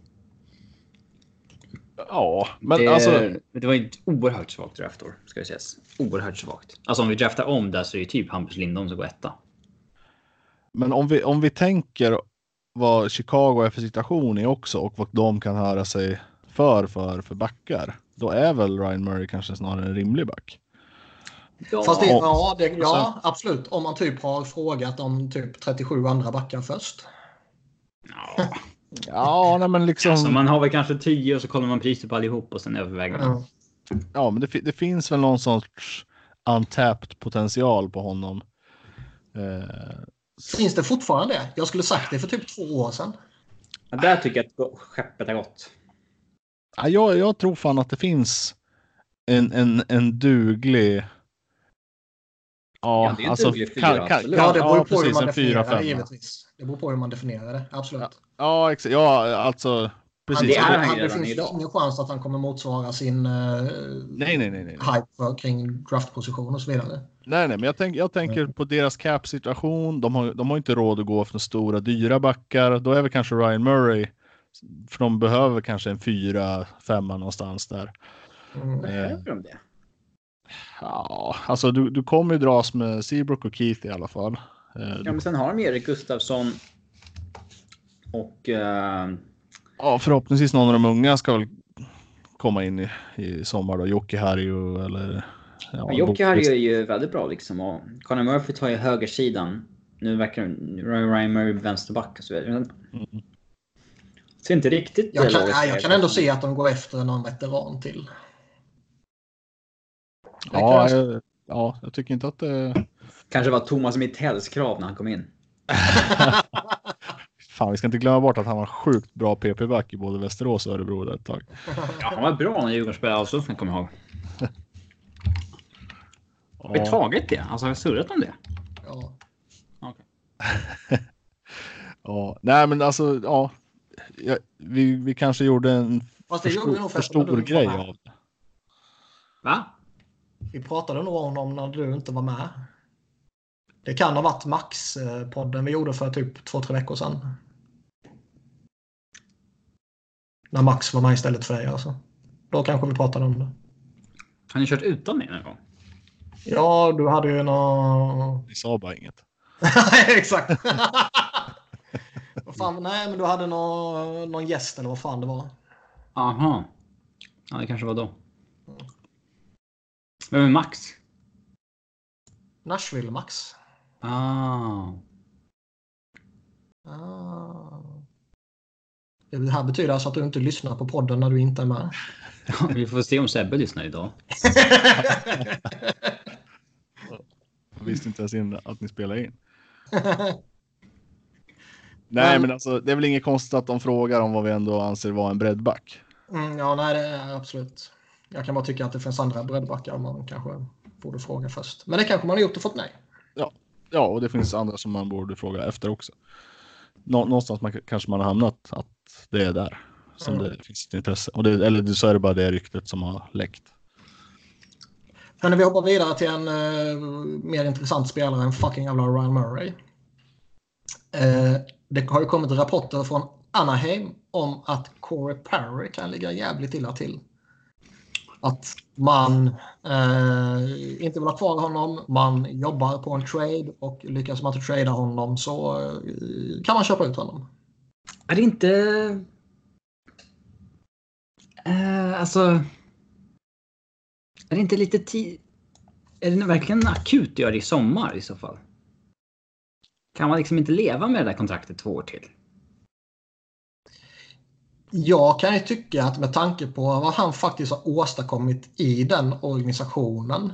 Ja, men det, alltså. det var ju ett oerhört svagt draftår, ska det sägas. Oerhört svagt. Alltså om vi draftar om där så är det typ Hampus Lindholm som går etta. Men om vi, om vi tänker vad Chicago är för situation är också och vad de kan höra sig för för, för backar. Då är väl Ryan Murray kanske snarare en rimlig back. Ja, Fast det, ja, det, ja absolut. Om man typ har frågat om typ 37 andra backar först. Ja, [laughs] ja nej, men liksom. Alltså, man har väl kanske 10 och så kollar man priset på allihop och sen överväger man. Ja, ja men det, det finns väl någon sorts untapped potential på honom. Eh, Finns det fortfarande? Jag skulle sagt det för typ två år sedan. Ja, där tycker jag att skeppet har gått. Ja, jag, jag tror fan att det finns en, en, en duglig... Ja, ja det är alltså, fyra. Kan, kan, ja, det beror ja, på precis, hur man definierar det givetvis. Det beror på hur man definierar det, absolut. Ja, ja. Ja, alltså Precis. Det, är han, det finns idag. ingen chans att han kommer motsvara sin uh, nej, nej, nej, nej. hype för, kring draftposition och så vidare. Nej, nej, men jag, tänk, jag tänker mm. på deras cap-situation. De har, de har inte råd att gå för stora, dyra backar. Då är väl kanske Ryan Murray, för de behöver kanske en fyra, femma någonstans där. Mm. Behöver de det? Ja, alltså du, du kommer ju dras med Seabrook och Keith i alla fall. Eh, ja, men sen har de Erik Gustafsson och uh Ja, förhoppningsvis någon av de unga ska väl komma in i, i sommar då. Jocke Harju eller... Ja, Jocke Harju är ju väldigt bra liksom och Conor Murphy tar ju högersidan. Nu verkar Ryan Murray vänsterback och så vidare. Mm. Ser inte riktigt jag kan, nej, jag kan ändå se att de går efter någon veteran till. Ja, jag, ja, jag tycker inte att det... Kanske var Thomas Mittells krav när han kom in. [laughs] Fan, vi ska inte glömma bort att han var sjukt bra PP-back i både Västerås och Örebro där ett tag. Ja, han var bra när Djurgården spelade allsvenskan, kommer jag ihåg. [laughs] Har vi tagit det? Alltså har vi surrat om det? Ja. Okay. [laughs] ja, nej men alltså, ja. ja vi, vi kanske gjorde en för, stor, för stor grej av det. Va? Vi pratade nog om honom när du inte var med. Det kan ha varit Max-podden vi gjorde för typ två, tre veckor sedan. När Max var med istället för dig alltså. Då kanske vi pratade om det. Har ni kört utan mig någon gång? Ja, du hade ju någon... Vi sa bara inget. [laughs] Exakt. fan, nej, men du hade någon, någon gäst eller vad fan det var. Aha. Ja, det kanske var då. Vem är Max? Nashville Max. Ah. ah. Det här betyder alltså att du inte lyssnar på podden när du inte är med. [laughs] Ja, vi får se om Sebbe lyssnar idag. [laughs] Jag visste inte ens in att ni spelar in. [laughs] nej, men alltså, det är väl inget konstigt att de frågar om vad vi ändå anser vara en breddback. Mm, ja, nej, det är absolut. Jag kan bara tycka att det finns andra breddbackar man kanske borde fråga först. Men det kanske man har gjort och fått nej. Ja, ja och det finns andra som man borde fråga efter också. Nå någonstans man, kanske man har hamnat att det är där som mm. det finns ett intresse. Och det, eller så är det bara det ryktet som har läckt. Men när vi hoppar vidare till en uh, mer intressant spelare än fucking jävla Ryan Murray. Uh, det har ju kommit rapporter från Anaheim om att Corey Perry kan ligga jävligt illa till. Att man eh, inte vill ha kvar honom, man jobbar på en trade och lyckas man inte trada honom så eh, kan man köpa ut honom. Är det inte... Eh, alltså... Är det inte lite tid... Är det verkligen akut att göra det i sommar i så fall? Kan man liksom inte leva med det där kontraktet två år till? Jag kan ju tycka att med tanke på vad han faktiskt har åstadkommit i den organisationen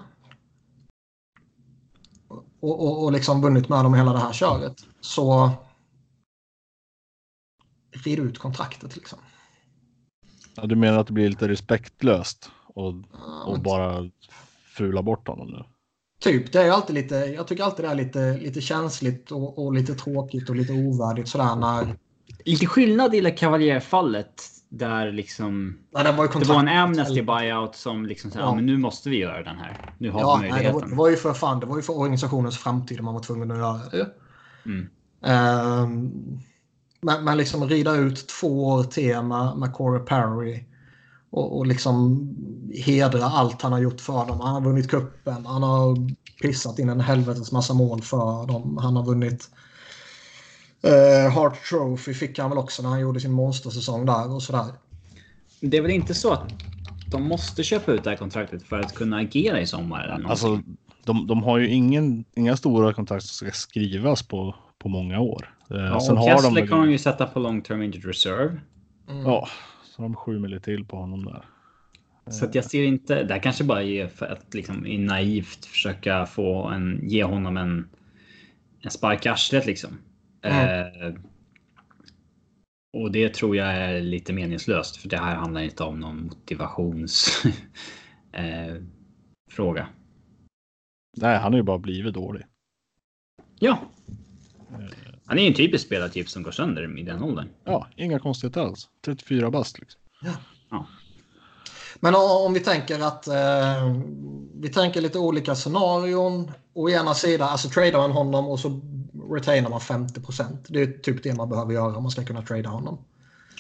och, och, och liksom vunnit med dem hela det här köret så rid ut kontraktet liksom. Ja, du menar att det blir lite respektlöst och, och bara fula bort honom nu? Typ, det är alltid lite, jag tycker alltid det är lite, lite känsligt och, och lite tråkigt och lite ovärdigt sådär när lite skillnad i Cavalier-fallet. Där liksom... Ja, det, var det var en amnesty buyout som liksom sa ja. men nu måste vi göra den här. Nu har ja, vi möjligheten. Nej, det, var, det, var, ju för fan, det var ju för organisationens framtid man var tvungen att göra det. Mm. Um, men, men liksom rida ut två år tema med Corey Perry och, och liksom hedra allt han har gjort för dem. Han har vunnit kuppen, han har pissat in en helvetes massa mål för dem. Han har vunnit Uh, Hart Trophy fick han väl också när han gjorde sin monstersäsong där och sådär. Det är väl inte så att de måste köpa ut det här kontraktet för att kunna agera i sommar? Eller alltså, de, de har ju ingen, inga stora kontrakt som ska skrivas på, på många år. Eh, ja, Sen och har Kessler de kan de ju sätta på long term injured reserve. Mm. Ja, så de sju miljoner till på honom där. Så att jag ser inte, det här kanske bara är för att liksom i naivt försöka få en, ge honom en, en spark i arslet liksom. Mm. Eh, och det tror jag är lite meningslöst för det här handlar inte om någon motivationsfråga. [laughs] eh, Nej, han har ju bara blivit dålig. Ja. Han är ju en typisk spelartyp som går sönder i den åldern. Ja, inga konstigheter alls. 34 bast liksom. Ja. ja. Men om vi tänker att eh, vi tänker lite olika scenarion. Å ena sidan, alltså tradar man honom och så retainar man 50 procent. Det är typ det man behöver göra om man ska kunna trada honom.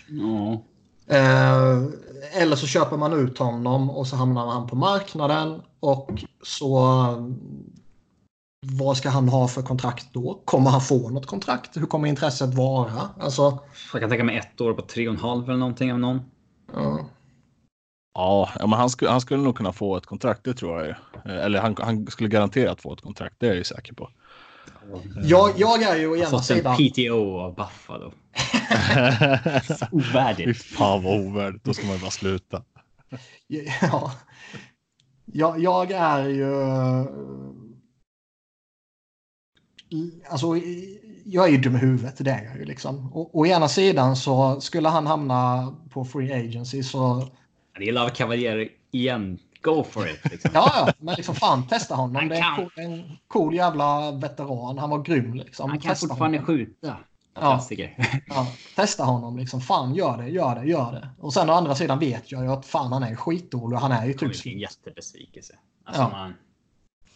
Mm. Eh, eller så köper man ut honom och så hamnar han på marknaden och så vad ska han ha för kontrakt då? Kommer han få något kontrakt? Hur kommer intresset vara? Alltså... Jag kan tänka mig ett år på tre och en halv eller någonting av någon. Ja. Ja, men han skulle, han skulle nog kunna få ett kontrakt, det tror jag. ju. Eller han, han skulle garanterat få ett kontrakt, det är jag ju säker på. Jag, jag är ju å ena sidan... en PTO av Buffalo. ovärdigt. Fy fan vad ovärdigt, då ska man ju bara sluta. ja. Jag, jag är ju... Alltså, jag är ju dum i huvudet, det är jag ju liksom. Å, å ena sidan så skulle han hamna på free agency så det är Love Cavalier igen. Go for it. Liksom. [laughs] ja, ja, men liksom fan testa honom. Han det är en cool, en cool jävla veteran. Han var grym liksom. Han kan testa fortfarande honom. skjuta. Ja, ja, testa honom liksom. Fan, gör det, gör det, gör det. Och sen å andra sidan vet jag ju att fan han är skitdålig han är ju typ... Det är en jättebesvikelse. Alltså, ja. man,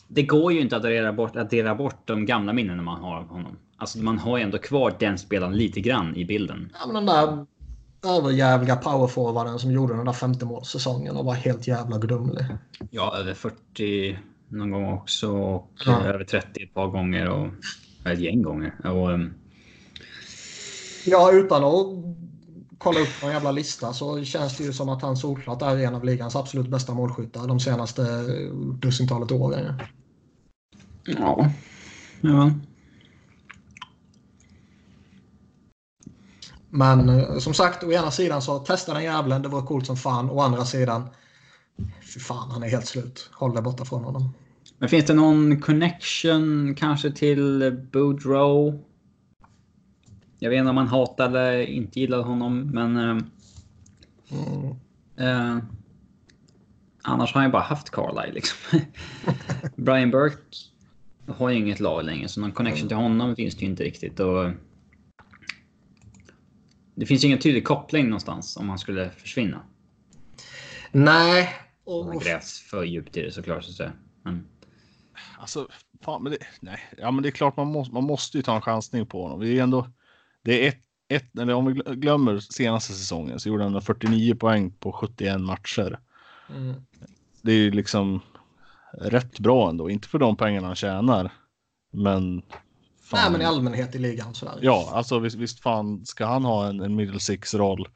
det går ju inte att radera bort, att bort de gamla minnena man har av honom. Alltså man har ju ändå kvar den spelaren lite grann i bilden. Ja, men den där överjävliga powerforwarden som gjorde den där 50 målsäsongen och var helt jävla gudomlig. Ja, över 40 någon gång också och ja. över 30 ett par gånger och ett gäng gånger. Och, um... Ja, utan att kolla upp någon jävla lista så känns det ju som att han solklart är en av ligans absolut bästa målskyttar de senaste dussintalet åren. Ja. ja. Men eh, som sagt, å ena sidan så testa den jävlen, det var coolt som fan. Å andra sidan, fy fan, han är helt slut. Håll dig borta från honom. Men finns det någon connection kanske till Boudreau? Jag vet inte om man hatar eller inte gillar honom, men... Eh, mm. eh, annars har han ju bara haft Carlisle liksom. [laughs] Brian Burke har ju inget lag längre, så någon connection till honom finns det ju inte riktigt. Och, det finns ingen tydlig koppling någonstans om han skulle försvinna. Nej. Och... Man grävs för djupt i det såklart. Så men... Alltså, fan, men det, nej. Ja, men det är klart man måste, man måste ju ta en chansning på honom. Det är ändå, det är ett, ett, eller om vi glömmer senaste säsongen så gjorde han 49 poäng på 71 matcher. Mm. Det är ju liksom rätt bra ändå, inte för de pengarna han tjänar. Men Fan. Nej, men i allmänhet i ligan sådär. Ja, alltså visst, visst fan ska han ha en, en middle six roll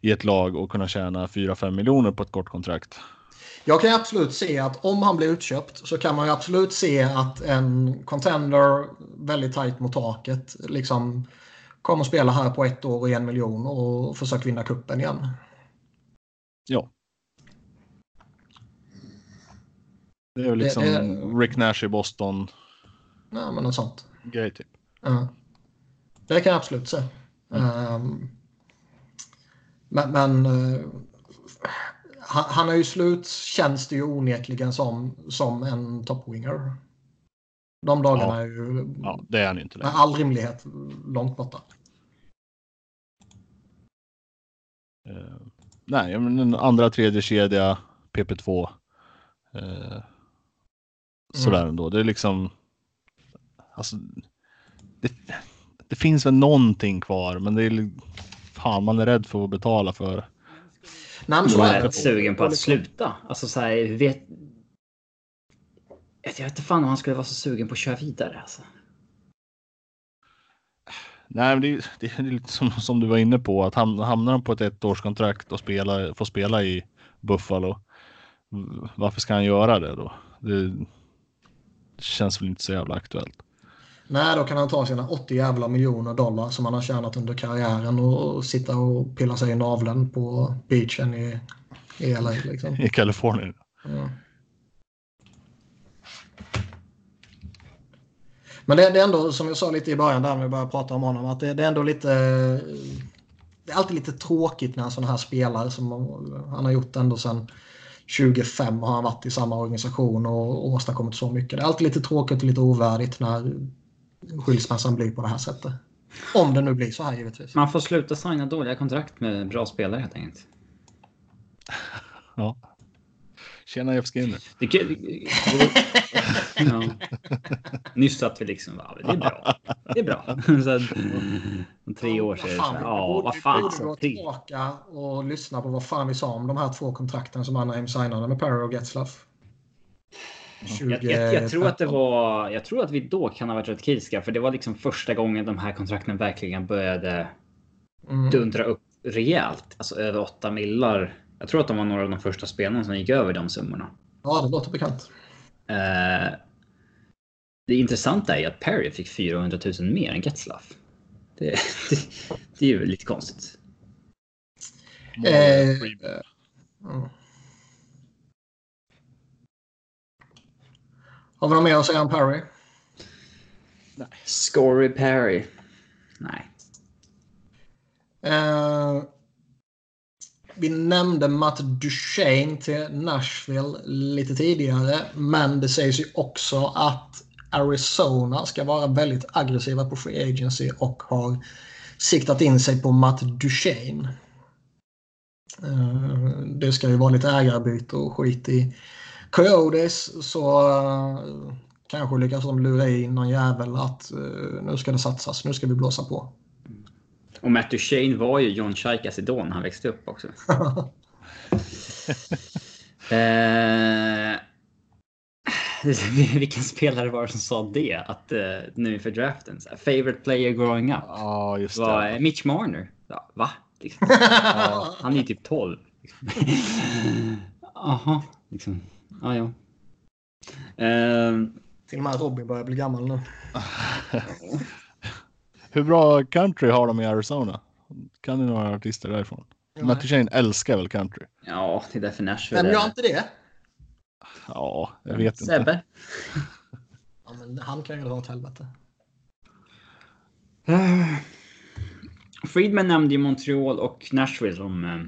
i ett lag och kunna tjäna 4-5 miljoner på ett kort kontrakt. Jag kan absolut se att om han blir utköpt så kan man ju absolut se att en contender väldigt tajt mot taket liksom kommer spela här på ett år och en miljon och försöka vinna kuppen igen. Ja. Det är väl liksom det, det... Rick Nash i Boston. Ja, men något sånt grej typ. Ja. Det kan jag absolut säga. Mm. Um, men, men uh, han, han är ju slut känns det ju onekligen som, som en topwinger. De dagarna ja. är ju ja, det är han inte med all rimlighet långt borta. Uh, nej, men en andra tredje kedja PP2. Uh, sådär mm. ändå. Det är liksom Alltså, det, det, finns väl någonting kvar, men det är fan, man är rädd för att betala för. Nej, man är rätt sugen på att sluta. Alltså så här, vet. Jag vet inte fan om han skulle vara så sugen på att köra vidare. Alltså. Nej, men det, är- det är lite som, som du var inne på att ham- hamnar de på ett ettårskontrakt och spela, får spela i Buffalo. Varför ska han göra det då? Det känns väl inte så jävla aktuellt. Nej, då kan han ta sina 80 jävla miljoner dollar som han har tjänat under karriären och sitta och pilla sig i naveln på beachen i, i LA. Liksom. [laughs] I Kalifornien. Ja. Men det, det är ändå, som jag sa lite i början där när vi började prata om honom, att det, det är ändå lite... Det är alltid lite tråkigt när en sån här spelare som han har gjort ändå sedan 2005 har han varit i samma organisation och åstadkommit så mycket. Det är alltid lite tråkigt och lite ovärdigt när skilsmässan blir på det här sättet. Om det nu blir så här givetvis. Man får sluta signa dåliga kontrakt med bra spelare helt enkelt. [laughs] Ja. Tjena Jeff Skinner. Det, det, det, [laughs] ja. Nyss satt vi liksom bara, det är bra. Det är bra. [laughs] Så om tre år så är det så här, ja vad fan. Vi borde gå tillbaka och lyssna på vad fan vi sa om de här två kontrakten som Anaheim signade med Perry och Getzlaff. Jag, jag, jag, tror att det var, jag tror att vi då kan ha varit rätt kritiska för det var liksom första gången de här kontrakten verkligen började Mm. dundra upp rejält. Alltså över 8 millar. Jag tror att de var några av de första spelarna som gick över de summorna. Ja, det låter bekant. Eh, det intressanta är att Perry fick 400 000 mer än Getzlaff. Det, [laughs] det, det är ju lite konstigt. Eh, Mm. Har vi något mer att säga om Perry? Scory Perry. Nej. Eh, vi nämnde Matt Duchene till Nashville lite tidigare. Men det sägs ju också att Arizona ska vara väldigt aggressiva på Free Agency och har siktat in sig på Matt Duchene. Eh, det ska ju vara lite ägarbyte och skit i Coyotes så eh, kanske lyckas de lura i någon jävel att eh, nu ska det satsas, nu ska vi blåsa på. Och Matt Duchene var ju John Chaikas idol när han växte upp också. [laughs] eh, [laughs] vilken spelare var det som sa det? Att eh, nu inför draften. Så här, favorite player growing up. Ja, just det. Var eh, Mitch Marner. Ja, va? Liksom. [laughs] Han är ju typ 12. Jaha, liksom. Ja, ja. Ehm, Till och med Robin börjar bli gammal nu. [laughs] Hur bra country har de i Arizona? Kan ni några artister därifrån? Matt Duchene älskar väl country? ja, det är därför Nashville Vem gör inte det? Ja, jag vet inte. Sebbe. [laughs] Ja, men han kan ju dra åt helvete. [sighs] Friedman nämnde ju Montreal och Nashville som eh,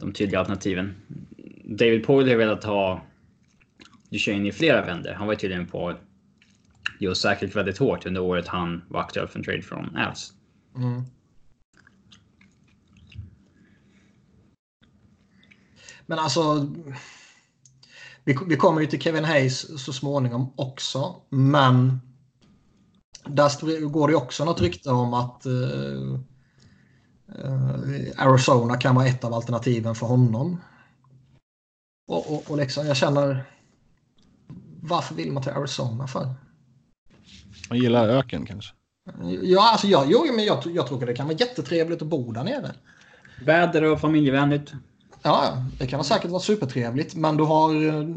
de tydliga alternativen. David Poyle har velat ha Duchene i flera vänder. Han var tydligen på just säkert väldigt hårt under året han var aktuell för en trade från Avs. Mm. Men alltså. Vi, vi kommer ju till Kevin Hayes så småningom också. Men. Där går det också något rykte om att uh, uh, Arizona kan vara ett av alternativen för honom. Och, och, och liksom, jag känner. Varför vill man till Arizona för? Man gillar öken kanske. Ja, alltså jag, jo, men jag, jag tror att det kan vara jättetrevligt att bo där nere. Väder och familjevänligt. Ja, det kan säkert vara supertrevligt, men du har eh,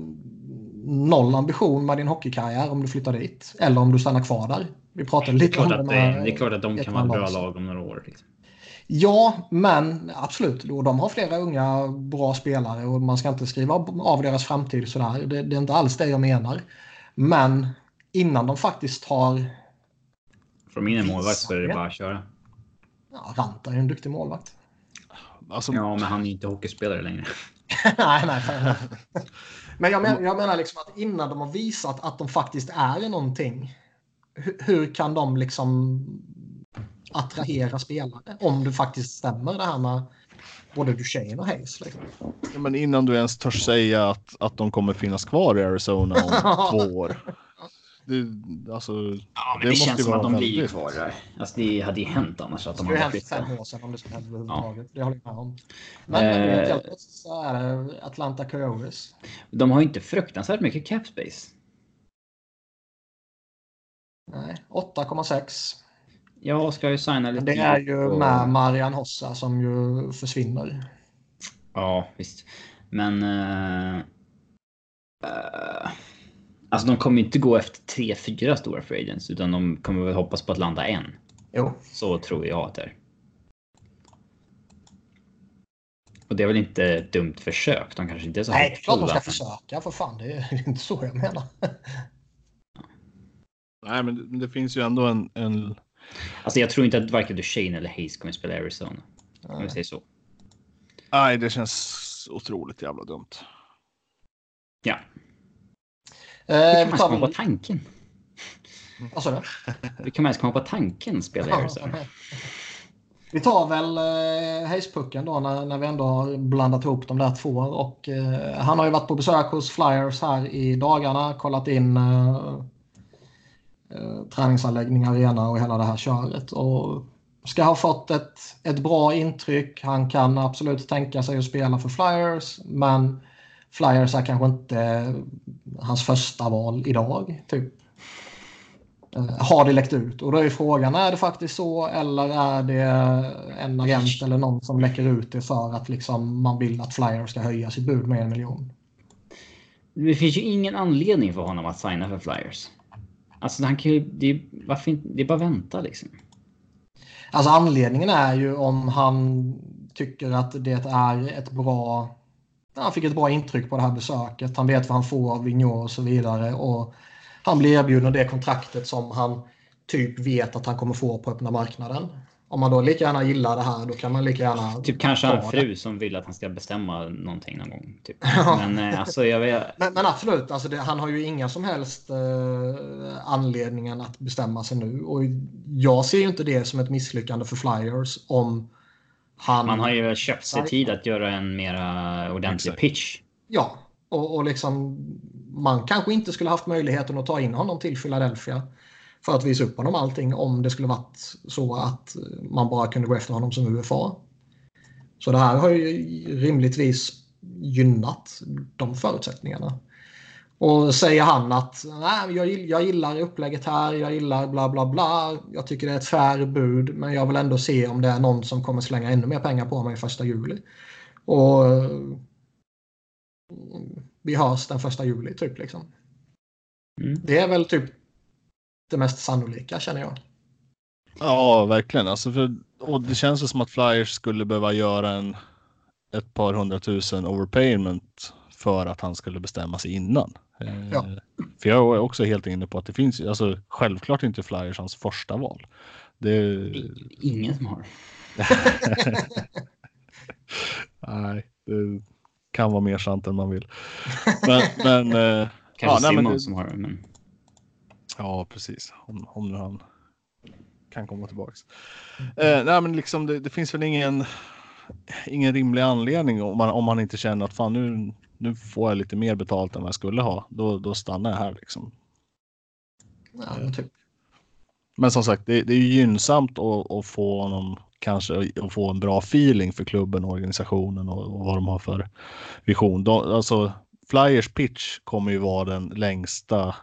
noll ambition med din hockeykarriär om du flyttar dit. Eller om du stannar kvar där. Vi pratade lite om det, det är klart att de kan vara bra lag om några år. Liksom. Ja, men absolut. Och de har flera unga bra spelare och man ska inte skriva av deras framtid sådär. Det, det är inte alls det jag menar. Men innan de faktiskt har... Från min målvakt så är det bara att köra. Ja, Ranta är ju en duktig målvakt. Alltså, Ja, men han är inte hockeyspelare längre. [laughs] nej, nej. enough. Men jag, men, jag menar liksom att innan de har visat att de faktiskt är någonting. Hur, hur kan de liksom attrahera spelare? Om det faktiskt stämmer det här med både Duchene och Hayes. Liksom. ja, men innan du ens törs säga att, att de kommer finnas kvar i Arizona om [laughs] två år. Det, alltså, Ja, men Det det, måste känns ju som vara att de blir väldigt- kvar där. Alltså, det hade ju hänt annars att Det de skulle hade ha hänt flyttat. fem år sedan om det skulle hända överhuvudtaget. Det håller jag med om. Men men Eh. hjälpligt så är det Atlanta Coyotes. De har ju inte fruktansvärt mycket cap space. Nej, 8,6. Ja, ska ju signa lite. Det är ju och... med Marian Hossa som ju försvinner. Ja, visst. Men... Uh, uh, alltså de kommer inte gå efter tre, fyra stora free agents, utan de kommer väl hoppas på att landa en. Jo. Så tror jag att det är. Och det är väl inte ett dumt försök? De kanske inte är så Nej, det är klart de ska försöka för fan. Det är [laughs] inte så jag menar. Nej, men det finns ju ändå en, en... Alltså jag tror inte att varken Duchene eller Hayes kommer spela Arizona. Om vi säger så. Nej, det känns otroligt jävla dumt. Ja. Eh, Hur kan man ens komma på tanken? [laughs] Vad sa du? Hur kan man ens komma på tanken att spela Arizona? [laughs] Vi tar väl eh, Hayes-pucken då när, när vi ändå har blandat ihop de där två. Och, eh, han har ju varit på besök hos Flyers här i dagarna. Kollat in eh, eh, träningsanläggning, arena och hela det här köret. Och ska ha fått ett, ett bra intryck. Han kan absolut tänka sig att spela för Flyers. Men Flyers är kanske inte hans första val idag. Typ. Eh, har det läckt ut? Och då är frågan, är det faktiskt så eller är det en agent eller någon som läcker ut det för att liksom man vill att Flyers ska höja sitt bud med en miljon? Det finns ju ingen anledning för honom att signa för Flyers. Alltså han kan ju, det är, varför inte, det är bara att vänta liksom. Alltså anledningen är ju om han tycker att det är ett bra... Han fick ett bra intryck på det här besöket. Han vet vad han får av Vigneault och så vidare. Och han blir erbjuden det kontraktet som han typ vet att han kommer få på öppna marknaden. Om man då lika gärna gillar det här då kan man lika gärna... Typ kanske en det. fru som vill att han ska bestämma någonting någon gång. Typ. [laughs] Men eh, alltså jag vet... Men, men absolut, alltså det, han har ju inga som helst eh, anledningar att bestämma sig nu. Och jag ser ju inte det som ett misslyckande för Flyers om han... Man har ju köpt sig tid att göra en mera ordentlig Exakt. pitch. Ja, och, och liksom man kanske inte skulle haft möjligheten att ta in honom till Philadelphia för att visa upp honom allting om det skulle varit så att man bara kunde gå efter honom som UFA. Så det här har ju rimligtvis gynnat de förutsättningarna. Och säger han att Nej, jag, jag gillar upplägget här, jag gillar bla bla bla, jag tycker det är ett fair bud men jag vill ändå se om det är någon som kommer slänga ännu mer pengar på mig första juli. Och vi hörs den första juli typ liksom. Mm. Det är väl typ det mest sannolika känner jag. Ja, verkligen. Alltså för, och det känns ju som att Flyers skulle behöva göra en ett par hundratusen overpayment för att han skulle bestämma sig innan. Eh, Ja. För jag är också helt inne på att det finns, alltså självklart inte Flyers hans första val. Det, Ingen som har. [laughs] nej, det kan vara mer sant än man vill. Men, men eh, Kanske nej, men Simon det- som har det. Men... Ja, precis. Om, om nu han kan komma tillbaks. Eh, nej, men liksom det, det finns väl ingen, ingen rimlig anledning om man, om man inte känner att fan nu, nu får jag lite mer betalt än vad jag skulle ha. Då, då stannar jag här liksom. Ja, men typ. Men som sagt, det, det är ju gynnsamt att, att få honom kanske att få en bra feeling för klubben och organisationen och, och vad de har för vision. De, alltså Flyers pitch kommer ju vara den längsta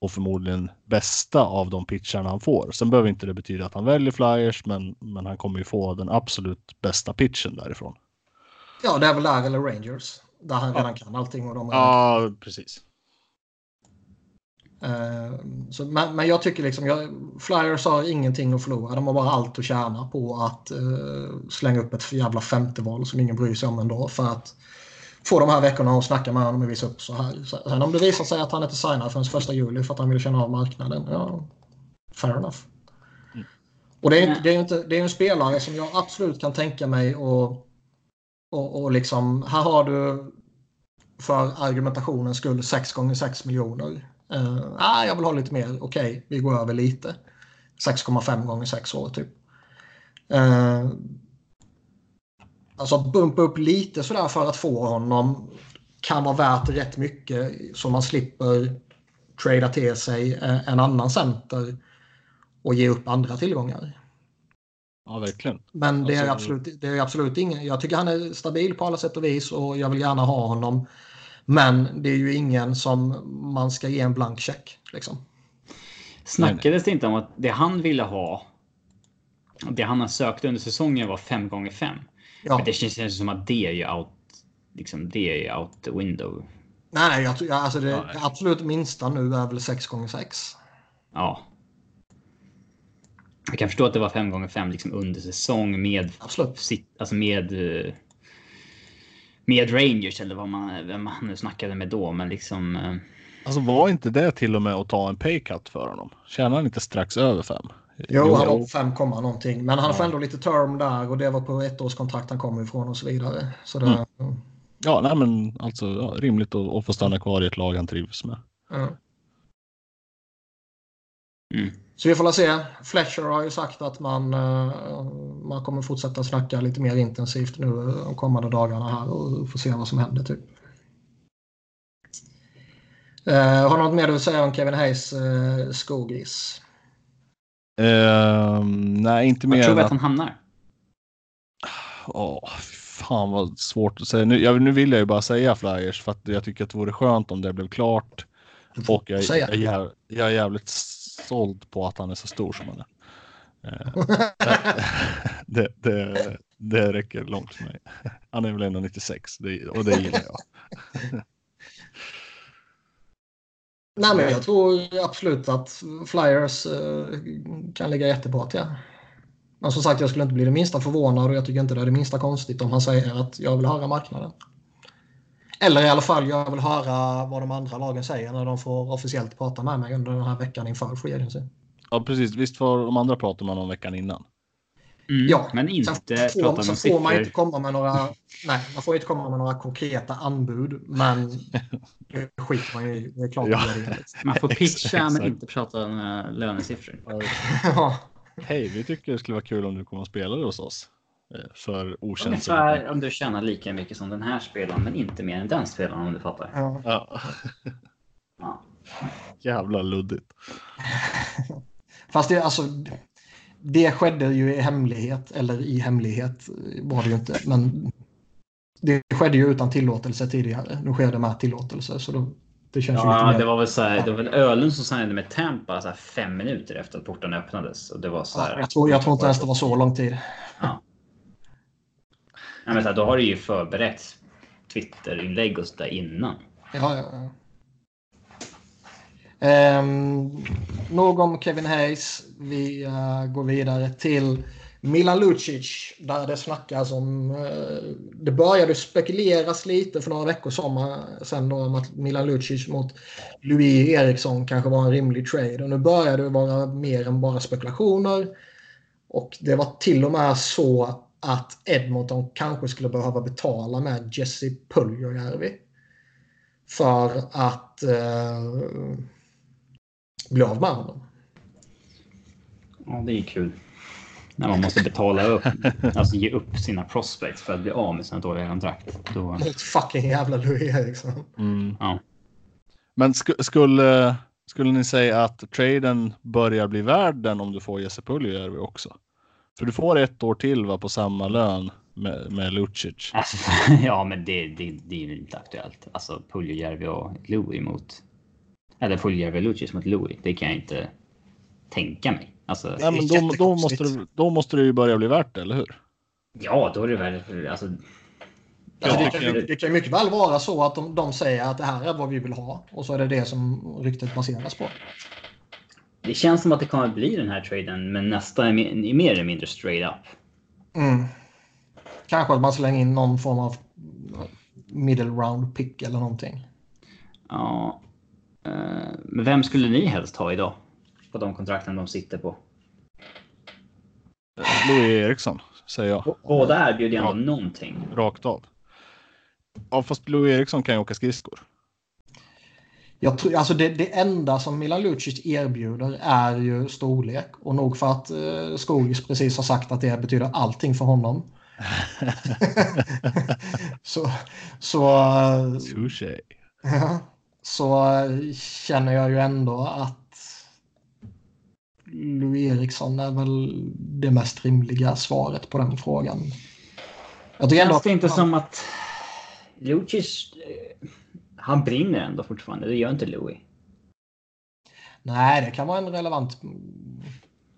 och förmodligen bästa av de pitcharna han får. Sen behöver inte det betyda att han väljer Flyers, men, men han kommer ju få den absolut bästa pitchen därifrån. ja, det är väl där eller Rangers. Där han redan kan allting. Och de är Ja, precis. Eh, så, men, men jag tycker liksom, jag, Flyers har ingenting att förlora. De har bara allt att tjäna på att eh, slänga upp ett jävla femteval som ingen bryr sig om ändå. För att få de här veckorna och snacka med honom och visa upp så här. Sen om det visar sig att han inte signar förrän första juli för att han vill känna av marknaden. Ja, fair enough. Mm. Och det är, inte, det, är ju inte, det är en spelare som jag absolut kan tänka mig och, och, och liksom, här har du för argumentationens skull 6 gånger 6 miljoner. Uh, ah, jag vill ha lite mer. Okej, vi går över lite. 6,5 gånger 6 år typ. Uh, alltså bumpa upp lite sådär för att få honom kan vara värt rätt mycket så man slipper trada till sig eh, en annan center och ge upp andra tillgångar. Ja, verkligen. Men det är, Alltså- absolut, det är absolut ingen. Jag tycker han är stabil på alla sätt och vis och jag vill gärna ha honom. Men det är ju ingen som man ska ge en blank check. Liksom. Snackades det inte om att det han ville ha Det han har sökt under säsongen var 5 gånger 5 Ja. Men det känns som att det är ju out. Liksom det är ju out the window. Nej, nej, jag, tror- alltså det Ja. absolut minsta nu är väl 6 gånger 6 Ja. Jag kan förstå att det var 5 gånger 5 liksom under säsong med Absolut. sitt, alltså med eh, med Rangers eller vad man, vem man nu snackade med då. Men liksom. eh, Alltså var inte det till och med att ta en paycut för honom? Tjänar han inte strax över fem? Jo, han var på 5, komma någonting. Men han Ja. får ändå lite term där och det var på ett års kontrakt han kom ifrån och så vidare. Så det, Ja, nej men alltså ja, rimligt att, att få stanna kvar i ett lag han trivs med. Mm. Så vi får se. Fletcher har ju sagt att man, eh, man kommer fortsätta snacka lite mer intensivt nu de kommande dagarna här och får se vad som händer. Typ. Eh, har du något mer du vill säga om Kevin Hayes eh, skogis? Ehm, nej, inte mer tror än att att... han hamnar? Åh, fan vad svårt att säga. Nu, jag, nu vill jag ju bara säga Flyers för att jag tycker att det vore skönt om det blev klart. Och jag, Säga. jag, jag, jag är jävligt såld på att han är så stor som han är. [laughs] Eh, [laughs] det, det, det räcker långt för mig. Han är väl ändå 96 det, och det gillar jag. [laughs] Nej, men jag tror absolut att Flyers eh, kan ligga jättebra till. Men som sagt, jag skulle inte bli det minsta förvånad och jag tycker inte det är det minsta konstigt om han säger att jag vill höra marknaden. Eller i alla fall, jag vill höra vad de andra lagen säger när de får officiellt prata med mig under den här veckan inför Free Agency. Ja, precis. Visst var de andra pratade man om veckan innan. Mm. Ja, Men inte Sen får, prata om sen får man inte komma med några, nej, man får inte komma med några konkreta anbud, men det skiter man i. Det är klart Ja. det. [laughs] Man får pitcha men inte prata om eh, lönesiffror. Ja. Hej, vi tycker det skulle vara kul om du kommer och spelar hos oss. Eh, För okänd Ungefär om du tjänar lika mycket som den här spelaren men inte mer än den spelaren om du fattar. Ja. Ja, Ja. jävla luddigt. Fast det, alltså, det skedde ju i hemlighet, eller i hemlighet var det ju inte, men det skedde ju utan tillåtelse tidigare. Nu sker det med tillåtelse, så då, det känns ju Ja, lite det var väl så här, det var väl Ölund som signade med Tampa så här fem minuter efter att porten öppnades. Och det var så Ja, jag, tror, jag tror inte ens det var så lång tid. Ja. Ja, men så här, då har du ju förberett Twitter-inlägg och sådär innan. Ja, ja, ja. Ehm, nog om Kevin Hayes. Vi eh, går vidare till Milan Lucic där det snackas om... Eh, det började spekuleras lite för några veckor sedan eh, sen då om att Milan Lucic mot Louis Eriksson kanske var en rimlig trade. Och nu börjar det vara mer än bara spekulationer. Och det var till och med så att Edmonton kanske skulle behöva betala med Jesse Puljojärvi. för att eh, bli av med honom. Ja, det är kul. När man måste betala upp, [laughs] alltså ge upp sina prospects för att bli av med sina dåliga kontrakt. Då, Mot fucking jävla Louis Eriksson. Mm. ja. Men sk- skulle, skulle ni säga att traden börjar bli värd den om du får Jesse Puljujärvi också? För du får ett år till va, på samma lön med, med Lucic. Alltså, [laughs] ja, men det, det, det är ju inte aktuellt. Alltså Puljujärvi och Louis mot... Eller Puljujärvi och Lucic mot Louis. Det kan jag inte tänka mig. Alltså, Nej, men då, då, måste det, då måste det ju börja bli värt det, eller hur? ja, då är det väl... Alltså, ja, det, kan, ju- det kan mycket väl vara så att de, de säger att det här är vad vi vill ha och så är det det som ryktet baseras på. det känns som att det kommer bli den här traden, men nästa är mer, är mer eller mindre straight up. Mm. Kanske att man slänger in någon form av middle round pick eller någonting. Ja. eh, Men vem skulle ni helst ha idag? På de kontrakten de sitter på. Louis Eriksson, säger jag. Båda erbjuder ju ändå Ja. någonting. Rakt av. Ja, fast Louis Eriksson kan ju åka skridskor. Jag tror, alltså det, det enda som Milan Lucic erbjuder är ju storlek. Och nog för att eh, Skogis precis har sagt att det betyder allting för honom. [laughs] så, så, eh, Touché. Så eh, känner jag ju ändå att Louis Eriksson är väl det mest rimliga svaret på den frågan. Jag tycker ändå Känns att det inte som att Lucic, eh, han brinner ändå fortfarande. Det gör inte Louis. Nej, det kan vara en relevant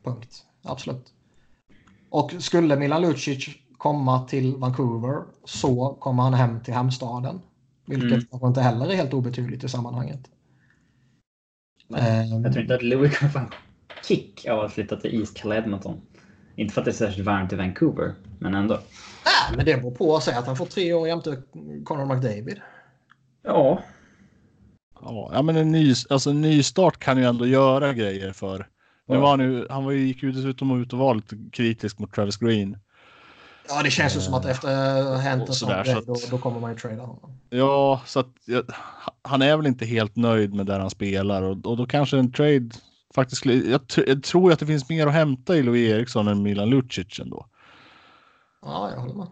punkt. Absolut. Och skulle Milan Lucic komma till Vancouver så kommer han hem till hemstaden. Vilket Mm. kanske inte heller är helt obetydligt i sammanhanget. Ehm, Jag tror inte att Louis kommer kick av att flytta till iskalla Edmonton. Inte för att det är särskilt varmt i Vancouver, men ändå. Nej, men det beror på att säga att han får tre år jämte Conor McDavid. Ja. Ja, men en ny, alltså, en ny start kan ju ändå göra grejer för. Nu Ja. var han, ju, han var ju, gick ju dessutom ut och var lite kritisk mot Travis Green. Ja, det känns ju som att efter ha hänt en sån sådär, grej, så att- då, då kommer man ju trada honom. Ja, så att han är väl inte helt nöjd med där han spelar och, och då kanske en trade faktiskt skulle, jag, tr- jag tror att det finns mer att hämta i Louis Eriksson än Milan Lucic ändå. Ja, jag håller med.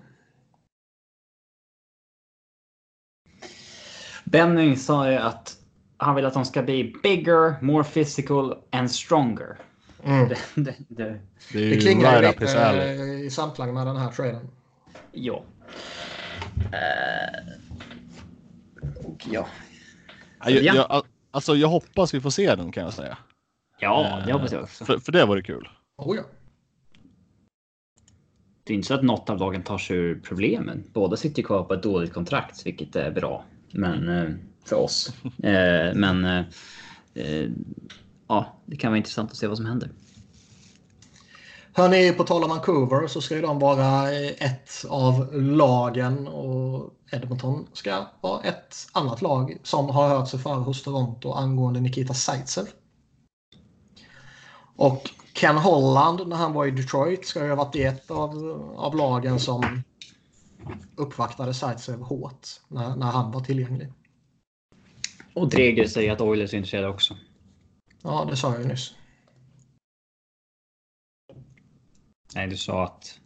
Benning sa ju att han vill att de ska bli bigger, more physical and stronger. Mm. Det, det, det, Det är ju Det klingar ju lite eh, i samklang med den här traden. ja. Eh, och ja. Ja, jag, Ja. jag, alltså jag hoppas vi får se den kan jag säga. Ja, det hoppas jag också. För, för det vore kul. Oh, ja. Det är inte så att något av lagen tar sig ur problemen. Båda sitter kvar på ett dåligt kontrakt, vilket är bra. Men eh, för oss. [laughs] Eh, men eh, eh, ja, det kan vara intressant att se vad som händer. Hörni, på tal om Vancouver så ska ju de vara ett av lagen och Edmonton ska vara ett annat lag som har hört sig för hos Toronto angående Nikita Zaitsev. Och Ken Holland när han var i Detroit ska ju ha varit ett av, av lagen som uppvaktade Zaitsev hårt när, när han var tillgänglig. Och Dreger säger att Oilers är intresserade också. Ja, det sa jag ju nyss. Nej, du sa att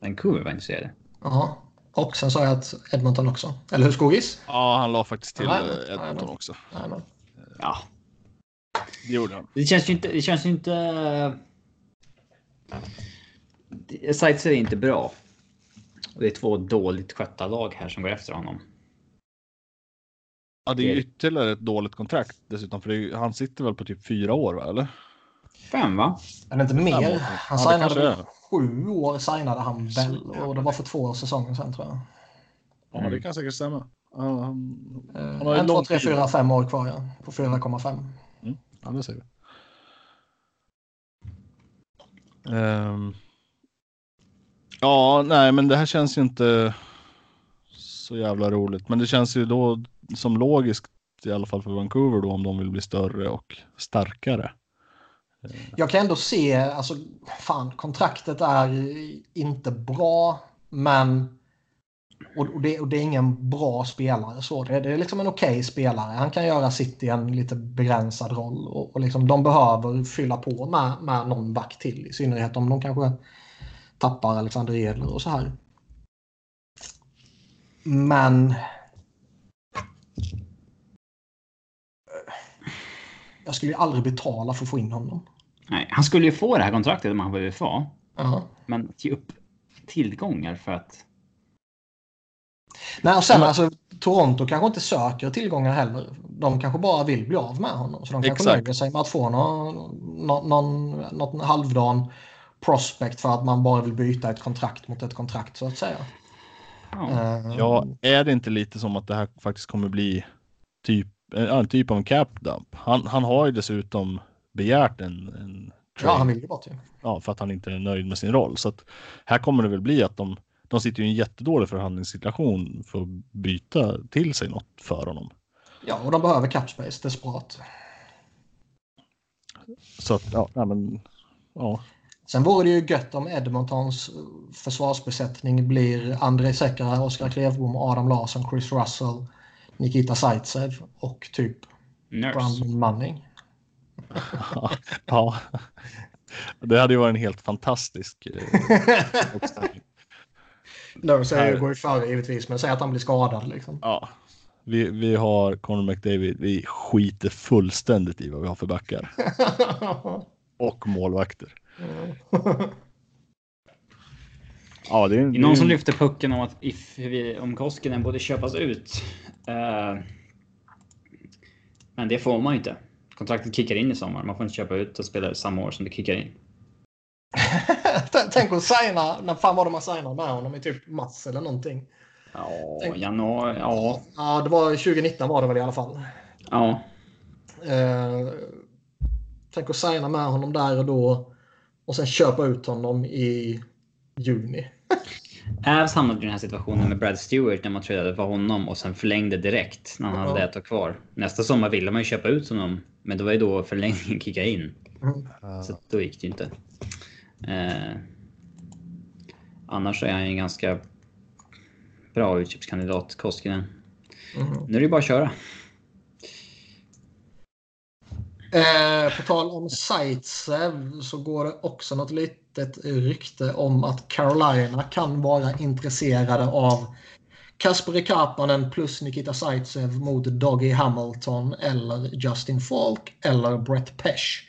Vancouver var intresserade. Ja, och sen sa jag att Edmonton också. Eller hur Skogis? Ja, han la faktiskt till Edmonton också. Ja, Det gjorde han. det känns ju inte... Det känns ju inte... Sites är inte bra. Och det är två dåligt skötta lag här som går efter honom. Ja, det är Det- ytterligare ett dåligt kontrakt dessutom. För det är, han sitter väl på typ fyra år, va? Eller? Fem va? Eller inte mer. Ja, Han det signade väl är. sju år signade han väl. Och det var för två säsonger sedan tror jag. Ja, det kan säkert stämma. Han, han, Eh, Han har en, två, tre, fyra, fem år kvar ja. På 4,5 ja, det ser vi. Um, ja, nej, men det här känns ju inte så jävla roligt. Men det känns ju då som logiskt i alla fall för Vancouver då om de vill bli större och starkare. Ehm. Jag kan ändå se, alltså fan kontraktet är inte bra. Men och, och, det, och det är ingen bra spelare. Så det, det är liksom en okej spelare. Han kan göra sitt i en lite begränsad roll. Och, och liksom, de behöver fylla på med, med någon back till. I synnerhet om de kanske tappar Alexander Edler och så här. Men... Jag skulle ju aldrig betala för att få in honom. Nej, han skulle ju få det här kontraktet om han var i UFA. Ja. Men att ge upp tillgångar för att... Nej, och sen Men- alltså Toronto kanske inte söker tillgångar heller. De kanske bara vill bli av med honom. Så de kanske Exakt. nöjer sig med att få någon, någon, någon, någon halvdan prospect för att man bara vill byta ett kontrakt mot ett kontrakt så att säga. Ja. Eh, är det inte lite som att det här faktiskt kommer bli typ en, typ av en cap dump? Han, han har ju dessutom begärt en, en ja, han trade. vill ju bort ju. ja, för att han inte är nöjd med sin roll. Så att här kommer det väl bli att de, de sitter i en jättedålig förhandlingssituation för att byta till sig något för honom. Ja, och de behöver capspace desperat. Så att, ja, nej, men, ja. Sen vore det ju gött om Edmontons försvarsbesättning blir Andrei Sekera, Oskar Klevbom, Adam Larsson, Chris Russell, Nikita Zaitsev och typ Nurse. Brandon Manning. [laughs] ja. Det hade ju varit en helt fantastisk eh, [laughs] uppställning. Nurse är Här- går ju före givetvis, men säg att han blir skadad liksom. Ja. Vi, vi har Conor McDavid. Vi skiter fullständigt i vad vi har för backar. [laughs] Och målvakter. [laughs] Ja, det är, Det är någon som lyfter pucken om att if vi, om Koskinen borde köpas ut. Eh, men det får man ju inte. Kontraktet kickar in i sommar. Man får inte köpa ut och spela samma år som det kickar in. [laughs] Tänk att signa, när fan var det man signade med honom i typ mars eller någonting. Ja, Tänk- januari. Ja. Ja, det var 2019 var det väl i alla fall. ja. Eh, tänk att signa med honom där och då och sen köpa ut honom i juni. [laughs] Avs hamnade i den här situationen med Brad Stewart när man tradade för honom och sen förlängde direkt när han hade Ja. ett år kvar. Nästa sommar ville man ju köpa ut honom, men det var ju då förlängningen kickade in. Mm. Så då gick det ju inte. Eh, annars är han ju en ganska bra utköpskandidat, Koskinen. Mm. Nu är det bara att köra. Eh, på tal om Zaitsev så går det också något litet rykte om att Carolina kan vara intresserade av Kasperi Kapanen plus Nikita Zaitsev mot Dougie Hamilton eller Justin Falk eller Brett Pesch.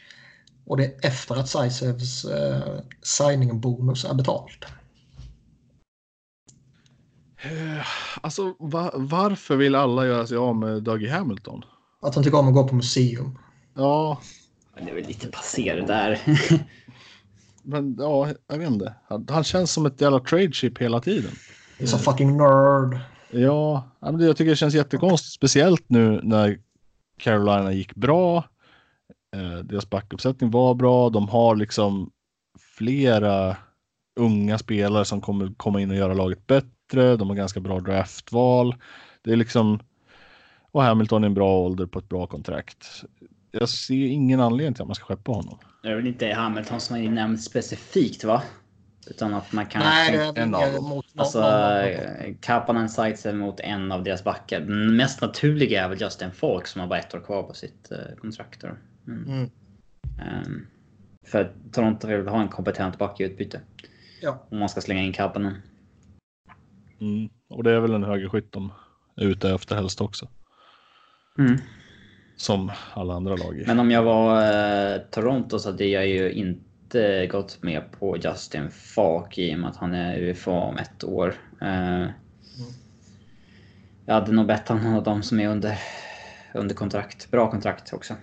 Och det är efter att Zaitsevs eh, signing-bonus är betald. Eh, Alltså va- varför vill alla göra sig av med Dougie Hamilton? Att han tycker om att gå på museum. Ja, Men det är väl lite passé det där. [laughs] men ja, jag vet inte. Han, han känns som ett jävla trade chip hela tiden. He's a fucking nerd. Ja, ja, men det, jag tycker det känns jättekonstigt. Speciellt nu när Carolina gick bra. Eh, deras backuppsättning var bra. De har liksom flera unga spelare som kommer komma in och göra laget bättre. De har ganska bra draftval. Det är liksom och Hamilton är en bra ålder på ett bra kontrakt. Jag ser ingen anledning till att man ska skeppa honom. Det är väl inte Hamilton som är nämnd specifikt va? Utan att man kan... Nej, är en av dem. mot Alltså. Kapanen Zaitsev mot en av deras backar. Den mest naturliga är väl Justin Falk som har bara ett år kvar på sitt eh, kontrakt. Då. Mm. Mm. Ehm, för Toronto vill ha en kompetent back i utbyte. Ja. Om man ska slänga in Kapanen. Mm. Och det är väl en högerskytt de är ute efter helst också. Mm. Som alla andra lag. Men om jag var eh, Toronto så hade jag ju inte gått med på Justin Falk i och med att han är UFA om ett år. Eh, Jag hade nog bett någon av dem som är under, under kontrakt. Bra kontrakt också.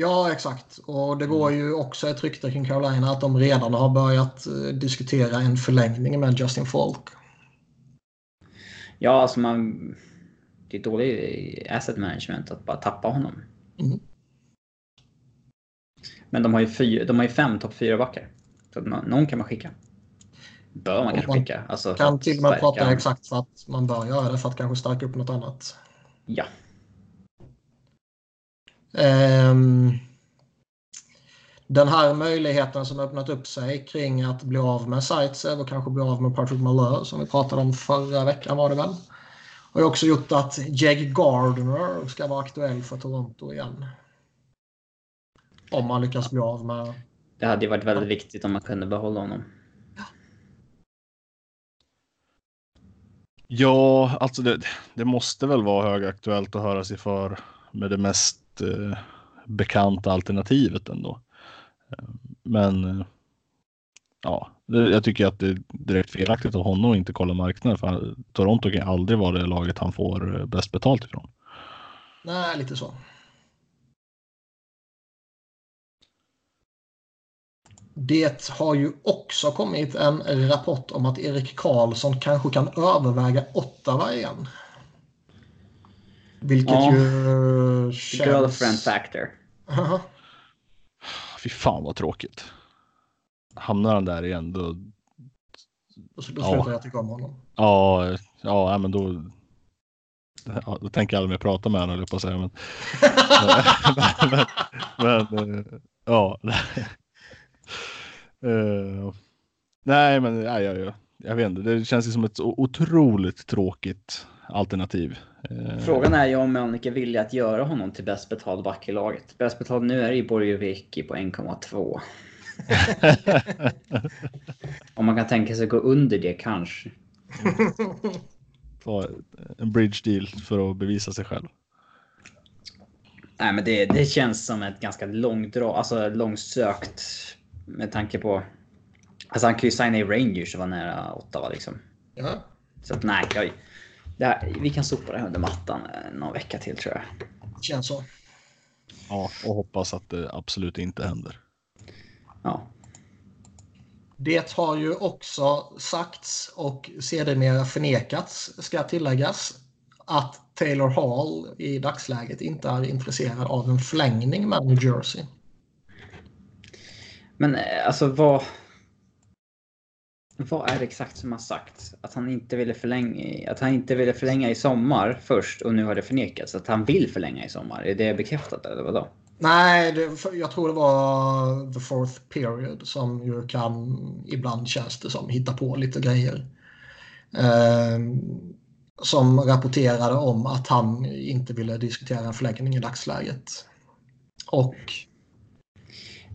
Ja, exakt. Och det går ju också ett rykte kring Carolina att de redan har börjat eh, diskutera en förlängning med Justin Falk. Ja, alltså man... Det är dålig asset management att bara tappa honom. Mm. Men de har ju, fyra, de har ju fem topp fyra backar. Så någon kan man skicka. Bör man kanske man skicka. Alltså, Kan till och med prata exakt för att man bör göra det för att kanske stärka upp något annat. Ja. Ehm, den här möjligheten som öppnat upp sig kring att bli av med Zaitsev och kanske bli av med Patrick Malheur som vi pratade om förra veckan var det väl. Har ju också gjort att Jag Gardner ska vara aktuell för Toronto igen. Om man lyckas bli av med... Det hade ju varit väldigt viktigt om man kunde behålla honom. Ja, alltså det, det måste väl vara högaktuellt att höra sig för med det mest eh, bekanta alternativet ändå. Eh, men eh, ja, jag tycker att det är direkt felaktigt av honom att inte kolla marknaden. För Toronto kan ju aldrig vara det laget han får eh, bäst betalt ifrån. Nej, lite så. Det har ju också kommit en rapport om att Erik Karlsson kanske kan överväga Ottawa igen. Vilket Ja. ju känns... Girlfriend factor. Aha. Fy fan vad tråkigt. Hamnar han där igen då, Då då Ja. slutar jag tycka om honom. ja, ja, men då, ja, då tänker jag aldrig mer prata med honom, höll jag på att säga. Men, [laughs] men, men eh, ja. Eh, nej, men nej, jag, jag, jag vet inte. Det känns som ett otroligt tråkigt alternativ. Eh, Frågan är ju om Mölnlycke är villig att göra honom till bäst betald back i laget. Bäst betald nu är det ju Borjovicki på 1,2. [laughs] Om man kan tänka sig gå under det kanske. ta en bridge deal för att bevisa sig själv. Nej men det, det känns som ett ganska långdrag, alltså långsökt med tanke på... Alltså han kan ju signa i Rangers och vara nära Ottawa liksom. Ja. Så att nej, jag, här, vi kan sopa det här under mattan eh, någon vecka till tror jag. Känns så. Ja, och hoppas att det absolut inte händer. Ja. Det har ju också sagts och sedermera förnekats, ska tilläggas, att Taylor Hall i dagsläget inte är intresserad av en förlängning med New Jersey. Men eh, alltså vad... Vad är det exakt som har sagts? Att han inte ville förlänga, att han inte ville förlänga i sommar först och nu har det förnekats. Att han vill förlänga i sommar. Är det bekräftat eller vadå? Nej, det, jag tror det var the fourth period som ju kan, ibland känns det som, hitta på lite grejer. Eh, som rapporterade om att han inte ville diskutera en förlängning i dagsläget. Och...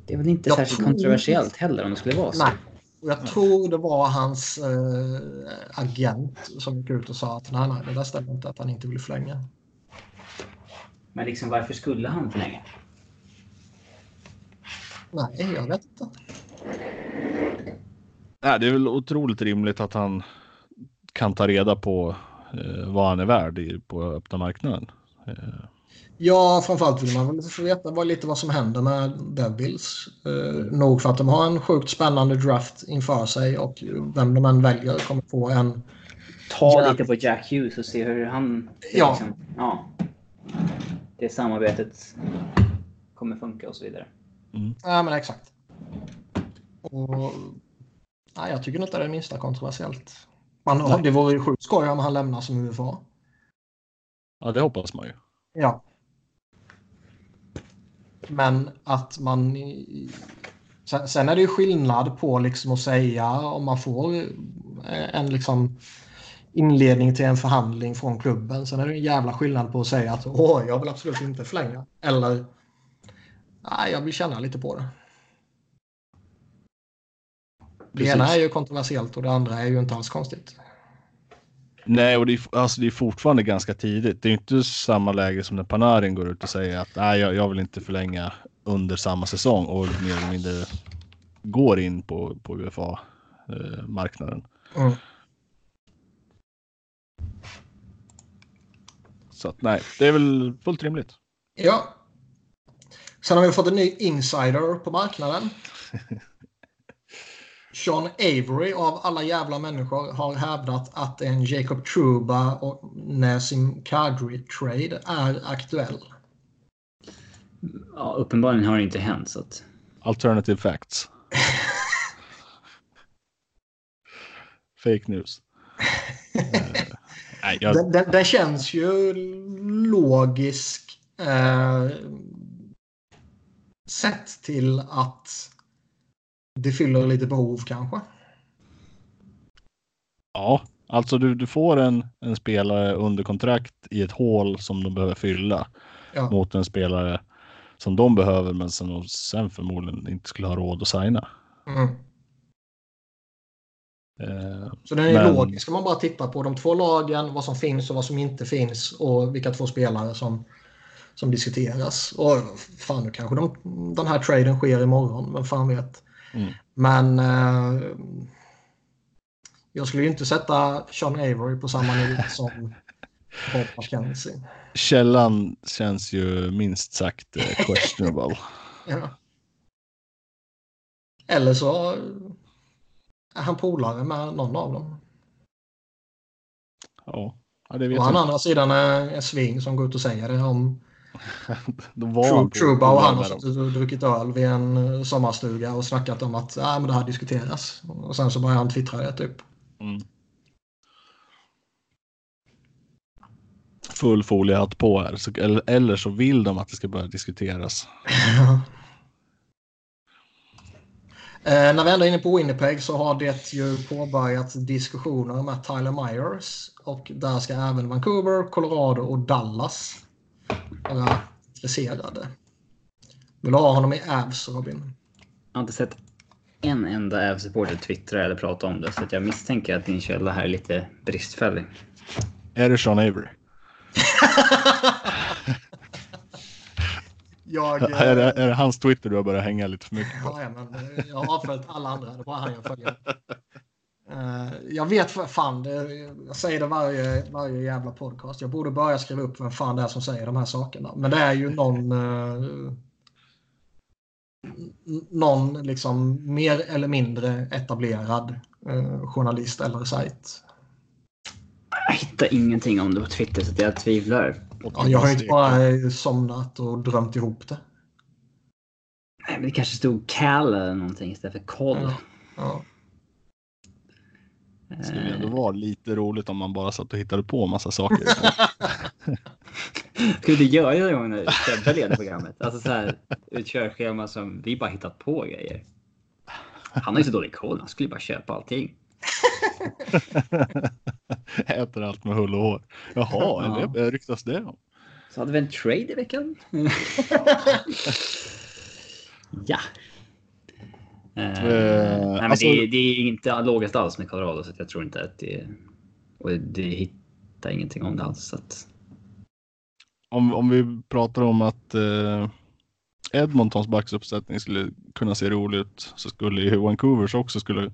Det är väl inte särskilt tror... kontroversiellt heller om det skulle vara så. Nej. Och jag tror det var hans eh, agent som gick ut och sa att nej, nej, det där stämmer inte att han inte vill förlänga. Men liksom varför skulle han förlänga? Nej, jag vet inte. Nej, det är väl otroligt rimligt att han kan ta reda på eh, vad han är värd i, på öppna marknaden. Eh. Ja, framförallt vill man väl få veta vad, lite vad som händer med Devils. Eh, nog för att de har en sjukt spännande draft inför sig och vem de än väljer kommer få en... Ta Jack... lite på Jack Hughes och se hur han... Ja. Liksom, ja. Det samarbetet kommer funka och så vidare. Mm. Ja, men exakt. Och, nej, jag tycker inte det är det minsta kontroversiellt. Man, det vore ju sjukt skoj om han lämnar som UFA. Ja, det hoppas man ju. Ja. Men att man... Sen, är det ju skillnad på liksom att säga om man får en liksom inledning till en förhandling från klubben. Sen är det en jävla skillnad på att säga att Åh, jag vill absolut inte förlänga. Eller Nej, jag vill känna lite på det. Det ena är ju kontroversiellt och det andra är ju inte alls konstigt. Nej, och det är, alltså det är fortfarande ganska tidigt. Det är inte samma läge som när Panarin går ut och säger att nej, jag, jag vill inte förlänga under samma säsong och mer eller mindre går in på, på UFA-marknaden. Eh, mm. Så att, nej, det är väl fullt rimligt. Ja, Sen har vi fått en ny insider på marknaden. [laughs] Sean Avery av alla jävla människor har hävdat att en Jacob Truba och Nassim Kadri trade är aktuell. Ja, uppenbarligen har det inte hänt. Så att... Alternative facts. [laughs] Fake news. uh, [laughs] nej, jag... den, den, den, känns ju logisk. Uh, sett till att det fyller lite behov kanske. Ja, alltså du, du får en, en spelare under kontrakt i ett hål som de behöver fylla ja. mot en spelare som de behöver men som de sen förmodligen inte skulle ha råd att signa. Mm. Eh, så den är men... logisk man bara tittar på de två lagen, vad som finns och vad som inte finns och vilka två spelare som som diskuteras. Och fan, nu kanske de, den här traden sker imorgon, vem fan vet. Mm. Men eh, jag skulle ju inte sätta Sean Avery på samma nivå [laughs] som Bob McKenzie. Källan känns ju minst sagt eh, questionable. [laughs] ja. Eller så är han polare med någon av dem. Ja, ja det vet han andra sidan är, är Sving som går ut och säger det om [laughs] True, Truba och han har suttit och druckit öl vid en eh, sommarstuga och snackat om att äh, men det här diskuteras. Och sen så börjar han twittra det typ. Mm. Full foliehatt på här. Så, eller, eller så vill de att det ska börja diskuteras. [laughs] Eh, när vi ändå är inne på Winnipeg så har det ju påbörjats diskussioner med Tyler Myers och där ska även Vancouver, Colorado och Dallas vara intresserade. Vill du ha honom i Avs, Robin? Jag har inte sett en enda Avs-supporter twittra eller prata om det, så jag misstänker att din källa här är lite bristfällig. Är det Sean Avery? [laughs] jag, [laughs] är, det, är det hans Twitter du har börjat hänga lite för mycket på? Ja, men jag har avföljt alla andra. Det bara han jag följer. Uh, jag vet för fan, det, jag säger det varje, varje jävla podcast. Jag borde börja skriva upp vem fan det är som säger de här sakerna. Men det är ju någon... Uh, någon liksom mer eller mindre etablerad eh, journalist eller sajt? Jag hittar ingenting om det på Twitter så jag tvivlar. Ja, jag har inte bara somnat och drömt ihop det. Nej, men det kanske stod Cal eller någonting istället för Koll. Ja. Ja. Det skulle ändå vara lite roligt om man bara satt och hittade på massa saker. Skulle du göra det någon gång när Sebbe leder programmet? Alltså så här ett körschema som vi bara hittat på grejer. Han har ju så dålig koll. Han skulle bara köpa allting. [laughs] Äter allt med hull och hår. Jaha, Ja. ja. det ryktas det om. Så hade vi en trade i veckan. [laughs] ja. Eh, nej, men alltså- det, det är inte lågast alls med Colorado så jag tror inte att det... Och det hittar ingenting om det alls. Så att, Om, om vi pratar om att eh, Edmontons backsuppsättning skulle kunna se rolig ut så skulle ju Vancouvers också skulle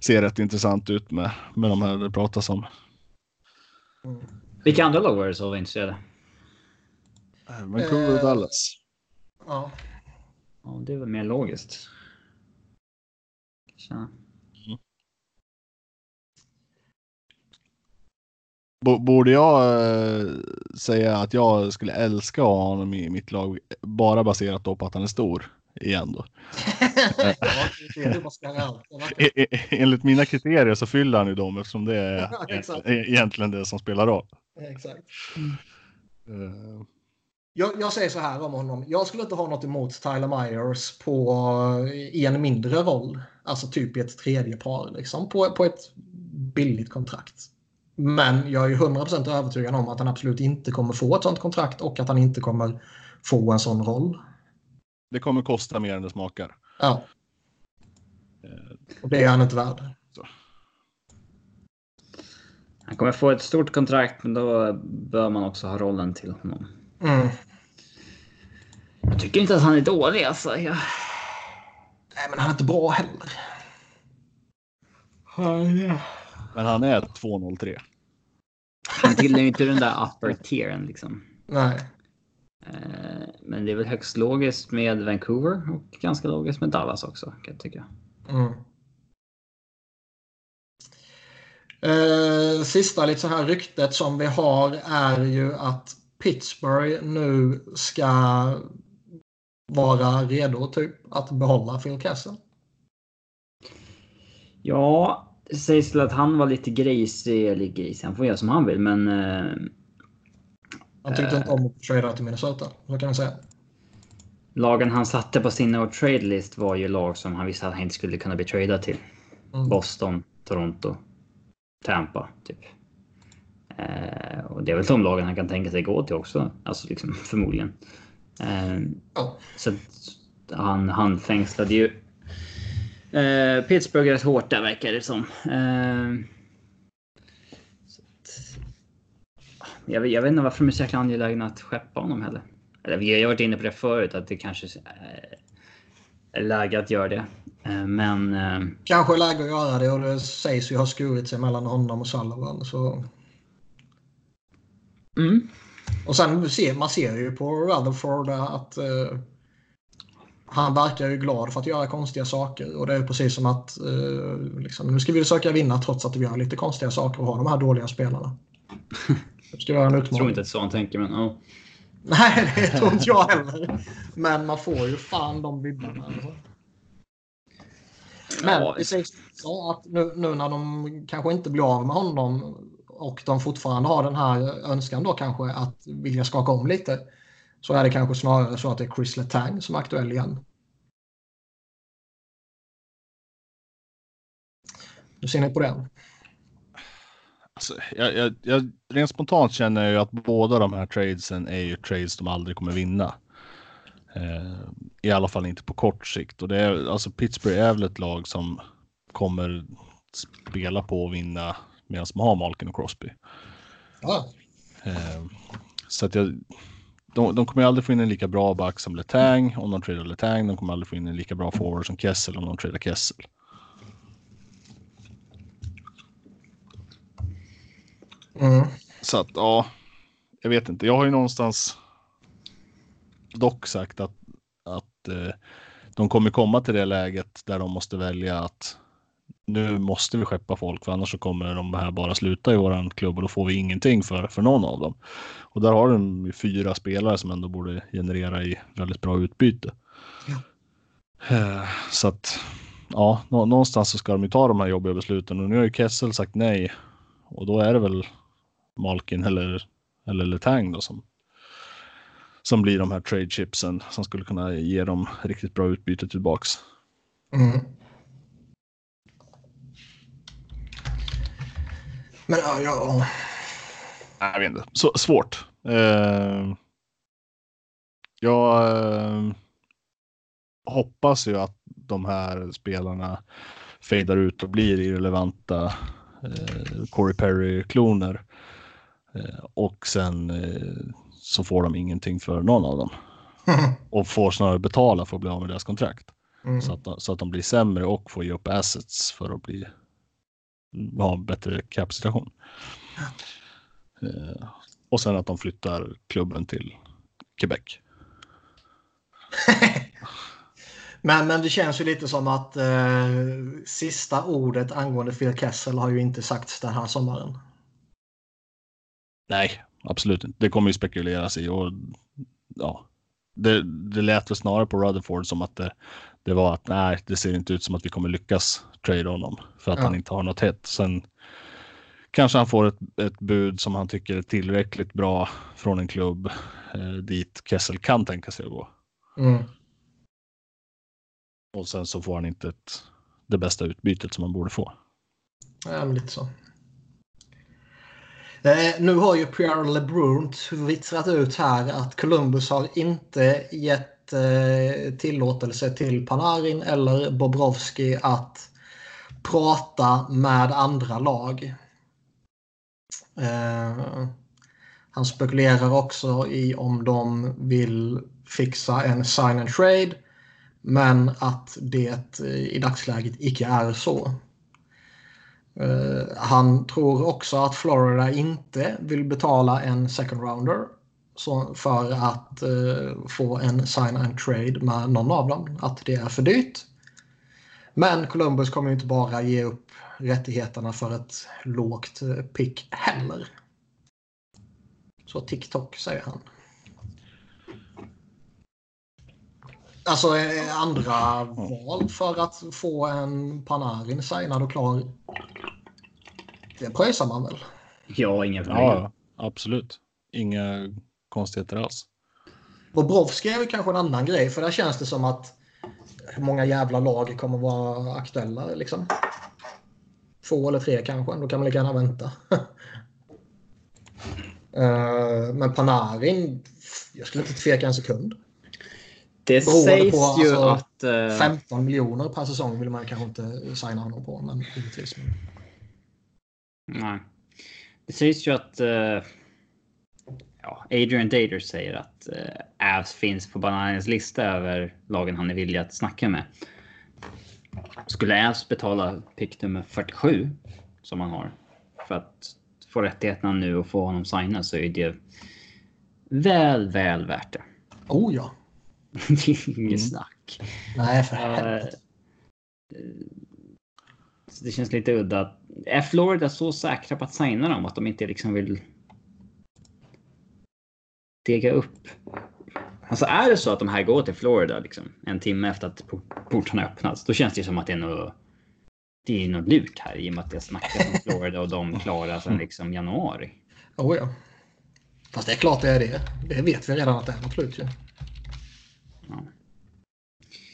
se rätt intressant ut med, med de här det pratas om. vilka andra lag var det som var intresserade? Vancouver och Dallas. Ja. Ja, det är väl mer logiskt. Så. Bo- Borde jag eh, säga att jag skulle älska att ha honom i mitt lag bara baserat då på att han är stor igen då? [laughs] E- e- Enligt mina kriterier så fyller han ju dem eftersom det är [laughs] e- egentligen det som spelar roll. Exakt. Eh, Jag, jag säger så här om honom. Jag skulle inte ha något emot Tyler Myers på, i en mindre roll. Alltså typ i ett tredje par. Liksom, på, på ett billigt kontrakt. Men jag är ju 100% övertygad om att han absolut inte kommer få ett sånt kontrakt och att han inte kommer få en sån roll. Det kommer kosta mer än det smakar. Ja. Eh, Och det är han inte värd. Han kommer få ett stort kontrakt men då bör man också ha rollen till honom. Mm. Jag tycker inte att han är dålig alltså. Jag... Nej, men han är inte bra heller. Men han är 203. Han tillhör ju inte den där upper tieren liksom. Nej. Eh, Men det är väl högst logiskt med Vancouver och ganska logiskt med Dallas också kan jag tycka. Mm. Eh, sista lite så här ryktet som vi har är ju att Pittsburgh nu ska vara redo typ att behålla Phil Kessel. Ja, det sägs väl att han var lite grisig, eller grisig, han får göra som han vill men eh, Han tyckte inte om att trada till Minnesota. Så kan man säga. lagen han satte på sin no trade list var ju lag som han visste att han inte skulle kunna bli tradad till. Mm. Boston, Toronto, Tampa typ. Eh, och det är väl de lagen han kan tänka sig gå till också, alltså liksom förmodligen. Eh, Ja. så han, han fängslade ju eh, Pittsburgh rätt hårt där verkar det som. Eh, så att, jag, vet- jag vet inte varför de är så jäkla angelägna att skeppa honom heller. Eller vi har ju varit inne på det förut att det kanske eh, är läge att göra det. Eh, men Kanske läge att göra det och det sägs ju ha skurit sig mellan honom och Sullivan. Så... mm, Och sen ser man ser ju på Rutherford att eh, han verkar ju glad för att göra konstiga saker. Och det är precis som att eh, liksom, nu ska vi försöka vinna trots att vi gör lite konstiga saker och har de här dåliga spelarna. Det ska vara en jag tror utmaning. inte att så han tänker men ja. Nej, det tror inte jag heller. Men man får ju fan de vibbarna. Alltså. Men Ja. sägs också att nu, nu när de kanske inte blir av med honom och de fortfarande har den här önskan då kanske att vilja skaka om lite. Så är det kanske snarare så att det är Chris Letang som är aktuell igen. Hur ser ni på det? Alltså, jag, jag, jag, rent spontant känner jag ju att båda de här tradesen är ju trades de aldrig kommer vinna. Eh, I alla fall inte på kort sikt. Och det är, alltså Pittsburgh är väl ett lag som kommer spela på att vinna medan de har Malkin och Crosby. Ja, Eh, så att jag, de, de kommer aldrig få in en lika bra back som Letang om de tradar Letang. De kommer aldrig få in en lika bra forward som Kessel om de tradar Kessel. mm. Så att ja, jag vet inte. Jag har ju någonstans dock sagt att, att eh, de kommer komma till det läget där de måste välja att nu måste vi skeppa folk för annars så kommer de här bara sluta i våran klubb och då får vi ingenting för, för någon av dem. Och där har de fyra spelare som ändå borde generera i väldigt bra utbyte. Ja. Eh, så att ja, någonstans så ska de ju ta de här jobbiga besluten och nu har ju Kessel sagt nej och då är det väl Malkin eller, eller Letang då som, som blir de här trade chipsen som skulle kunna ge dem riktigt bra utbyte tillbaks. Mm. Men ja, ja. Jag vet inte. Så, svårt. Uh, jag uh, hoppas ju att de här spelarna fejdar ut och blir irrelevanta uh, Corey Perry-kloner. Uh, och sen så får de ingenting för någon av dem. [laughs] och får snarare betala för att bli av med deras kontrakt. Mm. Så, att, så att de blir sämre och får ge upp assets för att bli ha bättre kapacitation. Eh, och sen att de flyttar klubben till Quebec. [laughs] men, men det känns ju lite som att eh, sista ordet angående Phil Kessel har ju inte sagts den här sommaren. Nej, absolut inte. Det kommer ju spekuleras i och ja, det, det lät väl snarare på Rutherford som att det, det var att nej, det ser inte ut som att vi kommer lyckas trade honom för att ja. han inte har något hett. Sen kanske han får ett, ett bud som han tycker är tillräckligt bra från en klubb eh, dit Kessel kan tänka sig att gå. Mm. Och sen så får han inte ett, det bästa utbytet som han borde få. Ja, men lite så. Eh, nu har ju Pierre LeBrun vittrat ut här att Columbus har inte gett eh, tillåtelse till Panarin eller Bobrovski att prata med andra lag. Eh, han spekulerar också i om de vill fixa en sign and trade. Men att det eh, i dagsläget icke är så. Uh, han tror också att Florida inte vill betala en second rounder så för att uh, få en sign and trade med någon av dem. Att det är för dyrt. Men Columbus kommer inte bara ge upp rättigheterna för ett lågt eh, pick heller. Så TikTok säger han. Alltså andra val för att få en Panarin signad och klar. Det pröjsar man väl? Ja, problem. Ja, absolut. Inga konstigheter alls. Bobrovski är väl kanske en annan grej för där känns det som att hur många jävla lag kommer vara aktuella liksom. Två eller tre kanske, då kan man lika gärna vänta. uh, [laughs] men Panarin, jag skulle inte tveka en sekund. Det sägs på, ju alltså, att... Uh... Eh, 15 miljoner per säsong vill man kanske inte signa honom på. Men givetvis. Nej. Det sägs ju att... Uh, ja, Adrian Dader säger att uh, Avs finns på Bananens lista över lagen han är villig att snacka med. Skulle Avs betala pick nummer 47 som han har för att få rättigheterna nu och få honom signad så är det väl, väl värt det. Oh ja. [laughs] det är inget mm. snack. Nej, för helvete. det känns lite udda. Är Florida så säkra på att signa dem att de inte liksom vill dega upp? Alltså är det så att de här går till Florida liksom, en timme efter att portarna öppnats, då känns det som att det är något, det är något lurt här i och med att det snackas om Florida och de klarar sedan liksom januari. Oh ja. Fast det är klart det är det. Det vet vi redan att det är något lurt ju. Ja.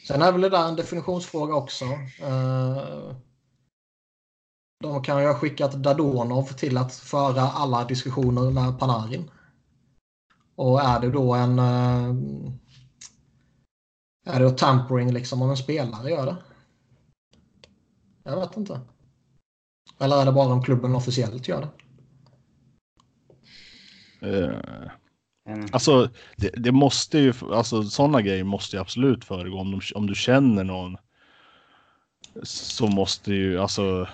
Sen är väl det där en definitionsfråga också. Uh, de kan ju ha skickat Dadonov till att föra alla diskussioner med Panarin. Och är det då en... Uh, är det tampering liksom om en spelare gör det? Jag vet inte. Eller är det bara om klubben officiellt gör det? Uh, Alltså, det, det, måste ju, alltså sådana grejer måste ju absolut föregå. Om, de, om du känner någon så måste ju, alltså.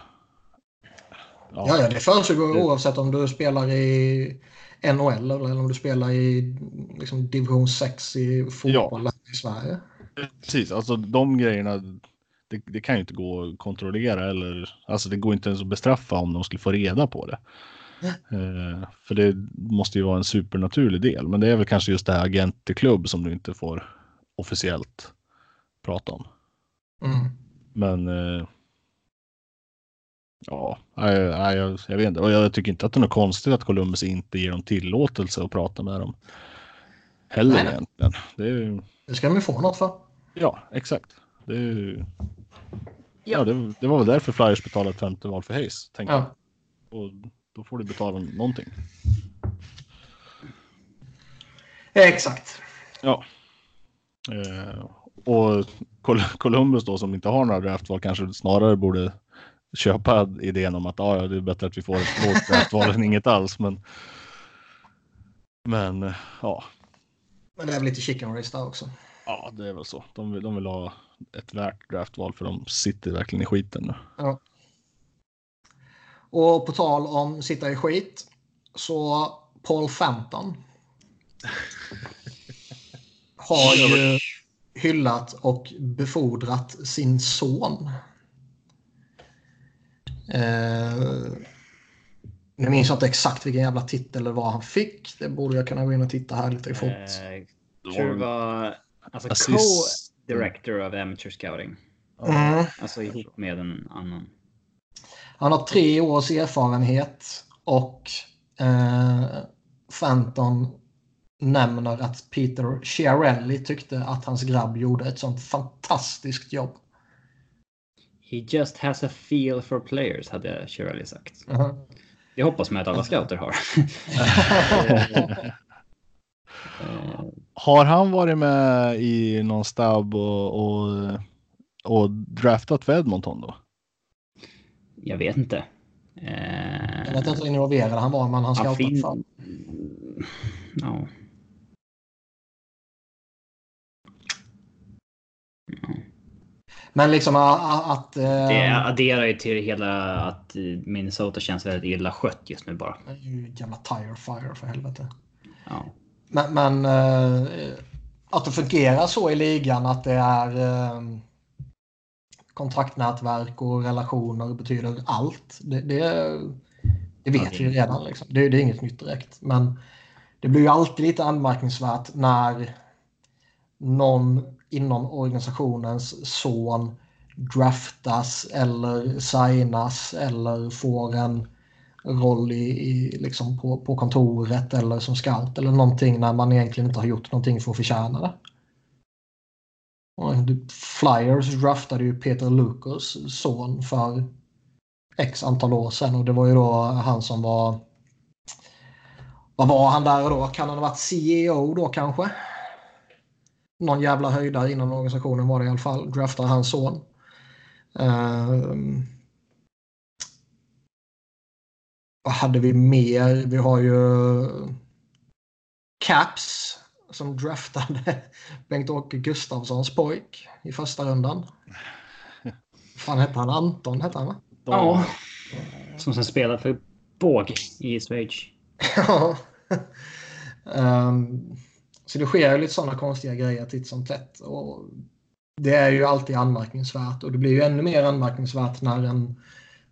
Ja, ja, ja det försiggår oavsett om du spelar i NHL eller om du spelar i liksom, division 6 i fotboll ja. i Sverige. Precis, alltså de grejerna. Det, det, kan ju inte gå att kontrollera eller alltså det går inte ens att bestraffa om de skulle få reda på det. Eh, för det måste ju vara en supernaturlig del. Men det är väl kanske just det här agentklubb som du inte får officiellt prata om. Mm. Men eh, ja, jag, jag, jag, vet inte. Och jag tycker inte att det är något konstigt att Columbus inte ger dem tillåtelse att prata med dem. Heller Nej. egentligen. Det, är, det ska de ju få något för. Ja, exakt. Det, är, ja. ja det, det, var väl därför Flyers betalade femte val för Hayes. Tänkte ja. Och då får du betala någonting. Exakt. Ja. Eh, och Columbus då som inte har några draftval kanske snarare borde köpa idén om att ah, ja, det är bättre att vi får ett lågt draftval än inget alls. Men, men ja. Men det är väl lite chicken race där också. Ja, det är väl så. De vill, de vill ha ett värt draftval för de sitter verkligen i skiten nu. Ja. Och på tal om sitta i skit så Paul Fenton har ju hyllat och befordrat sin son. Eh, nu minns jag inte exakt vilken jävla titel eller vad han fick. Det borde jag kunna gå in och titta här lite fort. Eh, tror det var alltså, co-director of amateur scouting. Mm. Alltså ihop med en annan. Han har tre års erfarenhet och eh, Fenton nämner att Peter Chiarelli tyckte att hans grabb gjorde ett sånt fantastiskt jobb. He just has a feel for players, hade Chiarelli sagt. Uh -huh. Det hoppas man att alla scouter har. [laughs] har han varit med i någon stab och, och, och draftat för Edmonton då? Jag vet inte. Jag vet inte hur involverad han var, men han scoutat fin... Ja. Men liksom att... Äh, det adderar ju till hela att Minnesota känns väldigt illa skött just nu bara. Det är ju jävla tire fire för helvete. Ja. Men, men äh, att det fungerar så i ligan att det är äh, kontraktnätverk och relationer betyder allt. Det, det, det vet det... vi redan. Liksom. Det, det är inget nytt direkt. Men det blir ju alltid lite anmärkningsvärt när någon inom organisationens son draftas eller signas eller får en roll i, i, liksom på, på kontoret eller som scout eller någonting när man egentligen inte har gjort någonting för att förtjäna det. Flyers draftade ju Peter Lukas son för x antal år sedan och det var ju då han som var vad var han där och då? Kan han ha varit CEO då kanske? Någon jävla höjdare inom organisationen var det i alla fall. Draftar hans son. Uh, vad hade vi mer? Vi har ju Caps som draftade [laughs] Bengt-Åke Gustafssons pojk i första rundan. fan hette han? Anton hette han va? Ja. Som sen spelade för Båg i Schweiz. [laughs] ja. um, så det sker ju lite sådana konstiga grejer titt som tätt. Och det är ju alltid anmärkningsvärt och det blir ju ännu mer anmärkningsvärt när en,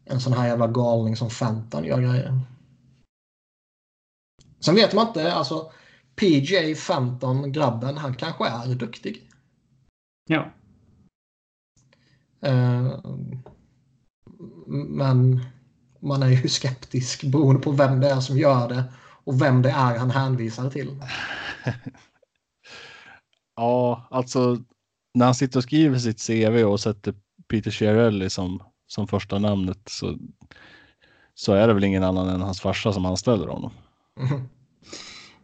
en sån här jävla galning som Fenton gör grejer. Sen vet man inte, alltså PJ Fenton, grabben, han kanske är duktig. Ja. Uh, men man är ju skeptisk beroende på vem det är som gör det och vem det är han hänvisar till. [laughs] ja, alltså när han sitter och skriver sitt CV och sätter Peter Chiarelli som, som första namnet så, så är det väl ingen annan än hans farsa som anställer honom. Mm. [laughs]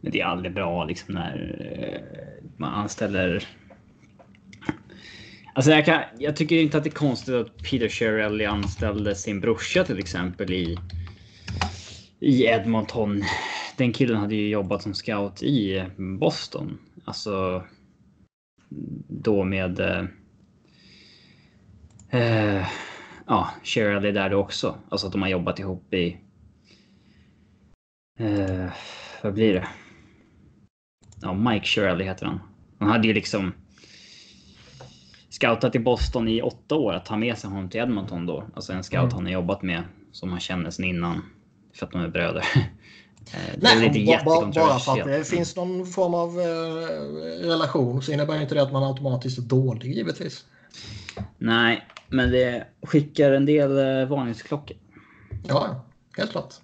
Men det är aldrig bra liksom när eh, man anställer. Alltså jag, kan, jag tycker inte att det är konstigt att Peter Chiarelli anställde sin brorsa till exempel i i Edmonton. Den killen hade ju jobbat som scout i Boston. Alltså då med... Eh, eh ja, Shirley där också. Alltså att de har jobbat ihop i... Eh, vad blir det? Ja, Mike Shirley heter han. Han hade ju liksom... scoutat i Boston i åtta år att ta med sig honom till Edmonton då. Alltså en scout Mm. han har jobbat med som han känner sen innan. För att de är bröder. Eh, Nej, bara för att det finns någon form av eh, relation så innebär inte det att man automatiskt är dålig givetvis. Nej, men det skickar en del eh, varningsklockor. Ja, helt klart.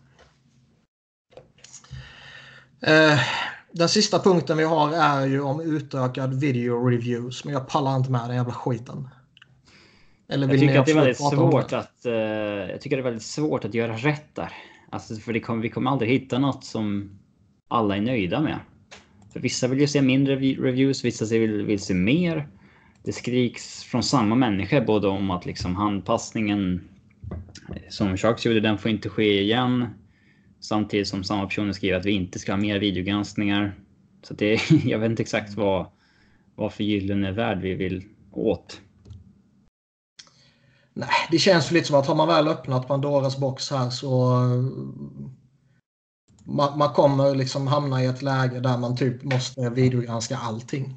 Den sista punkten vi har är ju om utökad video reviews. Men jag pallar inte med den jävla skiten. Eller Jag vill tycker ni att det är väldigt svårt att... jag tycker det är väldigt svårt att göra rätt där. Alltså för det kommer, vi kommer aldrig hitta något som alla är nöjda med. För vissa vill ju se mindre reviews, vissa vill, vill se mer. Det skriks från samma människa både om att liksom handpassningen som Sharks gjorde, den får inte ske igen. Samtidigt som samma personer skriver att vi inte ska ha mer videogranskningar. Så det, [laughs] jag vet inte exakt vad, vad för gyllene värld vi vill åt. Nej, det känns lite som att har man väl öppnat Pandoras box här så eh, man, man kommer liksom hamna i ett läge där man typ måste videogranska allting.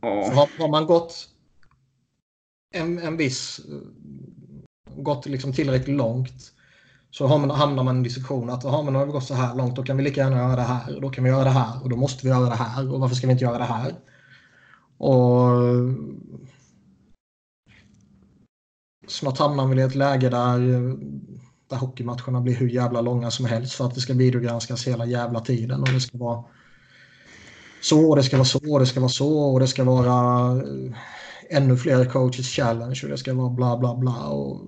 Ja. har, har man gått en, en viss eh, gått liksom tillräckligt långt så har man, hamnar man i en diskussion att har man har vi gått så här långt då kan vi lika gärna göra det här och då kan vi göra det här och då måste vi göra det här och varför ska vi inte göra det här? Och snart hamnar vi i ett läge där, eh, där hockeymatcherna blir hur jävla långa som helst för att det ska videogranskas hela jävla tiden och det ska vara så, det ska vara så, det ska vara så och det ska vara eh, ännu fler coaches challenge och det ska vara bla bla bla. Och...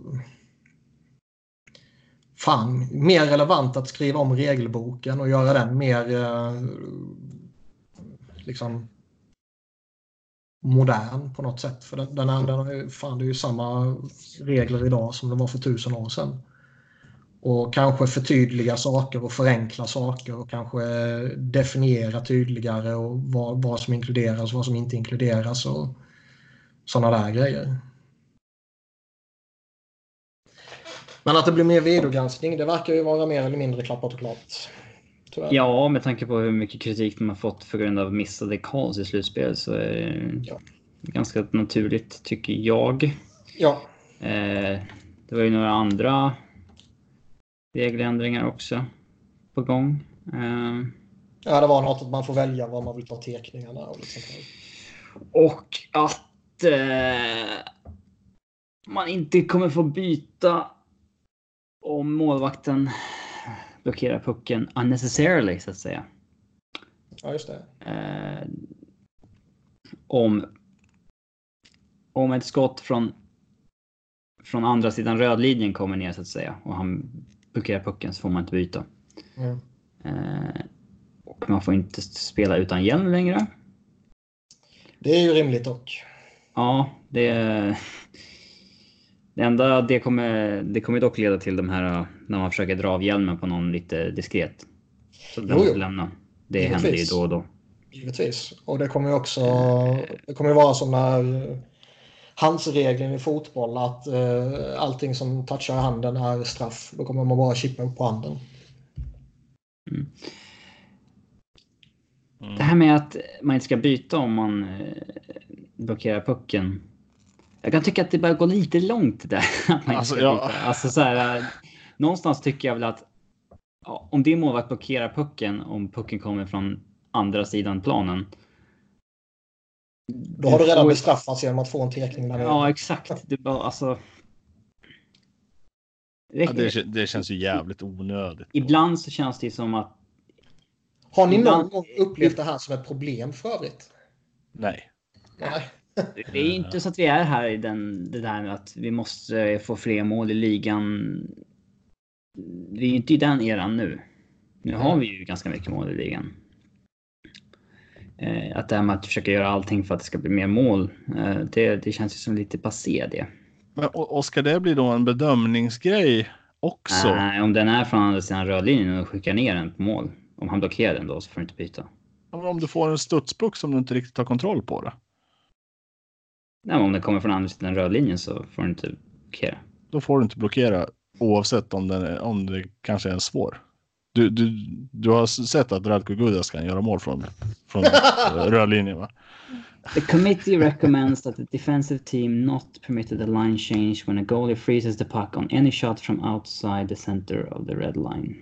Fan, mer relevant att skriva om regelboken och göra den mer eh, liksom modern på något sätt. För den, den, är, den har ju, fan, det är ju samma regler idag som det var för tusen år sedan. Och kanske förtydliga saker och förenkla saker och kanske definiera tydligare och vad, vad som inkluderas och vad som inte inkluderas och sådana där grejer. Men att det blir mer videogranskning, det verkar ju vara mer eller mindre klappat och klart. Ja, med tanke på hur mycket kritik de har fått på grund av missade calls i slutspel så är det Ja. ganska naturligt tycker jag. ja. Eh, det var ju några andra regeländringar också på gång. Eh, Ja, det var något att man får välja var man vill ta teckningarna och där. och att eh, man inte kommer få byta om målvakten blockerar pucken unnecessarily så att säga. Ja, just det. eh, om om ett skott från från andra sidan rödlinjen kommer ner så att säga och han blockerar pucken så får man inte byta. Mm. Eh, och man får inte spela utan hjälm längre. Det är ju rimligt dock. Ja, det... Det enda det kommer, det kommer dock leda till de här när man försöker dra av hjälmen på någon lite diskret. Så den Jo, måste jo. lämna. Det Givetvis. händer ju då och då. Givetvis. Och det kommer ju också det kommer vara som när handsregeln i fotboll att eh, allting som touchar handen är straff. Då kommer man bara chippa upp på handen. Det här med att man inte ska byta om man eh, blockerar pucken. Jag kan tycka att det börjar gå lite långt där. [laughs] Alltså, ska ja. Alltså, så här, någonstans tycker jag väl att ja, om din målvakt blockerar pucken, om pucken kommer från andra sidan planen. Då har du redan får- bestraffats genom att få en tekning där. Ja, exakt. Det bara, alltså... Ja, det, det känns ju jävligt onödigt. Ibland så känns det som att Har ni Ibland- någon gång upplevt det här som ett problem för övrigt? Nej. Nej. Det är inte så att vi är här i den, det där med att vi måste få fler mål i ligan. Vi är inte i den eran nu. Nu har vi ju ganska mycket mål i ligan. Eh, Att det här med att försöka göra allting för att det ska bli mer mål, eh, det, det känns ju som lite passé det. Men, och, ska det bli då en bedömningsgrej också? Nej, om den är från andra sidan rödlinjen och skickar ner den på mål. Om han blockerar den då så får du inte byta. Men Om du får en studspuck som du inte riktigt har kontroll på det. Nej, men om den kommer från andra sidan rödlinjen så får du inte blockera. Då får du inte blockera oavsett om, den är, om det kanske är en svår. Du, du, du har sett att Radko Gudas kan göra mål från, från [laughs] röd linje va? The committee recommends that the defensive team not permitted a line change when a goalie freezes the puck on any shot from outside the center of the red line.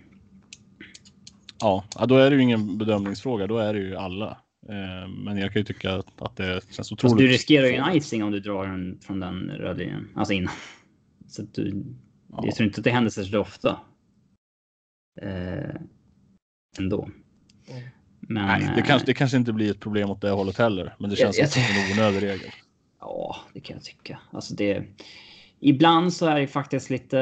Ja, då är det ju ingen bedömningsfråga. Då är det ju alla. Eh, men jag kan ju tycka att, det känns otroligt. Fast du riskerar ju en icing om du drar den från den röda linjen. Alltså innan. [laughs] Så att du, Ja. Jag tror inte att det händer särskilt ofta. Eh, ändå. Mm. Men, Nej, det eh, kanske, det kanske inte blir ett problem åt det hållet heller. Men det känns Jag- som jag- en onödig regel. Ja, det kan jag tycka. Alltså det, ibland så är det faktiskt lite...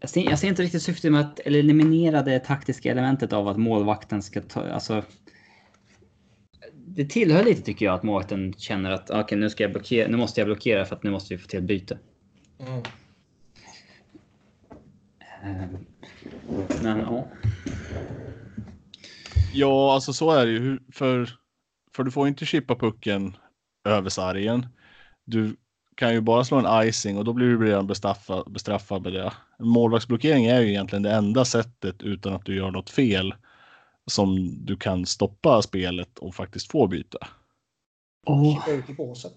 Jag ser, jag ser inte riktigt syftet med att eliminera det taktiska elementet av att målvakten ska ta... Alltså, det tillhör lite tycker jag att målvakten känner att okej, nu, ska jag blockera, nu måste jag blockera för att nu måste vi få till ett byte. Mm. Eh, Men ja. Ja, alltså så är det ju. För, för du får inte chippa pucken över sargen. Du kan ju bara slå en icing och då blir du redan bestraffad, bestraffad med det. En målvaktsblockering är ju egentligen det enda sättet utan att du gör något fel som du kan stoppa spelet och faktiskt få byta. Chippa ut i båset.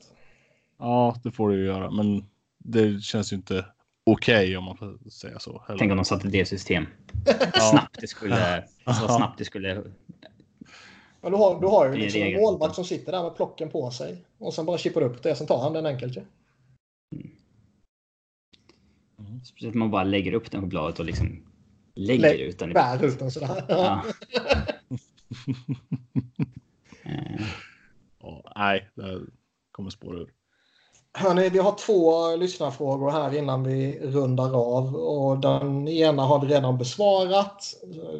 Ja, det får du ju göra, men det känns ju inte okej om man får säga så. heller. tänk om de satte det system. [laughs] Snabbt det skulle... [laughs] Så snabbt det skulle... Men du har, du har ju liksom en målvakt som sitter där med plocken på sig. Och sen bara chippar upp det, sen tar han den enkelt ju. Speciellt om man bara lägger upp den på bladet och liksom lägger Lägg- ut den. Bär ut den sådär. Ja. Eh, [laughs] Ja, nej, det kommer spåra ur. Hörni, vi har två lyssnarfrågor här innan vi rundar av. Och den ena har vi redan besvarat.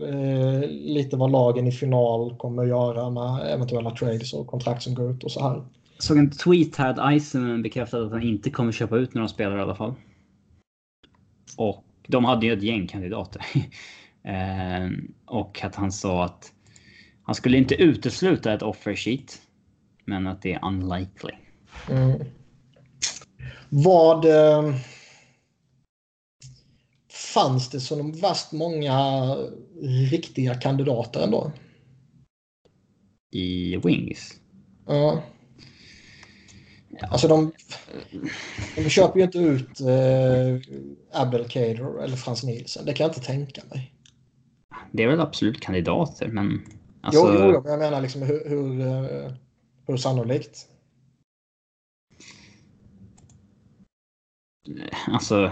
Eh, lite vad lagen i final kommer att göra med eventuella trades och kontrakt som går ut och så här. Såg en tweet här att Iceman bekräftade att han inte kommer köpa ut några spelare i alla fall. Och de hade ju ett gäng kandidater. [laughs] Eh, och att han sa att han skulle inte utesluta ett offer sheet. Men att det är unlikely. Mm. Vad... Eh, fanns det så värst många riktiga kandidater ändå? I Wings. Ja. Alltså de, de köper ju inte ut eh, Abdelkader eller Frans Nielsen. Det kan jag inte tänka mig. Det är väl absolut kandidater, men... Alltså, Jo, jo, men jag menar liksom hur, hur, eh, hur sannolikt. alltså...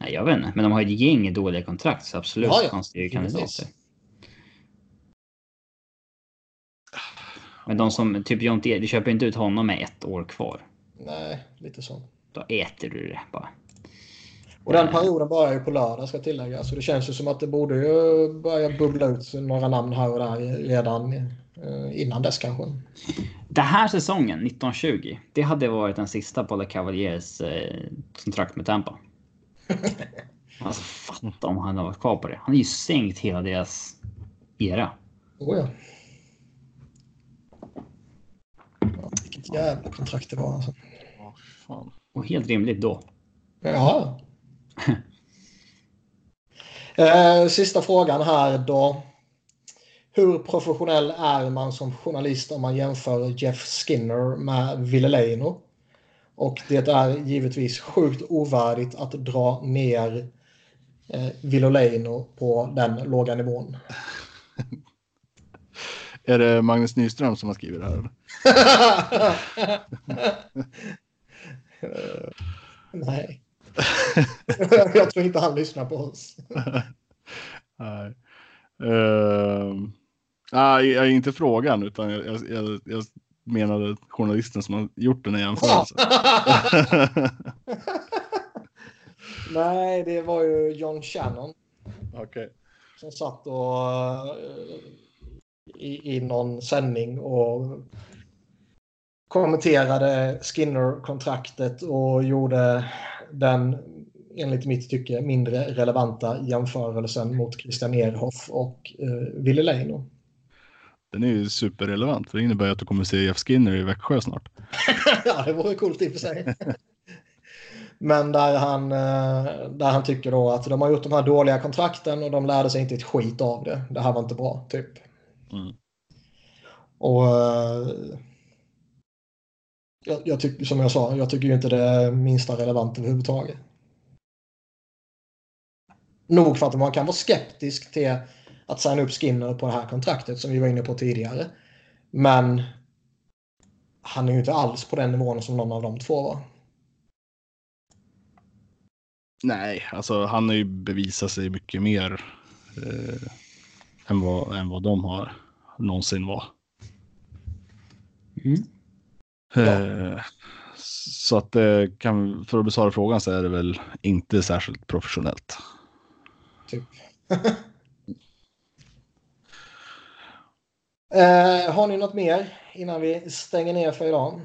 Nej, jag vet inte. Men de har ju ett gäng dåliga kontrakt, så absolut Ja, ja. fanns det ju Givetvis. kandidater. Men de som, typ Jonte, du köper inte ut honom med ett år kvar. Nej, lite så. Då äter du det bara. Och den perioden börjar ju på lördag ska tilläggas. Så det känns ju som att det borde ju börja bubbla ut några namn här och där redan eh, innan dess kanske. Den här säsongen, 1920, det hade varit den sista på Le Cavaliers eh, kontrakt med Tampa. [laughs] Alltså fatta om han hade varit kvar på det. Han har ju sänkt hela deras era. Oh, ja. Vilket jävla kontrakt det var alltså. Fan. Och helt rimligt då. Ja. [laughs] eh, sista frågan här då. Hur professionell är man som journalist om man jämför Jeff Skinner med Ville Leino? Och det är givetvis sjukt ovärdigt att dra ner eh, Ville Leino på den låga nivån. [laughs] Är det Magnus Nyström som har skrivit det här? [laughs] Nej. [laughs] Jag tror inte han lyssnar på oss. [laughs] Nej. Nej, jag är inte frågan utan jag, jag, jag, menade journalisten som har gjort den här jämförelsen. Nej, det var ju John Shannon Okej. som satt och eh, i, i någon sändning och kommenterade Skinner-kontraktet och gjorde den enligt mitt tycke mindre relevanta jämförelsen mot Christian Ehrhoff och eh, Ville Leino. Den är ju superrelevant för det innebär ju att du kommer se Jeff Skinner i Växjö snart. [laughs] ja, det vore coolt i och för sig. Men där han, eh, där han tycker då att de har gjort de här dåliga kontrakten och de lärde sig inte ett skit av det. Det här var inte bra, typ. Mm. Och eh, jag, jag tycker, som jag sa, jag tycker ju inte det är minsta relevant överhuvudtaget. Nog för att man kan vara skeptisk till att signa upp Skinner på det här kontraktet som vi var inne på tidigare. Men han är ju inte alls på den nivån som någon av de två var. Nej, alltså han har ju bevisat sig mycket mer eh, än, vad, än vad de har någonsin var. Mm. Eh, så att det kan, för att besvara frågan så är det väl inte särskilt professionellt. Typ. [laughs] eh, har ni något mer innan vi stänger ner för idag?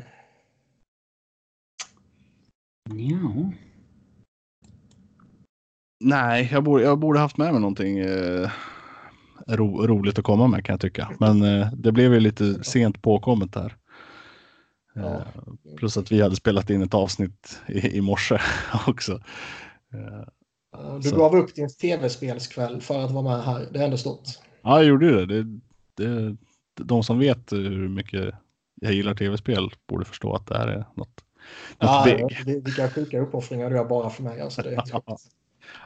Ja. Nej, jag borde, jag borde haft med mig någonting eh, ro, roligt att komma med kan jag tycka. Men eh, det blev ju lite sent påkommet här. Ja. Eh, plus att vi hade spelat in ett avsnitt i, i morse [laughs] också. Du Så. gav upp din tv-spelskväll för att vara med här. Det är ändå stort. ja, jag gjorde det. det, det. De som vet hur mycket jag gillar tv-spel borde förstå att det här är något, Ja, vilka sjuka uppoffringar du gör bara för mig. Alltså, det är. [laughs]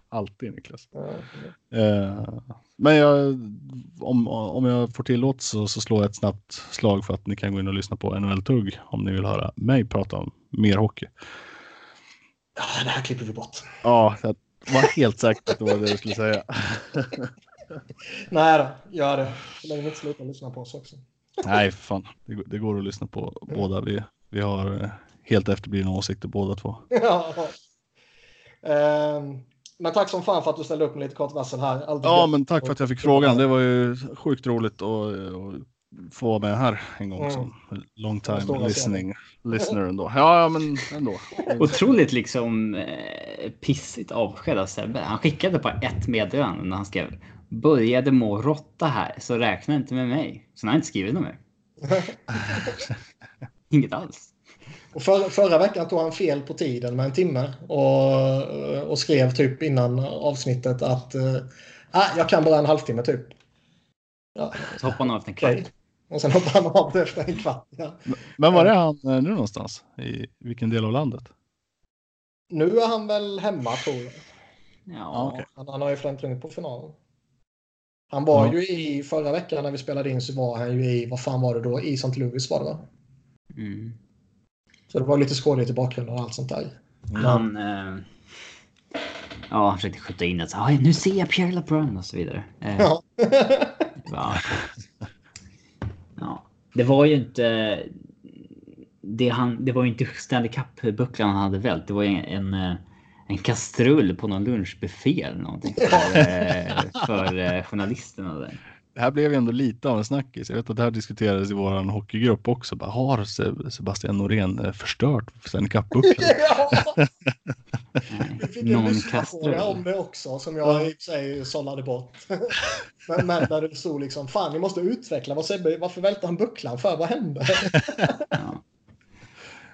Alltid Niklas. Ja. Eh, men jag, om, om jag får tillåt så, så slår jag ett snabbt slag för att ni kan gå in och lyssna på NHL Tugg om ni vill höra mig prata om mer hockey. Ja, det här klipper vi bort. Ja, jag var helt säker på att det var det du skulle säga. [laughs] Nej då, gör det. Så länge ni inte slutar lyssna på oss också. Nej, för fan. Det, går- det går att lyssna på båda. Vi, vi har eh, helt efterblivna åsikter båda två. [laughs] ja. Ehm, men tack som fan för att du ställde upp med lite kort varsel här. Alltid Ja, men tack för att jag fick frågan. Det var ju sjukt roligt att, att få vara med här en gång Mm. som long time listening listener ändå. [laughs] Ja, ja, men ändå. Otroligt liksom eh, pissigt avsked av Sebbe. Han skickade bara ett meddelande när han skrev började må råtta här så räkna inte med mig. Så han har inte skrivit något mer. [laughs] Inget alls. Och för, förra veckan tog han fel på tiden med en timme och, och skrev typ innan avsnittet att uh, jag kan bara en halvtimme typ. Ja, Så hoppade han av efter en kvart. okej. Och sen hoppade han av efter en kvart. Ja. Men var är han eh, nu någonstans? I vilken del av landet? Nu är han väl hemma tror jag. Ja, okej. Han, han har ju flämt runt på finalen. Han var Ja. ju i förra veckan när vi spelade in så var han ju i, vad fan var det då? I St. Louis var det va? Mm. Så det var lite skådligt i bakgrunden och allt sånt där. Han, eh, ja, han försökte skjuta in att "Ah, nu ser jag Pierre LeBrun och så vidare. Eh, Ja. [laughs] Ja. ja. Det var ju inte... Det, han, det var ju inte Stanley Cup-bucklan han hade vält. Det var ju en, en, eh, en kastrull på någon lunchbuffé eller någonting för, eh, för eh, journalisterna där. Det här blev ju ändå lite av en snackis. Jag vet att det här diskuterades i vår hockeygrupp också. Bara, har Se- Sebastian Norén eh, förstört Stanley Cup-bucklan? [laughs] ja. [laughs] Vi fick en lyssnarfråga om det också som jag i och för sig sållade bort. [laughs] men, men där det stod liksom fan ni måste utveckla vad Sebbe, varför välte han bucklan för? Vad hände? Ja.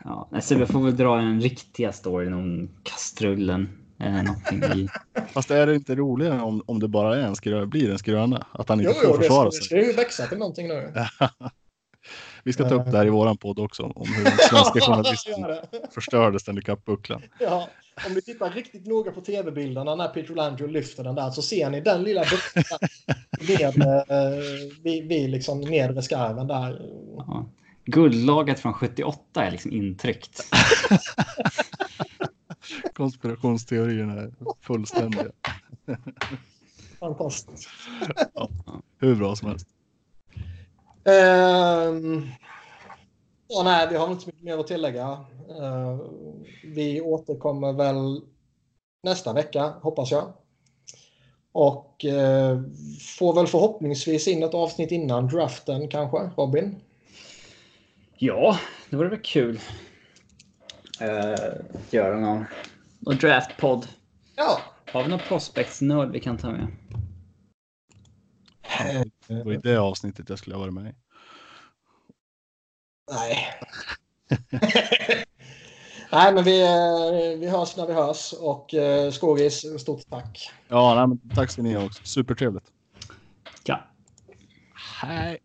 Ja, vi får väl dra den riktiga storyn om kastrullen. Eller någonting i. [laughs] Fast är det inte roligare om, om det bara är en skrö, blir en skröna? Att han jo, inte får jo, det försvara det sig? ska ju växa till någonting nu. [laughs] Vi ska ta upp det här i våran podd också. Om hur den svenska [laughs] journalisten det. förstörde Stanley Cup-bucklan. Ja, om ni tittar riktigt noga på tv-bilderna när Peter Landry lyfter den där så ser ni den lilla bucklan nedre, eh, vid, vid liksom nedre skarven där. Ja. Guldlaget från 78 är liksom intryckt. Konspirationsteorierna är fullständiga. Fantastiskt. Hur bra som helst. Ehm, ja, nej, vi har inte så mycket mer att tillägga. Ehm, vi återkommer väl nästa vecka, hoppas jag. Och eh, får väl förhoppningsvis in ett avsnitt innan draften kanske, Robin? Ja, det vore väl kul. Uh, att göra någon, någon draftpodd. Ja. Har vi någon prospectsnörd vi kan ta med? Det var i det avsnittet jag skulle ha varit med i. Nej. [laughs] Nej, men vi, eh, vi hörs när vi hörs. Och eh, Skåris, stort tack. Ja, nej, men tack ska ni ha också. Supertrevligt. Ja. Hej.